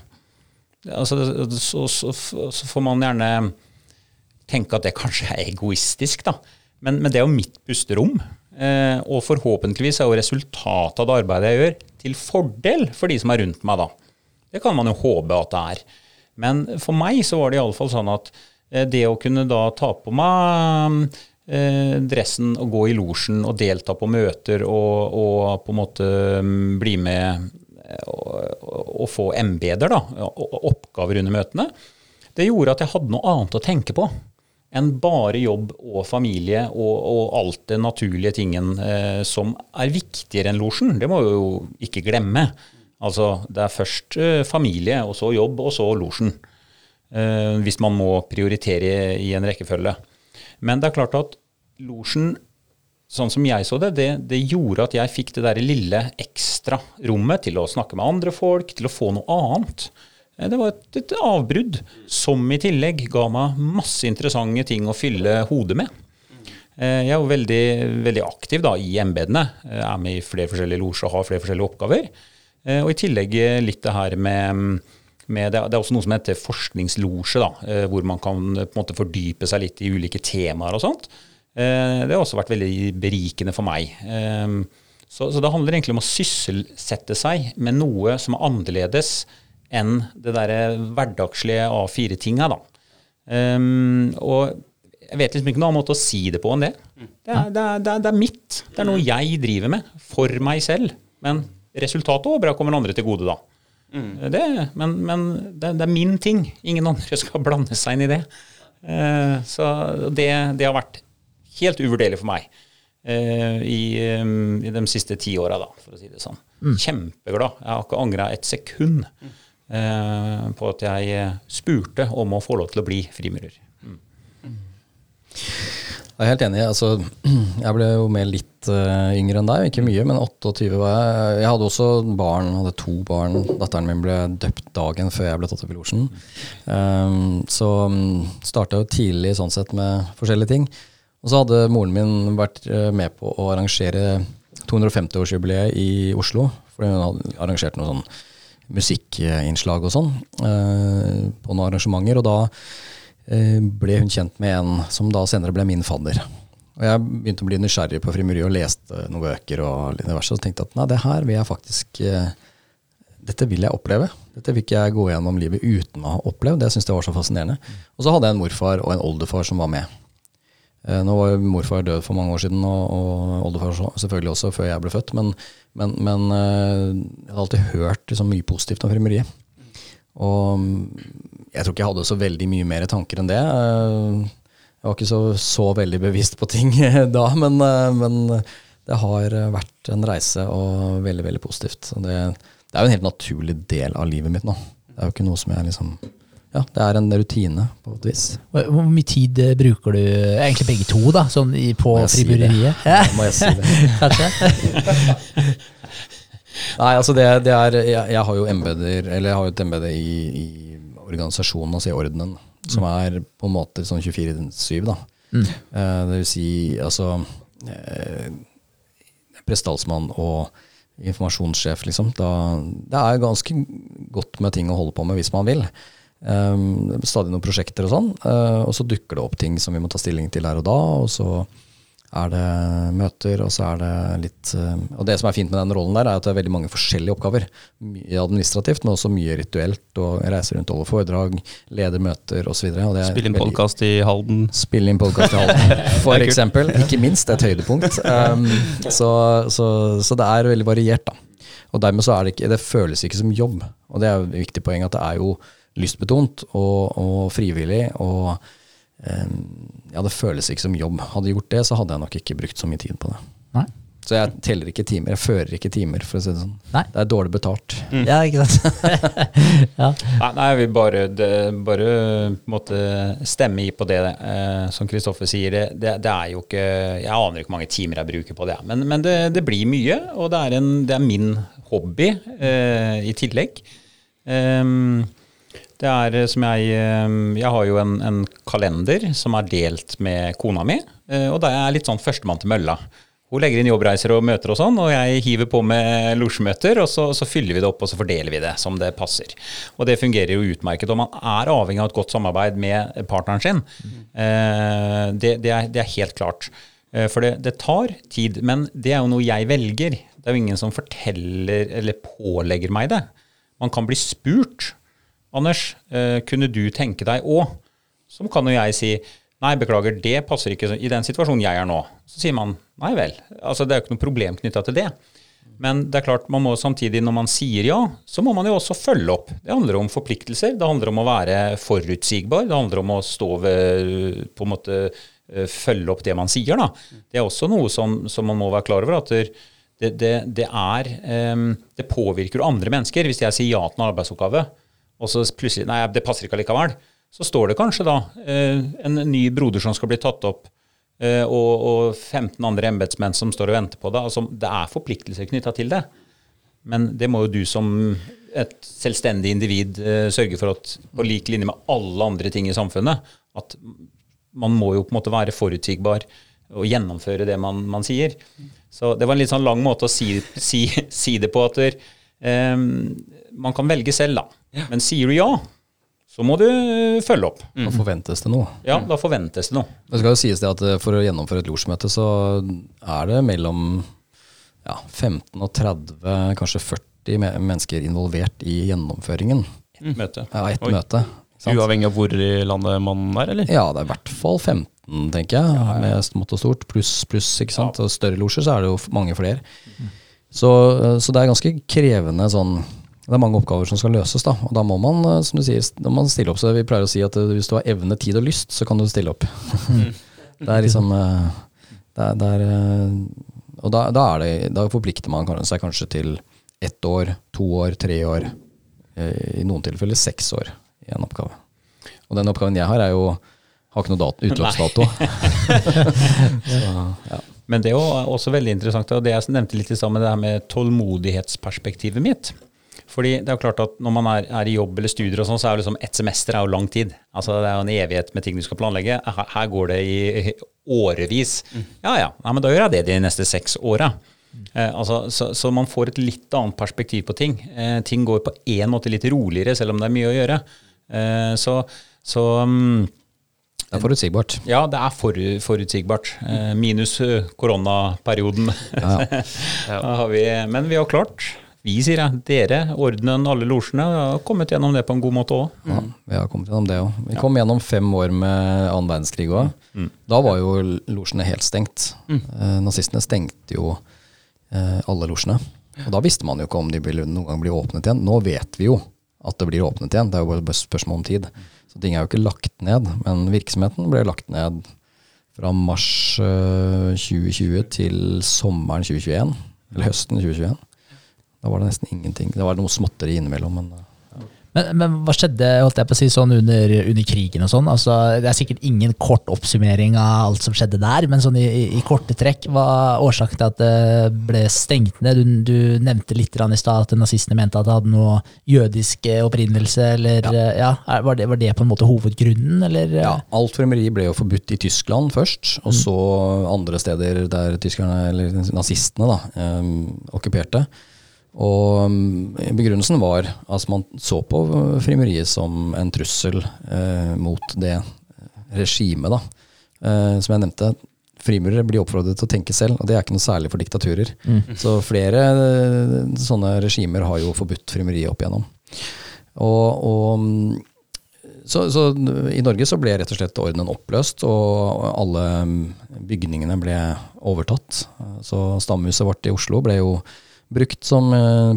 Altså, så, så, så, får man gjerne tenke at det kanskje er egoistisk, da. Men, men det er jo mitt pusterom. Eh, og forhåpentligvis er jo resultatet av det arbeidet jeg gjør, til fordel for de som er rundt meg da. Det kan man jo håpe at det er. Men for meg så var det iallfall sånn at eh, det å kunne da ta på meg eh, dressen og gå i losjen og delta på møter og, og på en måte mm, bli med og, og få embeder, da, oppgaver under møtene, det gjorde at jeg hadde noe annet å tenke på enn bare jobb og familie og, og alt det naturlige tingen eh, som er viktigere enn losjen. Det må vi jo ikke glemme. Altså, det er først eh, familie, og så jobb, og så losjen. Eh, hvis man må prioritere i en rekkefølge. Men det er klart at losjen, sånn som jeg så det, det, det gjorde at jeg fikk det der lille ekstra rommet til å snakke med andre folk, til å få noe annet. Eh, det var et, et, avbrudd som i tillegg ga meg masse interessante ting å fylle hodet med. Eh, jeg er jo veldig, veldig aktiv da, i embetene. Er med i flere forskjellige losjer og har flere forskjellige oppgaver. Eh, og i tillegg litt det her med med det, er også noe som heter forskningslosje, da, eh, hvor man kan på en måte fordype seg litt i ulike temaer og sånt. Eh, det har også vært veldig berikende for meg. Eh, så, så, det handler egentlig om å sysselsette seg med noe som er annerledes enn det derre hverdagslige A4-tinga, da. og jeg vet liksom ikke noen annen måte å si det på enn det. Det er, det, er, det er, mitt. Det er noe jeg driver med for meg selv. Men resultatet håper bra kommer andre til gode, da. Mm. Det, men, men det, det, er min ting. Ingen andre skal blande seg inn i det. Uh, så det, det, har vært helt uvurderlig for meg uh, i, um, i, de siste ti åra, for å si det sånn. Mm. Kjempeglad. Jeg har ikke angra et sekund uh, på at jeg spurte om å få lov til å bli frimurer. Mm. Jeg er helt enig. Altså, jeg ble jo med litt uh, yngre enn deg, ikke mye, men 28 var jeg. Jeg hadde også barn, hadde to barn. Datteren min ble døpt dagen før jeg ble tatt opp i losjen. Um, så um, mm, starta jo tidlig sånn sett med forskjellige ting. Og så hadde moren min vært med på å arrangere 250-årsjubileet i Oslo. Fordi hun hadde arrangert noe sånn musikkinnslag og sånn uh, på noen arrangementer. Og da Eh, ble hun kjent med en som da senere ble min fadder. Og Jeg begynte å bli nysgjerrig på frimuriet og leste noen bøker og diverse, og tenkte at nei, det her vil jeg faktisk eh, Dette vil jeg oppleve. Dette vil ikke jeg gå gjennom livet uten å ha opplevd. Det synes jeg var så fascinerende. Og så hadde jeg en morfar og en oldefar som var med. Eh, nå var jo morfar død for mange år siden, og, og oldefar selvfølgelig også, før jeg ble født. Men, men, men jeg hadde alltid hørt liksom, mye positivt om frimeriet. Og jeg tror ikke jeg hadde så veldig mye mer tanker enn det. Jeg var ikke så, så veldig bevisst på ting da, men, men, det har vært en reise og veldig, veldig positivt. Det, det, er jo en helt naturlig del av livet mitt nå. Det er jo ikke noe som jeg liksom ja, det er en rutine på et vis. Hvor mye tid bruker du, egentlig begge to, da, sånn på fribureriet? Si ja. Må jeg si det? Kanskje? Nei, altså det, det er jeg, jeg, har jo embeder, eller jeg har jo et embede i, i, organisasjonen, altså i ordenen, som mm. er på en måte sånn 24-7, da. Mm. Eh, det vil si, altså eh, Prestalsmann og informasjonssjef, liksom. Da, det er ganske godt med ting å holde på med hvis man vil. Um, stadig noen prosjekter og sånn. Uh, og så dukker det opp ting som vi må ta stilling til her og da. Og så er det møter, og så er det litt uh, Og det som er fint med den rollen der, er at det er veldig mange forskjellige oppgaver. Mye administrativt, men også mye rituelt. og reiser rundt, over foredrag, leder møter osv. Spille inn podkast i Halden. Spille inn podkast i Halden, for eksempel. Ikke minst et høydepunkt. Um, så, så, så, det er veldig variert, da. Og dermed så er det ikke Det føles ikke som jobb. Og det er et viktig poeng at det er jo lystbetont og, og frivillig. og ja, det føles ikke som jobb. Hadde jeg gjort det, så hadde jeg nok ikke brukt så mye tid på det. Nei. Så jeg teller ikke timer. Jeg fører ikke timer, for å si det sånn. Nei. Det er dårlig betalt. Mm. Ja, ikke sant. ja. Nei, jeg vil bare, det, bare måtte stemme i på det, eh, som Kristoffer sier. Det, det, det, er jo ikke Jeg aner ikke hvor mange timer jeg bruker på det, men, men det, blir mye. Og det er, en, det er min hobby eh, i tillegg. Um, det er eh, som jeg eh, Jeg har jo en, en, kalender som er delt med kona mi, eh, og da er jeg litt sånn førstemann til mølla. Hun legger inn jobbreiser og møter og sånn, og jeg hiver på med losjemøter, og så, så, fyller vi det opp og så fordeler vi det som det passer. Og det fungerer jo utmerket. Og man er avhengig av et godt samarbeid med partneren sin. Mm. Det, det, er, det, er, helt klart. For det, det, tar tid. Men det er jo noe jeg velger. Det er jo ingen som forteller eller pålegger meg det. Man kan bli spurt. Anders, eh, kunne du tenke deg òg? Så kan jo jeg si nei, beklager, det passer ikke i den situasjonen jeg er nå. Så sier man nei vel. Altså Det er jo ikke noe problem knytta til det. Men det er klart, man må samtidig, når man sier ja, så må man jo også følge opp. Det handler om forpliktelser, det handler om å være forutsigbar, det handler om å stå ved på en måte eh, følge opp det man sier. da. Det er også noe som, som man må være klar over. at det, det, det, er, um, det påvirker andre mennesker. Hvis jeg sier ja til en arbeidsoppgave, og så plutselig Nei, det passer ikke allikevel. Så står det kanskje da eh, en ny broder som skal bli tatt opp, eh, og, og 15 andre embetsmenn som står og venter på det. Altså, det er forpliktelser knytta til det. Men det må jo du som et selvstendig individ eh, sørge for at på lik linje med alle andre ting i samfunnet, at man må jo på en måte være forutsigbar og gjennomføre det man, man sier. Så det var en litt sånn lang måte å si, si, si det på at um, man kan velge selv, da. Men sier du ja, så må du eh, følge opp. Da forventes det noe. Ja, da forventes det noe. Det skal jo sies det at eh, For å gjennomføre et losjmøte så er det mellom ja, 15 og 30, kanskje 40 mennesker involvert i gjennomføringen Møte. Ja, et Oi. møte. sant? Uavhengig av hvor i landet man er, eller? Ja, det er i hvert fall 15, tenker jeg, med smått og stort. Pluss, pluss, ikke sant. Og større losjer så er det jo mange flere. Så, eh, så det er ganske krevende sånn Det er mange oppgaver som skal løses, da. Og da må man, eh, som du sier, må man stille opp. Så vi pleier å si at eh, hvis du har evne, tid og lyst, så kan du stille opp. det er liksom eh, det er, det er, Og da, da, er det, da forplikter man seg kanskje til ett år, to år, tre år. I noen tilfeller seks år i en oppgave. Og den oppgaven jeg har, er jo har ikke noe dat utløpsdato. så, ja. Men det er jo også veldig interessant, og det jeg nevnte litt i stad med det her med tålmodighetsperspektivet mitt. Fordi det er jo klart at når man er, er i jobb eller studier og sånn, så er jo liksom ett semester er jo lang tid. Altså det er jo en evighet med ting du skal planlegge. Her, her går det i årevis. Ja ja, Nei, men da gjør jeg det de neste seks åra. Eh, altså, så, så man får et litt annet perspektiv på ting. Eh, ting går på en måte litt roligere, selv om det er mye å gjøre. Eh, så så um, Det er forutsigbart. ja, det er for, forutsigbart. Eh, minus eh, koronaperioden. ja. ja. vi, men vi har klart, vi sier jeg, dere, ordenen, alle losjene, har kommet gjennom det på en god måte òg. Ja, vi har kommet gjennom det òg. Vi kom gjennom fem år med annen verdenskrig òg. Da var jo losjene helt stengt. Eh, nazistene stengte jo eh, alle losjene. Og da visste man jo ikke om de ville noen gang bli åpnet igjen. Nå vet vi jo at det blir åpnet igjen. Det er jo bare spørsmål om tid. Så ting er jo ikke lagt ned, men virksomheten ble lagt ned fra mars eh, 2020 til sommeren 2021. Eller høsten 2021. Da var det nesten ingenting. Det var noe småtteri innimellom, men ja. Men, men hva skjedde holdt jeg på å si, sånn under, under krigen og sånn? Altså, det er sikkert ingen kort oppsummering av alt som skjedde der, men sånn i, i, korte trekk, hva var årsaken til at det ble stengt ned? Du, du nevnte litt i stad at nazistene mente at det hadde noe jødisk eh, opprinnelse, eller ja. ja er- var, det, var det på en måte hovedgrunnen, eller? Ja, alt fremmeri ble jo forbudt i Tyskland først, og så andre steder der tyskerne, eller nazistene, da, eh, okkuperte. Og mm, begrunnelsen var at man så på frimeriet som en trussel eh, mot det regimet, da. Eh, som jeg nevnte, frimurere blir oppfordret til å tenke selv, og det er ikke noe særlig for diktaturer. Så flere sånne regimer har jo forbudt frimeriet opp igjennom. Og, og mm, så, så i Norge så ble rett og slett ordenen oppløst, og alle mm, bygningene ble overtatt. Så stamhuset vårt i Oslo ble jo brukt som eh,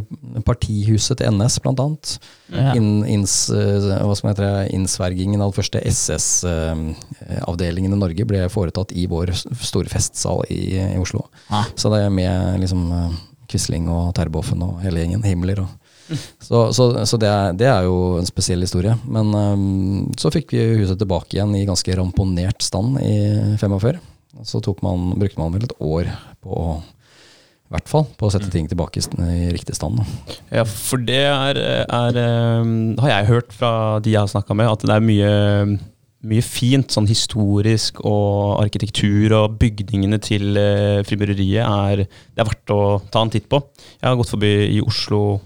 partihuset til NS, blant annet. Ja. In, inns, eh, innsvergingen av den første SS-avdelingen i Norge ble foretatt i vår store festsal i, i Oslo. Ah. Så det er med liksom eh, Quisling og Terboven og hele gjengen, Himmler og så, så, så det, er, det er jo en spesiell historie. Men um, så fikk vi huset tilbake igjen i ganske ramponert stand i 45. Så man, brukte man vel et år på å- i hvert fall på å sette ting tilbake i, riktig stand. Da. Ja, for det er, er eh, Har jeg hørt fra de jeg har snakka med, at det er mye, mye fint sånn historisk og arkitektur og bygningene til eh, frimureriet er Det er verdt å ta en titt på. Jeg har gått forbi i Oslo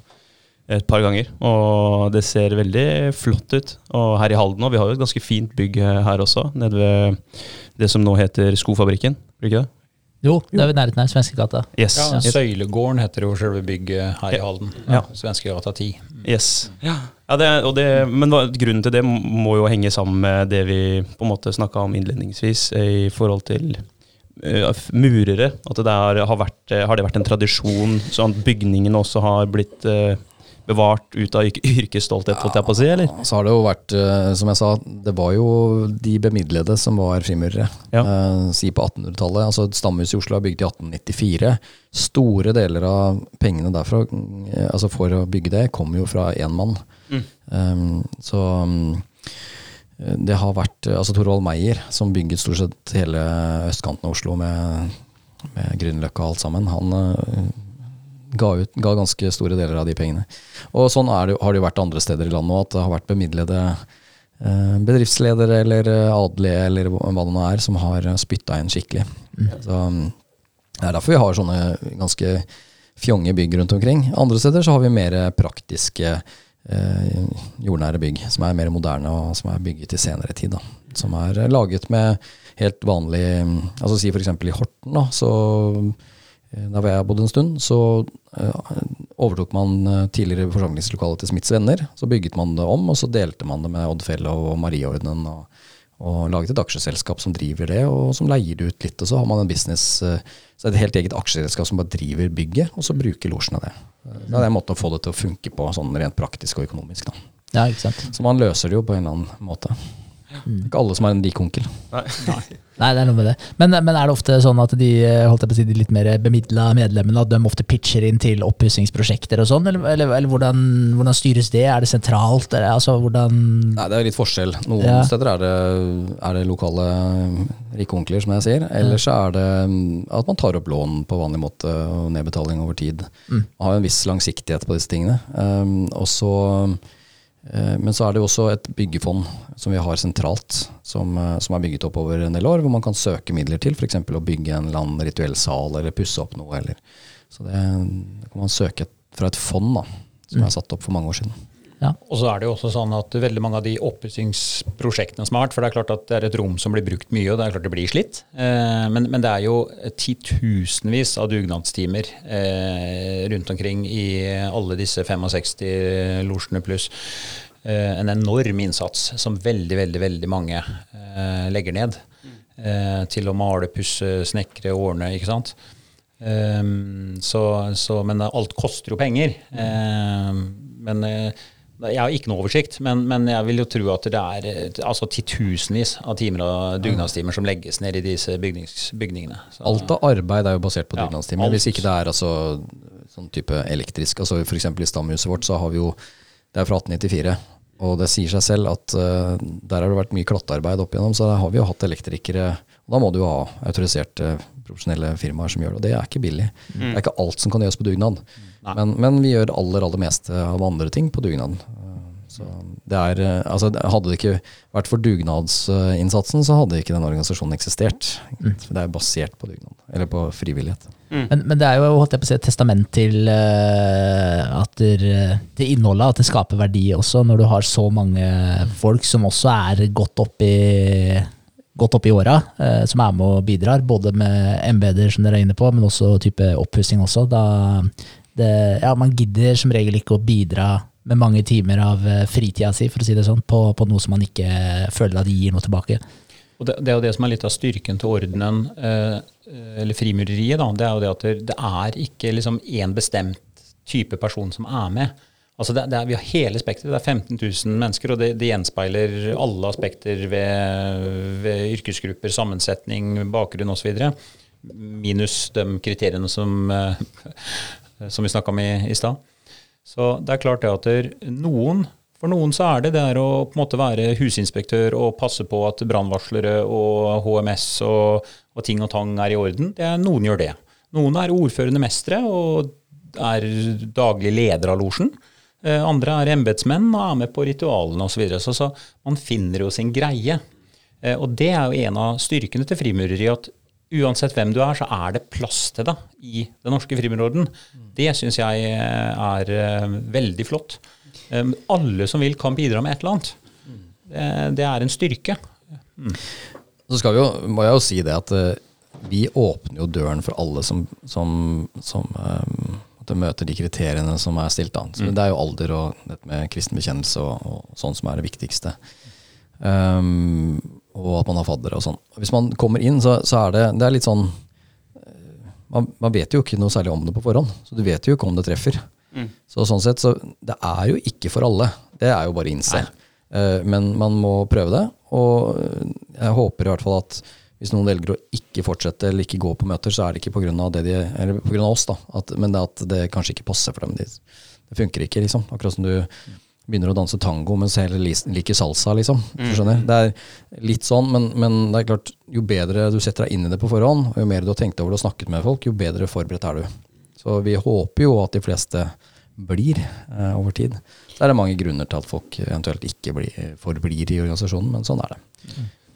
et par ganger, og det ser veldig flott ut. Og her i Halden òg, vi har jo et ganske fint bygg her også, nede ved det som nå heter Skofabrikken. Ikke det? Jo, det er ved nærheten her, Svenskegata. Yes. Ja. Søylegården heter jo selve bygget her i Halden. Ja. Svenskegata 10. Yes. Ja, det, er- og det, men grunnen til det må jo henge sammen med det vi på en måte snakka om innledningsvis, eh, i forhold til uh, murere. At det der, har, vært, eh, har det vært en tradisjon, sånn at bygningene også har blitt eh, bevart ut av yrke- yrkesstolthet, holdt jeg på å si, eller? Så har det jo vært, eh, som jeg sa, det var jo de bemidlede som var frimurere. Ja. Eh, si på 1800-tallet. altså Stamhuset i Oslo er bygd i 1894. Store deler av pengene derfra, eh, altså for å bygge det, kom jo fra én mann. Mm. Um, så um, det har vært altså Torvald Meyer, som bygget stort sett hele østkanten av Oslo med, med Grünerløkka og alt sammen. Han ga, ut, ga ganske store deler av de pengene. Og sånn det, har det jo vært andre steder i landet òg, at det har vært bemidlede eh, bedriftsledere eller eh, adelige eller hva det nå er, som har spytta inn skikkelig. Så mm, Det er derfor vi har sånne ganske fjonge bygg rundt omkring. Andre steder så har vi mer praktiske eh, jordnære bygg, som er mer moderne og som er bygget i senere tid. Da. Som er laget med helt vanlig altså Si f.eks. i Horten, da, så eh, var jeg bodde en stund, så uh, overtok man uh, tidligere forsamlingslokalet til Smiths venner. Så bygget man det om, og så delte man det med Oddfell og Marieordenen. Og, og laget et aksjeselskap som driver det, og som leier det ut litt. Og så har man en business, så er det et helt eget aksjeselskap som bare driver bygget, og så bruker losjen av det. Det er en måte å få det til å funke på, sånn rent praktisk og økonomisk. Da. Ja, ikke sant. Så man løser det jo på en eller annen måte. Det er ikke alle som har en rik onkel. Nei. Nei, det er noe med det. Men, men er det ofte sånn at de holdt jeg på å si, de litt mer bemidla medlemmene at de ofte pitcher inn til oppussingsprosjekter og sånn, eller, eller, eller hvordan, hvordan, styres det? Er det sentralt? Er det, altså, hvordan Nei, Det er litt forskjell. Noen ja. steder er det, er det, lokale rike onkler, som jeg sier. Ellers ja. er det mm, at man tar opp lån på vanlig måte og nedbetaling over tid. Mm. Man har en viss langsiktighet på disse tingene. Um, og så Eh, men så er det jo også et byggefond som vi har sentralt, som, eh, som, er bygget opp over en del år, hvor man kan søke midler til f.eks. å bygge en eller annen rituell sal eller pusse opp noe. Eller. Så det, det, kan man søke fra et fond da, som er satt opp for mange år siden. Ja. Og så er det jo også sånn at veldig mange av de oppussingsprosjektene som har vært, for det er klart at det er et rom som blir brukt mye, og det er klart det blir slitt. Eh, men, men, det er jo titusenvis av dugnadstimer eh, rundt omkring i alle disse 65 losjene pluss. Eh, en enorm innsats som veldig, veldig, veldig mange legger ned. Til å male, pusse, snekre, ordne, ikke sant. Um, så, så, men alt koster jo penger. Um, men jeg har ikke noe oversikt, men, men, jeg vil jo tro at det er eh, altså, titusenvis av timer og dugnadstimer som legges ned i disse bygnings, bygningene. Så, alt av arbeid er jo basert på ja, dugnadstimer. Hvis ikke det er altså, sånn type elektrisk. altså F.eks. i stamhuset vårt så har vi jo Det er fra 1894. Og det sier seg selv at uh, der har det vært mye klattearbeid opp igjennom, så der har vi jo hatt elektrikere. Da må du ha autoriserte profesjonelle firmaer som gjør det, og det er ikke billig. Mm. Det er ikke alt som kan gjøres på dugnad. Men, men, vi gjør aller, aller meste av andre ting på dugnaden. Så det er, altså, hadde det ikke vært for dugnadsinnsatsen, så hadde ikke den organisasjonen eksistert. Mm. Det er basert på dugnad, eller på frivillighet. Mm. Men, men, det er jo holdt jeg på å si, et testament til uh, at det, til innholdet, at det skaper verdi også, når du har så mange folk som også er godt oppi godt opp i åra, eh, som er med og bidrar. Både med embeder, som dere er inne på, men også type oppussing også. Da det, ja, man gidder som regel ikke å bidra med mange timer av eh, fritida si, for å si det sånn, på, på noe som man ikke føler at gir noe tilbake. Og det, det, er jo det som er litt av styrken til ordenen, eh, eller frimureriet. Da, det er jo det at det, er ikke liksom én bestemt type person som er med. Altså det, det er, vi har hele spekteret. Det er 15 000 mennesker, og det, det gjenspeiler alle aspekter ved, ved, yrkesgrupper, sammensetning, bakgrunn osv. Minus de kriteriene som, eh, som vi snakka om i, i stad. Så det er klart det at noen for noen så er det det å på en måte være husinspektør og passe på at brannvarslere og HMS og, og, ting og tang er i orden. Er, noen gjør det. Noen er ordførende mestere og er daglig leder av losjen. Eh, andre er embetsmenn og er med på ritualene osv. Så, videre. så så man finner jo sin greie. Eh, og det er jo en av styrkene til frimureriet, at uansett hvem du er, så er det plass til deg i Den norske frimurerorden. Det syns jeg eh, er veldig flott. Alle som vil, kan bidra med et eller annet. Det, er en styrke. Mm. Så jo, må jeg jo si det at vi åpner jo døren for alle som, som, som um, møter de kriteriene som er stilt an. Så mm. Det er jo alder og dette med kristen bekjennelse og, og sånn som er det viktigste. Um, og at man har fadder og sånn. Hvis man kommer inn, så, så, er det, det er litt sånn eh, man, man, vet jo ikke noe særlig om det på forhånd, så du vet jo ikke om det treffer. Mm. Så sånn sett, så det er jo ikke for alle. Det er jo bare å innse. Uh, men man må prøve det, og jeg håper i hvert fall at hvis noen velger å ikke fortsette eller ikke gå på møter, så er det ikke pga. oss, da. At, men det at det kanskje ikke passer for dem. Det, det funker ikke, liksom. Akkurat som du begynner å danse tango mens hele liker salsa, liksom. Du skjønner? Det er litt sånn, men, men, det er klart, jo bedre du setter deg inn i det på forhånd, og jo mer du har tenkt over det og snakket med folk, jo bedre forberedt er du. Så vi håper jo at de fleste blir eh, over tid. Så er det mange grunner til at folk eventuelt ikke blir, forblir i organisasjonen, men sånn er det.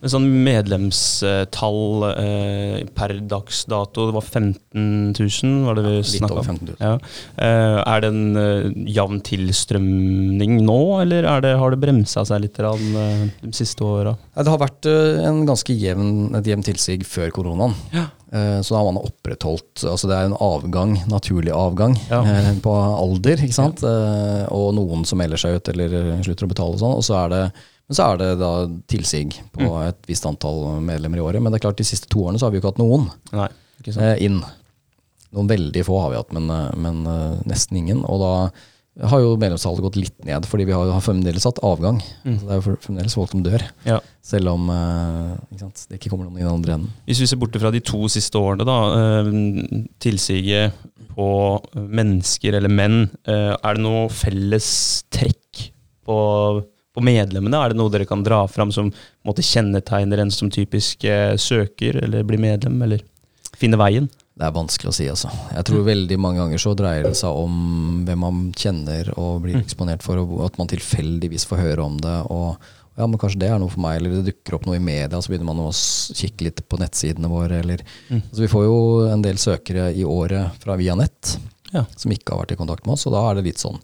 Mm. En sånn medlemstall eh, per dags dato, det var 15 000, var det vi Litt snakka om? 15 000. Ja. Eh, er det en eh, jevn tilstrømning nå, eller er det, har det bremsa seg litt rann, eh, de siste åra? Ja, Det har vært eh, en ganske jevn, et jevnt tilsig før koronaen. Ja. Eh, Så da har man opprettholdt altså Det er en avgang, naturlig avgang, Ja. eh, på alder. ikke sant? Ja. Og noen som melder seg ut eller slutter å betale og sånn. Og så er det, men så er det da tilsig på Mm. et visst antall medlemmer i året. Men det er klart de siste to årene så har vi jo ikke hatt noen Nei, ikke sant? eh, inn. Noen veldig få har vi hatt, men, eh, men eh, nesten ingen. Og da har jo medlemstallet gått litt ned, fordi vi har, har fremdeles hatt avgang. Mm. Så det er jo fremdeles folk som dør. Ja. Selv om ikke sant, det ikke kommer noen i den andre enden. Hvis vi ser bort fra de to siste årene, da. Tilsiget på mennesker eller menn. Er det noe felles trekk på, på medlemmene? Er det noe dere kan dra fram som måtte, kjennetegner en som typisk eh, søker eller blir medlem, eller finner veien? Det er vanskelig å si, altså. Jeg tror veldig mange ganger så dreier det seg om hvem man kjenner og blir eksponert for, og at man tilfeldigvis får høre om det. og ja, men kanskje det er noe for meg, eller det dukker opp noe i media, så begynner man å kikke litt på nettsidene våre, eller altså, Vi får jo en del søkere i året fra via nett Ja. som ikke har vært i kontakt med oss, og da er det litt sånn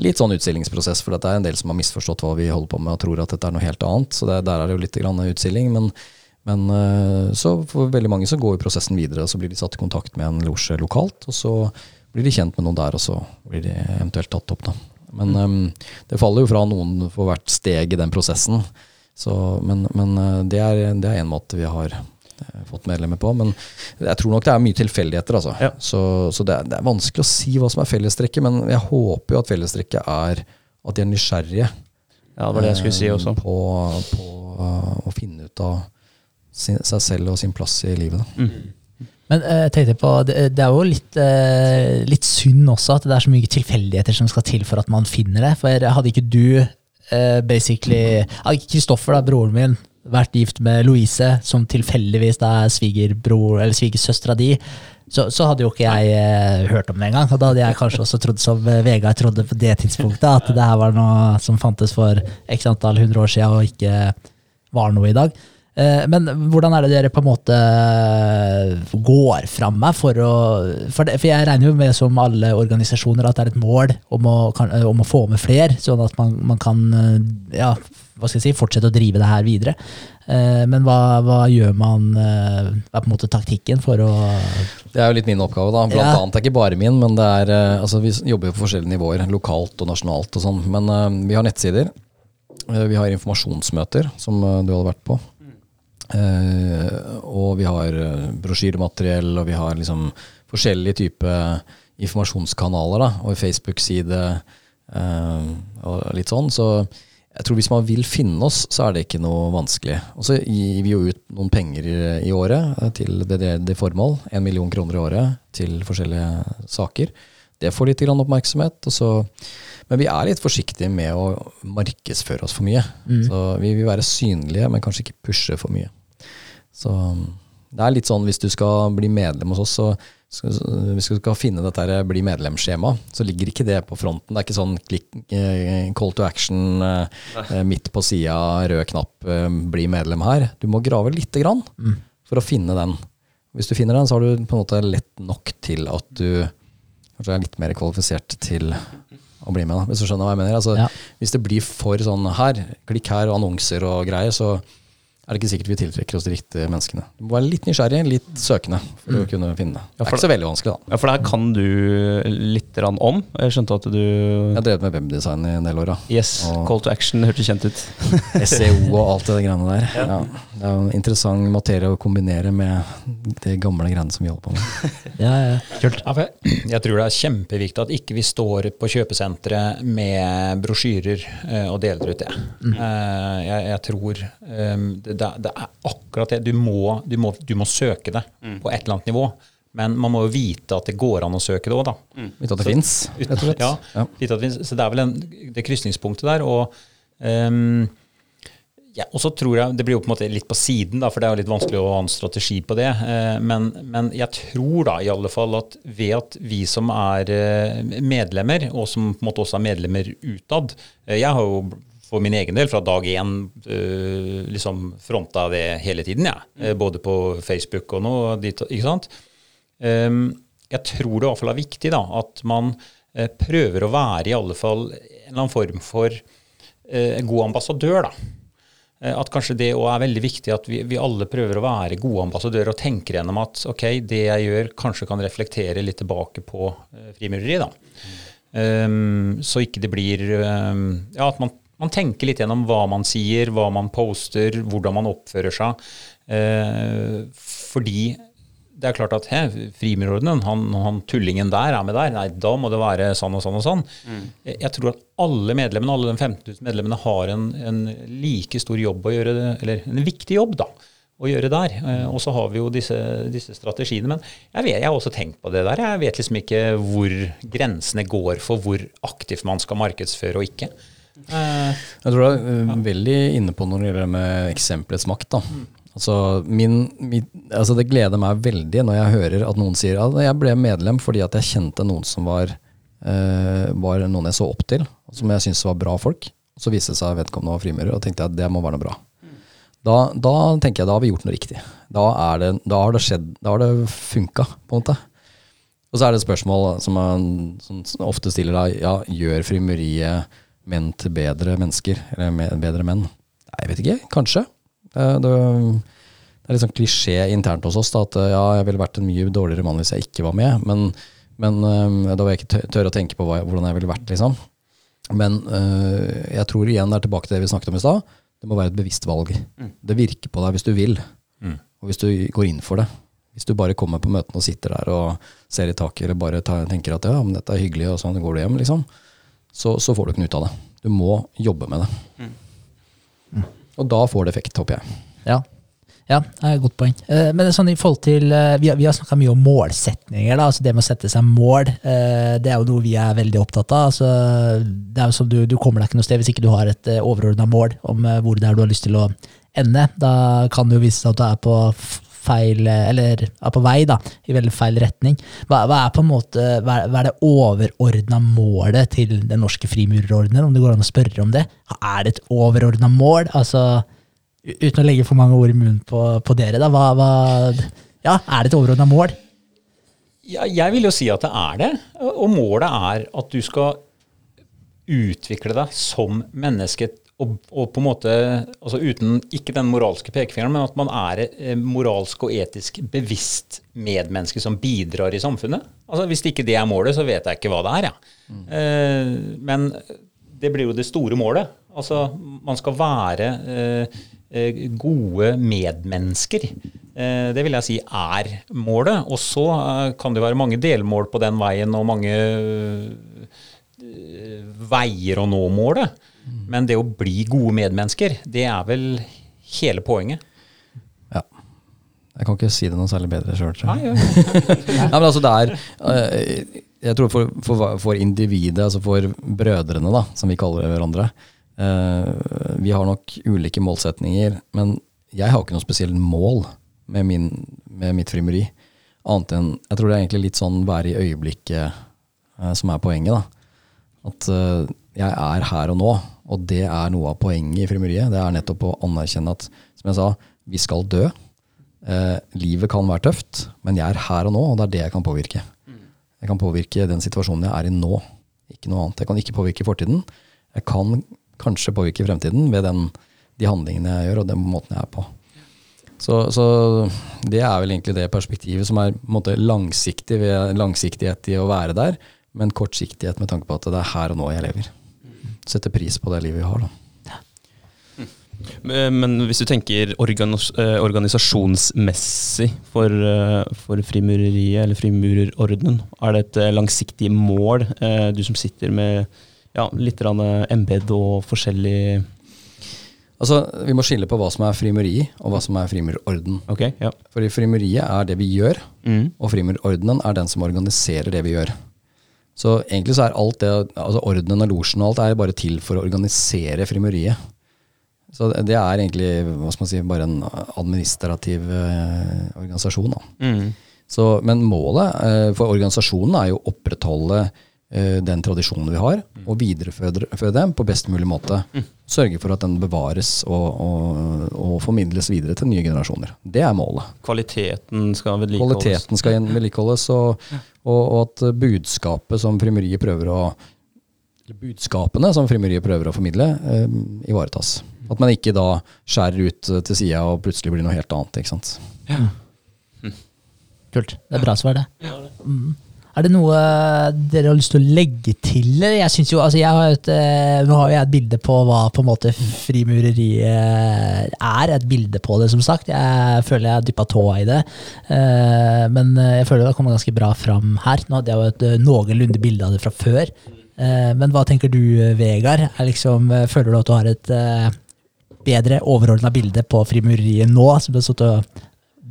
Litt sånn utstillingsprosess, for det er en del som har misforstått hva vi holder på med og tror at dette er noe helt annet. Så det, der er det jo litt grann utstilling. Men, men øh, så for veldig mange så går jo prosessen videre, og så blir de satt i kontakt med en losje lokalt. Og så blir de kjent med noen der, og så blir de eventuelt tatt opp, da. Men øhm, det faller jo fra noen for hvert steg i den prosessen. Så, men men øh, det er det én måte vi har fått medlemmer på. Men jeg tror nok det er mye tilfeldigheter, altså. Ja. Så, så det, er, det er vanskelig å si hva som er fellestrekket, men jeg håper jo at fellestrekket er at de er nysgjerrige Ja, det var det jeg skulle si eh, også. på, på uh, å finne ut av sin, seg selv og sin plass i livet. Da. Men eh, jeg tenkte på, det, det er jo litt, eh, litt synd også at det er så mye tilfeldigheter som skal til for at man finner det. For hadde ikke du eh, basically Kristoffer, da, broren min, vært gift med Louise, som tilfeldigvis er svigerbror eller svigersøstera di, så, så hadde jo ikke jeg eh, hørt om det engang. Og da hadde jeg kanskje også trodd som eh, Vegard trodde på det tidspunktet, at det her var noe som fantes for x antall hundre år siden og ikke var noe i dag. Eh, Men hvordan er det dere på en måte går fram med for å For, det, for jeg regner jo med, som alle organisasjoner, at det er et mål om å, kan, eh, om å få med flere, sånn at man, man kan eh, ja, hva skal jeg si, fortsette å drive det her videre. Eh, Men hva, hva gjør man eh, Hva er på en måte taktikken for å Det er jo litt min oppgave, da. Blant Ja. annet det er ikke bare min, men det er eh, Altså, vi jobber jo på forskjellige nivåer, lokalt og nasjonalt og sånn. Men uh, vi har nettsider. Vi har informasjonsmøter, som du hadde vært på. Og vi har brosjyremateriell, og vi har liksom forskjellige typer informasjonskanaler, da, og Facebook-side og litt sånn. Så jeg tror hvis man vil finne oss, så er det ikke noe vanskelig. Og så gir vi jo ut noen penger i, året det, til det formål. En million kroner i året til forskjellige saker. Det får litt grann oppmerksomhet. Og så, men vi er litt forsiktige med å markedsføre oss for mye. Så vi vil være synlige, men kanskje ikke pushe for mye. Så det er litt sånn hvis du skal bli medlem hos oss, så hvis du skal finne dette her bli medlemsskjema, så ligger ikke det på fronten. Det er ikke sånn klikk, eh, call to action eh, eh, midt på sida, rød knapp, bli medlem her. Du må grave lite grann for å finne den. Hvis du finner den, så har du på en måte lett nok til at du kanskje er litt mer kvalifisert til å bli med. Da, hvis du skjønner hva jeg mener. Altså, Ja. Hvis det blir for sånn her, klikk her og annonser og greier, så er det ikke sikkert vi tiltrekker oss de riktige menneskene. Du må være litt nysgjerrig, litt søkende for å kunne finne det. Det er ikke så veldig vanskelig, da. Ja, For det her kan du litt om. Jeg skjønte at du Jeg har drevet med webdesign i en del år, da. Yes, Og- call to action hørtes kjent ut. SEO og alt det greiene der. Ja. Det er jo en interessant materie å kombinere med de gamle greiene som vi holder på med. Ja, ja. Kult. Ja, jeg, jeg tror det er kjempeviktig at ikke vi står på kjøpesenteret med brosjyrer eh, og deler ut det. Eh, jeg, jeg tror eh, det, det det er akkurat det. Du må, du må, du må søke det på et eller annet nivå. Men man må jo vite at det går an å søke det òg, da. Vet at det fins, rett og slett. Ja, Ja. vite at vi, så det er vel en, det krysningspunktet der. Og, ehm, ja, og så tror jeg Det blir jo på en måte litt på siden, da, for det er jo litt vanskelig å ha en strategi på det. Eh, men, men jeg tror da i alle fall at ved at vi som er eh, medlemmer, og som på en måte også er medlemmer utad eh, Jeg har jo for min egen del fra dag én liksom fronta det hele tiden, jeg. Ja. Mm. Både på Facebook og nå. Dit, ikke sant? Um, jeg tror det i hvert fall er viktig da, at man prøver å være i alle fall en eller annen form for god ambassadør. da. At kanskje det òg er veldig viktig at vi, vi, alle prøver å være gode ambassadører og tenker gjennom at ok, det jeg gjør, kanskje kan reflektere litt tilbake på uh, frimureri. da. Um, så ikke det blir um, Ja, at man man tenker litt gjennom hva man sier, hva man poster, hvordan man oppfører seg. Uh, fordi det er klart at frimurordenen, han, han, tullingen der er med der. Nei, da må det være sånn og sånn og sånn. Mm. Jeg tror at alle medlemmene, alle de 15 000 medlemmene har en, en, like stor jobb å gjøre, eller en viktig jobb, da. Å gjøre der. Eh, og så har vi jo disse, disse strategiene. Men jeg, vet, jeg, har også tenkt på det der. Jeg vet liksom ikke hvor grensene går for hvor aktivt man skal markedsføre og ikke. Eh, jeg tror du er uh, veldig inne på når det gjelder med eksempelets makt. da. Mm. Altså, min, min, altså Det gleder meg veldig når jeg hører at noen sier at jeg ble medlem fordi at jeg kjente noen som var, uh, var noen jeg så opp til, som jeg syntes var bra folk. Så viste det seg vedkommende var frimurer, og tenkte jeg at det må være noe bra. Da, da, tenker jeg da har vi gjort noe riktig. Da, det, da har det skjedd, da har det funka, på en måte. Og så er det et spørsmål som man ofte stiller deg, ja, gjør frimuriet menn til bedre mennesker, eller bedre menn? Nei, jeg vet ikke. Kanskje. Det, det, det er litt sånn klisjé internt hos oss da, at ja, jeg ville vært en mye dårligere mann hvis jeg ikke var med. Men, men uh, da vil jeg ikke tørre å tenke på hva, hvordan jeg ville vært, liksom. Men jeg tror igjen det er tilbake til det vi snakket om i stad. Det må være et bevisst valg. Mm. Det virker på deg hvis du vil, mm. og hvis du går inn for det. Hvis du bare kommer på møtene og sitter der og ser i taket, eller bare tar, tenker at ja, men dette er hyggelig, og sånn går du hjem, liksom så, så, får du ikke noe ut av det. Du må jobbe med det. Mm. Og da får det effekt, håper jeg. Ja, ja, det er et godt poeng. Eh, men sånn i forhold til, eh, Vi har, vi har snakka mye om målsetninger. Da, altså Det med å sette seg mål, eh, det er jo noe vi er veldig opptatt av. Altså, det er jo som du, du kommer deg ikke noe sted hvis ikke du har et overordna mål om hvor det er du har lyst til å ende. Da kan det jo vise seg at du er på feil, eller er på vei da, i veldig feil retning. Hva, hva er på en måte, hva er, hva er det overordna målet til Den norske frimurerordenen, om det går an å spørre om det? Er det et overordna mål? Altså, uten å legge for mange ord i munnen på, på dere, da, hva, ja, er det et overordna mål? Ja, jeg vil jo si at det er det. Og målet er at du skal utvikle deg som menneske og, og, på en måte, altså uten ikke den moralske pekefingeren, men at man er moralsk og etisk bevisst medmenneske som bidrar i samfunnet. Altså Hvis ikke det er målet, så vet jeg ikke hva det er. Ja. Mm. Eh, men det blir jo det store målet. Altså Man skal være eh, eh gode medmennesker. Eh, det vil jeg si er målet. Og så eh, kan det være mange delmål på den veien, og mange eh, veier å nå målet. Men det å bli gode medmennesker, det er vel hele poenget. Ja. Jeg kan ikke si det noe særlig bedre sjøl, jeg. ja, men altså det er eh, Jeg tror for, for, for, individet, altså for brødrene, da, som vi kaller hverandre eh, Vi har nok ulike målsetninger, men jeg har ikke noe spesielt mål med, min, med mitt frimeri. Annet enn Jeg tror det er egentlig litt sånn være i øyeblikket eh, som er poenget. da. At jeg er her og nå. Og det er noe av poenget i frimuriet. Det er nettopp å anerkjenne at, som jeg sa, vi skal dø. Eh, livet kan være tøft, men jeg er her og nå, og det er det jeg kan påvirke. Jeg kan påvirke den situasjonen jeg er i nå, ikke noe annet. Jeg kan ikke påvirke fortiden. Jeg kan kanskje påvirke fremtiden ved den, de handlingene jeg gjør, og den måten jeg er på. Så, så, det er vel egentlig det perspektivet som er måte, langsiktig ved langsiktighet i å være der, men kortsiktighet med tanke på at det er her og nå jeg lever setter pris på det livet vi har. da. Men hvis du tenker eh, organisasjonsmessig for, eh, for frimureriet eller frimurerordenen, er det et eh, langsiktig mål, du som sitter med ja, litt embed og forskjellig Altså, Vi må skille på hva som er frimuri, og hva som er frimurerorden. Okay, ja. For frimureriet er det vi gjør, mm. og frimurerordenen er den som organiserer det vi gjør. Så egentlig så er alt det, altså ordenen og losjen og alt er bare til for å organisere frimuriet. Så det er egentlig hva skal man si, bare en administrativ eh, organisasjon. Mm. Så, men målet eh, for organisasjonen er jo å opprettholde den tradisjonen vi har, og videreføre dem på best mulig måte. Sørge for at den bevares og, og, og formidles videre til nye generasjoner. Det er målet. Kvaliteten skal vedlikeholdes. Kvaliteten skal vedlikeholdes, og, og, og at budskapet som Frimeriet prøver å budskapene som Frimeriet prøver å formidle, eh, ivaretas. At man ikke da skjærer ut eh, til sida og plutselig blir noe helt annet. ikke sant? Kult. Det er bra svar, det. Mm. Er det noe dere har lyst til å legge til? Jeg synes jo, altså jeg har et, eh, Nå har jeg et bilde på hva på en måte frimureriet er. Et bilde på det, som sagt. Jeg føler jeg har dyppa tåa i det. Eh, Men jeg føler det har kommet ganske bra fram her. Nå hadde jeg jo et eh, noenlunde bilde av det fra før. Eh, Men hva tenker du, Vegard? Liksom, eh, føler du at du har et eh, bedre overordna bilde på frimureriet nå, som du har sittet og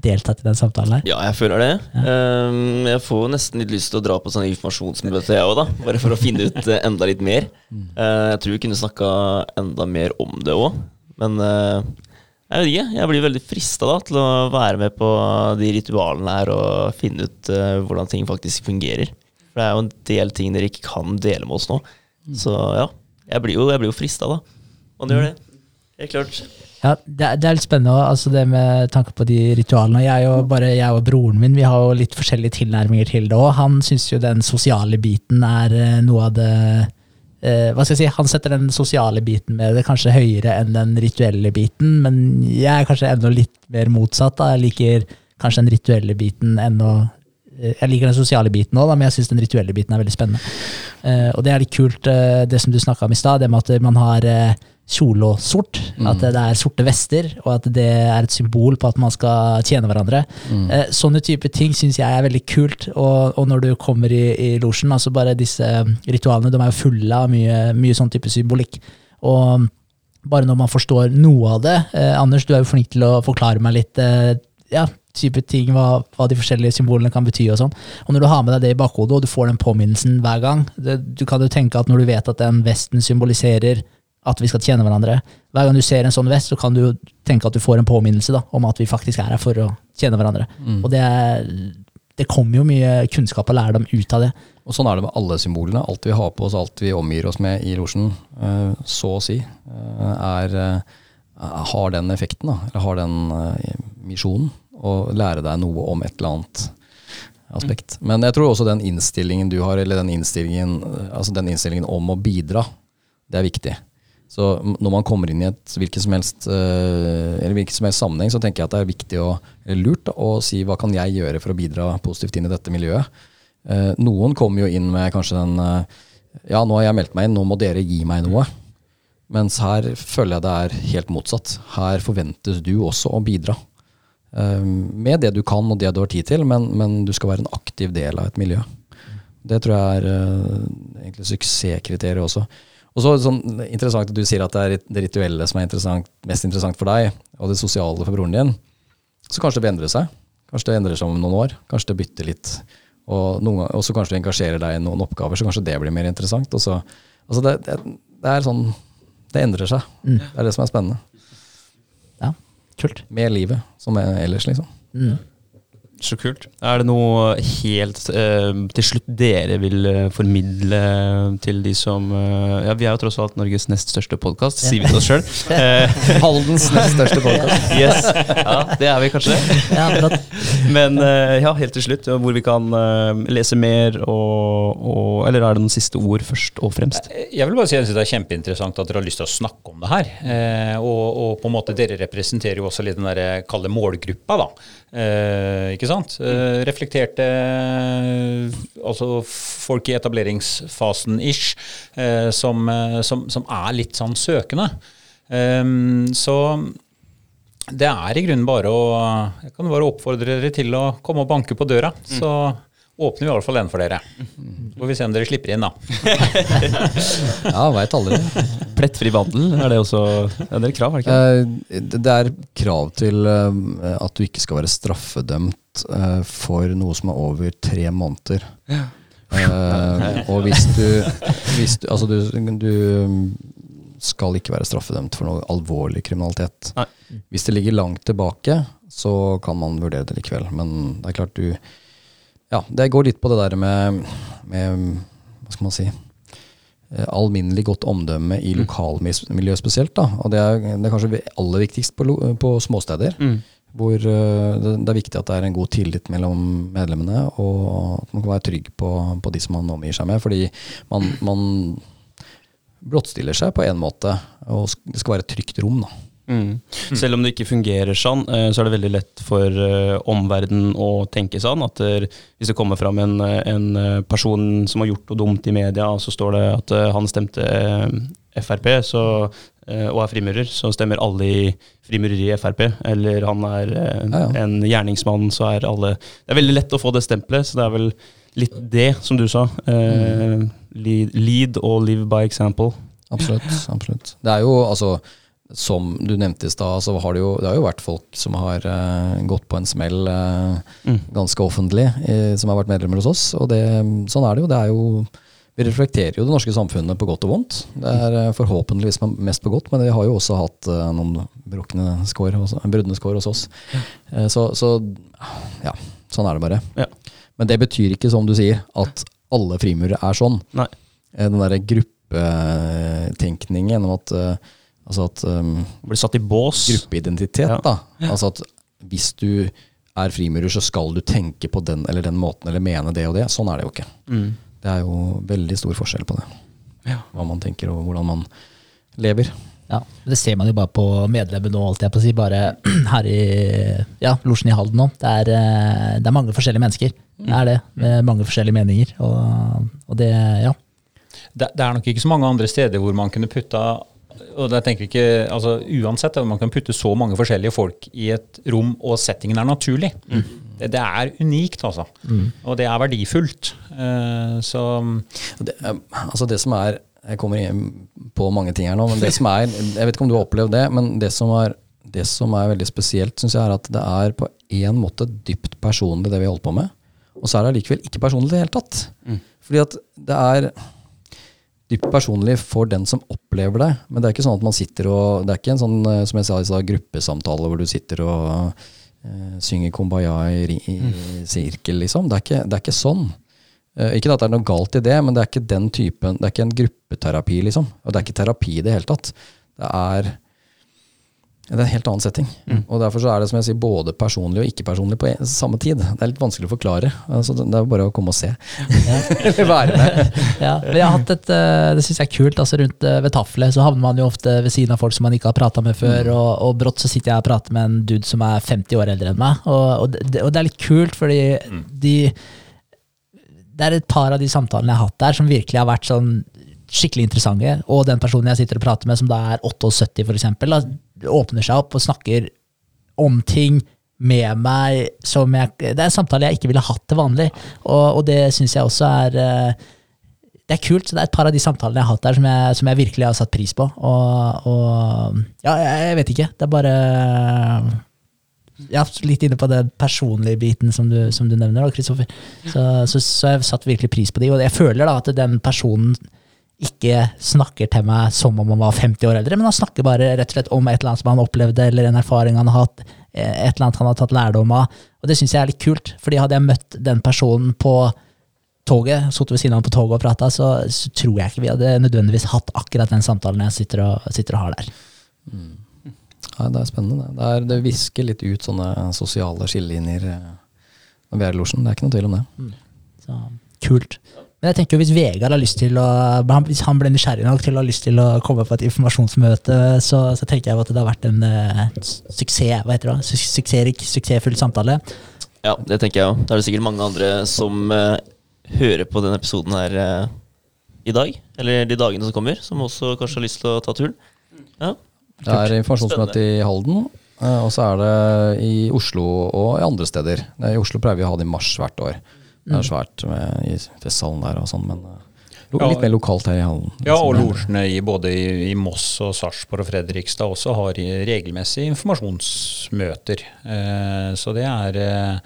deltatt i den samtalen her? Ja, jeg føler det. Um, jeg får nesten litt lyst til å dra på sånne informasjonsmøter, jeg òg, da. Bare for å finne ut eh, enda litt mer. Uh, jeg tror vi kunne snakka enda mer om det òg. Men uh, jeg vet ikke. Jeg blir veldig frista til å være med på de ritualene her og finne ut uh, hvordan ting faktisk fungerer. For det er jo en del ting dere ikke kan dele med oss nå. Så ja, jeg blir jo, jeg blir jo frista, da. Man gjør det. Helt klart. Ja, det, er- det er litt spennende altså det med tanke på de ritualene. Jeg og, bare, jeg og broren min vi har jo litt forskjellige tilnærminger til det òg. Han syns jo den sosiale biten er eh, noe av det eh, Hva skal jeg si, Han setter den sosiale biten med det kanskje høyere enn den rituelle biten, men jeg er kanskje enda litt mer motsatt. da. Jeg liker kanskje den rituelle biten enda eh, jeg liker den sosiale biten òg, men jeg syns den rituelle biten er veldig spennende. Eh, og det er litt kult, det som du snakka om i stad, det med at man har kjole og sort. At det er sorte vester, og at det er et symbol på at man skal tjene hverandre. Eh, sånne type ting syns jeg er veldig kult. Og, og når du kommer i, i losjen, altså bare disse ritualene, de er jo fulle av mye, mye sånn type symbolikk. Og bare når man forstår noe av det eh, Anders, du er jo flink til å forklare meg litt eh, ja, type ting, hva, hva de forskjellige symbolene kan bety. Og sånn. Og når du har med deg det i bakhodet, og du får den påminnelsen hver gang det, Du kan jo tenke at når du vet at den vesten symboliserer at vi skal tjene hverandre Hver gang du ser en sånn vest, så kan du tenke at du får en påminnelse da, om at vi faktisk er her for å tjene hverandre. Og det, det kommer jo mye kunnskap og lærdom ut av det. Og sånn er det med alle symbolene. Alt vi har på oss, alt vi omgir oss med i losjen, eh, så å si, eh, er, eh, har den effekten, da, eller har den misjonen. Å lære deg noe om et eller annet aspekt. Men jeg tror også den innstillingen du har, eller den innstillingen, altså den innstillingen om å bidra, det er viktig. Så når man kommer inn i et hvilken som helst, eh, eller hvilken som helst sammenheng, så tenker jeg at det er viktig og lurt å si hva kan jeg gjøre for å bidra positivt inn i dette miljøet. Eh, noen kommer jo inn med kanskje den eh, Ja, nå har jeg meldt meg inn, nå må dere gi meg noe. Mens her føler jeg det er helt motsatt. Her forventes du også å bidra. Med det du kan og det du har tid til, men, men du skal være en aktiv del av et miljø. Det tror jeg er egentlig suksesskriteriet også. Og så sånn interessant at du sier at det er det rituelle som er interessant, mest interessant for deg, og det sosiale for broren din. Så kanskje det vil endre seg. Kanskje det endrer seg om noen år. Kanskje det bytter litt. Og noen og så kanskje du engasjerer deg i noen oppgaver, så kanskje det blir mer interessant. Så, altså det, det, det er sånn Det endrer seg. Det er det som er spennende. Ja, kult. Med livet, som er ellers, liksom. Mm. Så kult. Er det noe helt eh, til slutt dere vil eh, formidle til de som eh, Ja, vi er jo tross alt Norges nest største podkast, sier vi til oss sjøl. Haldens nest største podkast. yes. Ja, det er vi kanskje. Men eh, ja, helt til slutt, hvor vi kan eh, lese mer og, og Eller er det noen siste ord først og fremst? Jeg vil bare si at det er kjempeinteressant at dere har lyst til å snakke om det her. Eh, og, og på en måte dere representerer jo også litt den der kalde målgruppa, da. Eh, ikke sant? Uh, reflekterte eh, altså folk i etableringsfasen ish, uh, som, som, som er litt sånn søkende. Um, så det er i grunnen bare å Jeg kan bare oppfordre dere til å komme og banke på døra. Så åpner vi i hvert fall den for dere. Så får vi se om dere slipper inn, da. Ja, veit aldri. Plettfri vandel, er det også ja, Det er krav, er det ikke? Eh, Det det er krav til eh, at du ikke skal være straffedømt eh, for noe som er over tre måneder. Eh, og hvis du, hvis du Altså, du, du skal ikke være straffedømt for noe alvorlig kriminalitet. Nei. Hvis det ligger langt tilbake, så kan man vurdere det likevel. Men det er klart du Ja, det går litt på det der med, med hva skal man si eh, alminnelig godt omdømme i lokalmiljøet spesielt. Da. Og det er, det er kanskje aller viktigst på, på småsteder. Mm. Hvor eh, det, det er viktig at det er en god tillit mellom medlemmene, og at man kan være trygg på, på de som man omgir seg med. Fordi man, man blottstiller seg på en måte, og det skal være et trygt rom. Da. Mm. Selv om det ikke fungerer sånn, eh, så er det veldig lett for uh, omverdenen å tenke sånn. At hvis det kommer fram en, eh, en eh, person som har gjort noe dumt i media, og så står det at eh, han stemte eh, Frp så, eh, og er frimurer, så stemmer alle i frimureri i Frp. Eller han er eh, en gjerningsmann, så er alle Det er veldig lett å få det stempelet, så det er vel litt det, som du sa. Eh, lead, lead og live by example. Absolutt. absolutt. Det er jo altså som du nevnte i stad, så har det, jo, det har jo vært folk som har uh, gått på en smell uh, Mm. ganske offentlig, uh, som har vært medlemmer hos oss. Og det, sånn er det jo. Det er jo vi reflekterer jo det norske samfunnet på godt og vondt. Det er eh, forhåpentligvis mest på godt, men vi har jo også hatt noen brukne skår, brudne skår hos oss. Eh, Så, så ja, sånn er det bare. Ja. Men det betyr ikke, som du sier, at alle frimurere er sånn. Nei. Den derre gruppetenkningen om at, altså at um, Blir satt i bås. gruppeidentitet, Ja. da. Altså at hvis du er frimurer, så skal du tenke på den eller den måten, eller mene det og det. Sånn er det jo ikke. Mm. Det er jo veldig stor forskjell på det. Ja. Hva man tenker og hvordan man lever. Ja, Det ser man jo bare på medlemmer nå, alt jeg på å si. Bare her i ja, losjen i Halden nå. Det er, eh, det er mange forskjellige mennesker. Det er det, med mange forskjellige meninger. Og, og det, ja. Det, det er nok ikke så mange andre steder hvor man kunne putta og der tenker vi ikke, altså Uansett, man kan putte så mange forskjellige folk i et rom, og settingen er naturlig. Det, det er unikt, altså. Og det er verdifullt. Uh, så Det, eh, altså det som er Jeg kommer inn på mange ting her nå, men det som er Jeg vet ikke om du har opplevd det, men det som er, det som er veldig spesielt, syns jeg, er at det er på en måte dypt personlig, det vi holder på med. Og så er det allikevel ikke personlig i det hele tatt. Fordi at det er dypt personlig for den som opplever det. Men det er ikke sånn at man sitter og Det er ikke en sånn, eh, som jeg sa i stad, gruppesamtale hvor du sitter og uh, synger kumbaya i, i, i sirkel, liksom. Det er ikke, det er ikke sånn. Uh, ikke at det er noe galt i det, men det er ikke den typen Det er ikke en gruppeterapi, liksom. Og det er ikke terapi i det hele tatt. Det er det er en helt annen setting. Og Derfor så er det som jeg sier, både personlig og ikke-personlig på en, samme tid. Det er litt vanskelig å forklare. Altså, det er bare å komme og se. Eller være med. ja. Men jeg har hatt et, eh, det syns jeg er kult. altså Rundt eh, ved taflet så havner man jo ofte ved siden av folk som man ikke har prata med før. Og, og brått så sitter jeg og prater med en dude som er 50 år eldre enn meg. Og, og, det, og det er litt kult, fordi de Det er et par av de samtalene jeg har hatt der, som virkelig har vært sånn skikkelig interessante. Og den personen jeg sitter og prater med, som da er 78 for eksempel, da, åpner seg opp og snakker om ting med meg som jeg Det er en samtale jeg ikke ville hatt til vanlig, og, og det syns jeg også er eh, det er kult. så Det er et par av de samtalene jeg har hatt der som jeg, som jeg virkelig har satt pris på. Og, og ja, jeg, jeg vet ikke. Det er bare ja, Litt inne på den personlige biten som du, som du nevner, da, Kristoffer. Så, så, så jeg satt virkelig pris på de, og jeg føler da at den personen ikke snakker til meg som om han var 50 år eldre, men han snakker bare rett og slett om et eller annet som han opplevde, eller en erfaring han har hatt, eh, et eller annet han har tatt lærdom av. Og det syns jeg er litt kult, fordi hadde jeg møtt den personen på toget, sittet ved siden av ham på toget og prata, så, så tror jeg ikke vi hadde nødvendigvis hatt akkurat den samtalen jeg sitter og, sitter og har der. Nei, det er spennende. Det, er, det visker litt ut sånne sosiale skillelinjer eh, når vi er i losjen. Det er ikke noe tvil om det. Så kult. Men jeg tenker jo hvis Vegard har lyst til å Hvis han ble nysgjerrig nok til å ha lyst til å komme på et informasjonsmøte, så, så tenker jeg at det har vært en uh, suksess, hva heter det, Su- suksessrik, suksessfull samtale. Ja, det tenker jeg òg. Da er det sikkert mange andre som uh, hører på denne episoden her uh, i dag, eller de dagene som kommer, som også kanskje har lyst til å ta turen. Ja. Det er informasjonsmøte i Halden, og så er det i Oslo og i andre steder. I Oslo pleier vi å ha det i mars hvert år. Det er svært med, i festsalen der og sånn, men eh, lo- Ja. litt mer lokalt her i Hallen. Ja, og Så losjene i både i, i Moss og Sarpsborg og Fredrikstad også har regelmessig informasjonsmøter. Eh, så det er, eh,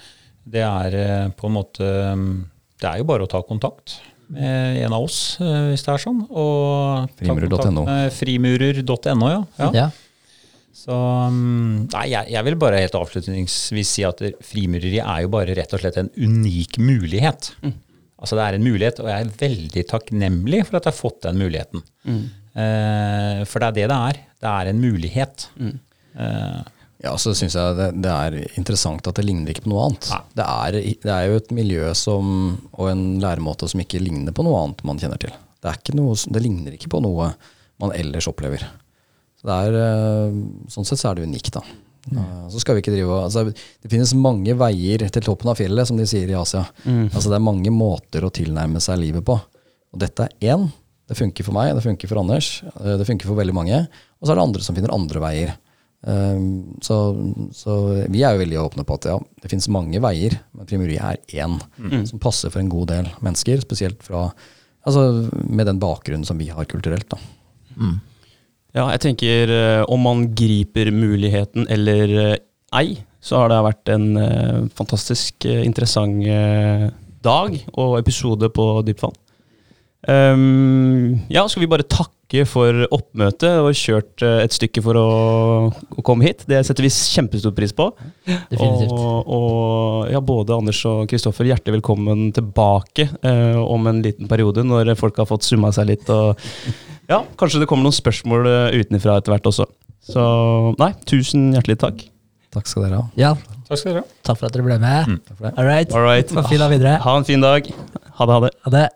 det er eh, på en måte mm, Det er jo bare å ta kontakt med en av oss, hvis det er sånn. Frimurer.no. Frimurer.no, ja. ja. Ja. Så mm, Nei, jeg, jeg vil bare helt avslutningsvis si at frimureri er jo bare rett og slett en unik mulighet. Altså det er en mulighet, og jeg er veldig takknemlig for at jeg har fått den muligheten. Eh, for det er det det er. Det er en mulighet. Eh, Ja, så syns jeg det, det er interessant at det ligner ikke på noe annet. Det er, det er jo et miljø som, og en læremåte som ikke ligner på noe annet man kjenner til. Det, er ikke noe, det ligner ikke på noe man ellers opplever. Det er, eh, sånn sett så er det unikt, da. Mm. Så skal vi ikke drive altså, Det finnes mange veier til toppen av fjellet, som de sier i Asia. Altså, det er mange måter å tilnærme seg livet på. Og dette er én. Det funker for meg, det funker for Anders, eh, det funker for veldig mange. Og så er det andre som finner andre veier. Så, så vi er jo veldig åpne på at ja, det finnes mange veier, men frimureri er én som passer for en god del mennesker. Spesielt fra, altså, med den bakgrunnen som vi har kulturelt. Da. Ja, jeg tenker eh, om man griper muligheten eller eh, ei, så har det vært en eh, fantastisk interessant dag og episode på Dypvann. Um, ja, skal vi bare takke for oppmøtet og kjørt et stykke for å, å komme hit. Det setter vi kjempestor pris på. Definitivt. Og, og ja, både Anders og Kristoffer, hjertelig velkommen tilbake uh, om en liten periode, når folk har fått summa seg litt. Og ja, kanskje det kommer noen spørsmål uh, utenfra etter hvert også. Så nei, tusen hjertelig takk. Takk skal dere ha. Ja, takk skal dere ha. takk for at dere ble med. Mm. All right. All right. Ha en fin dag videre. Ha en fin dag. Ha det, ha det. Ha det.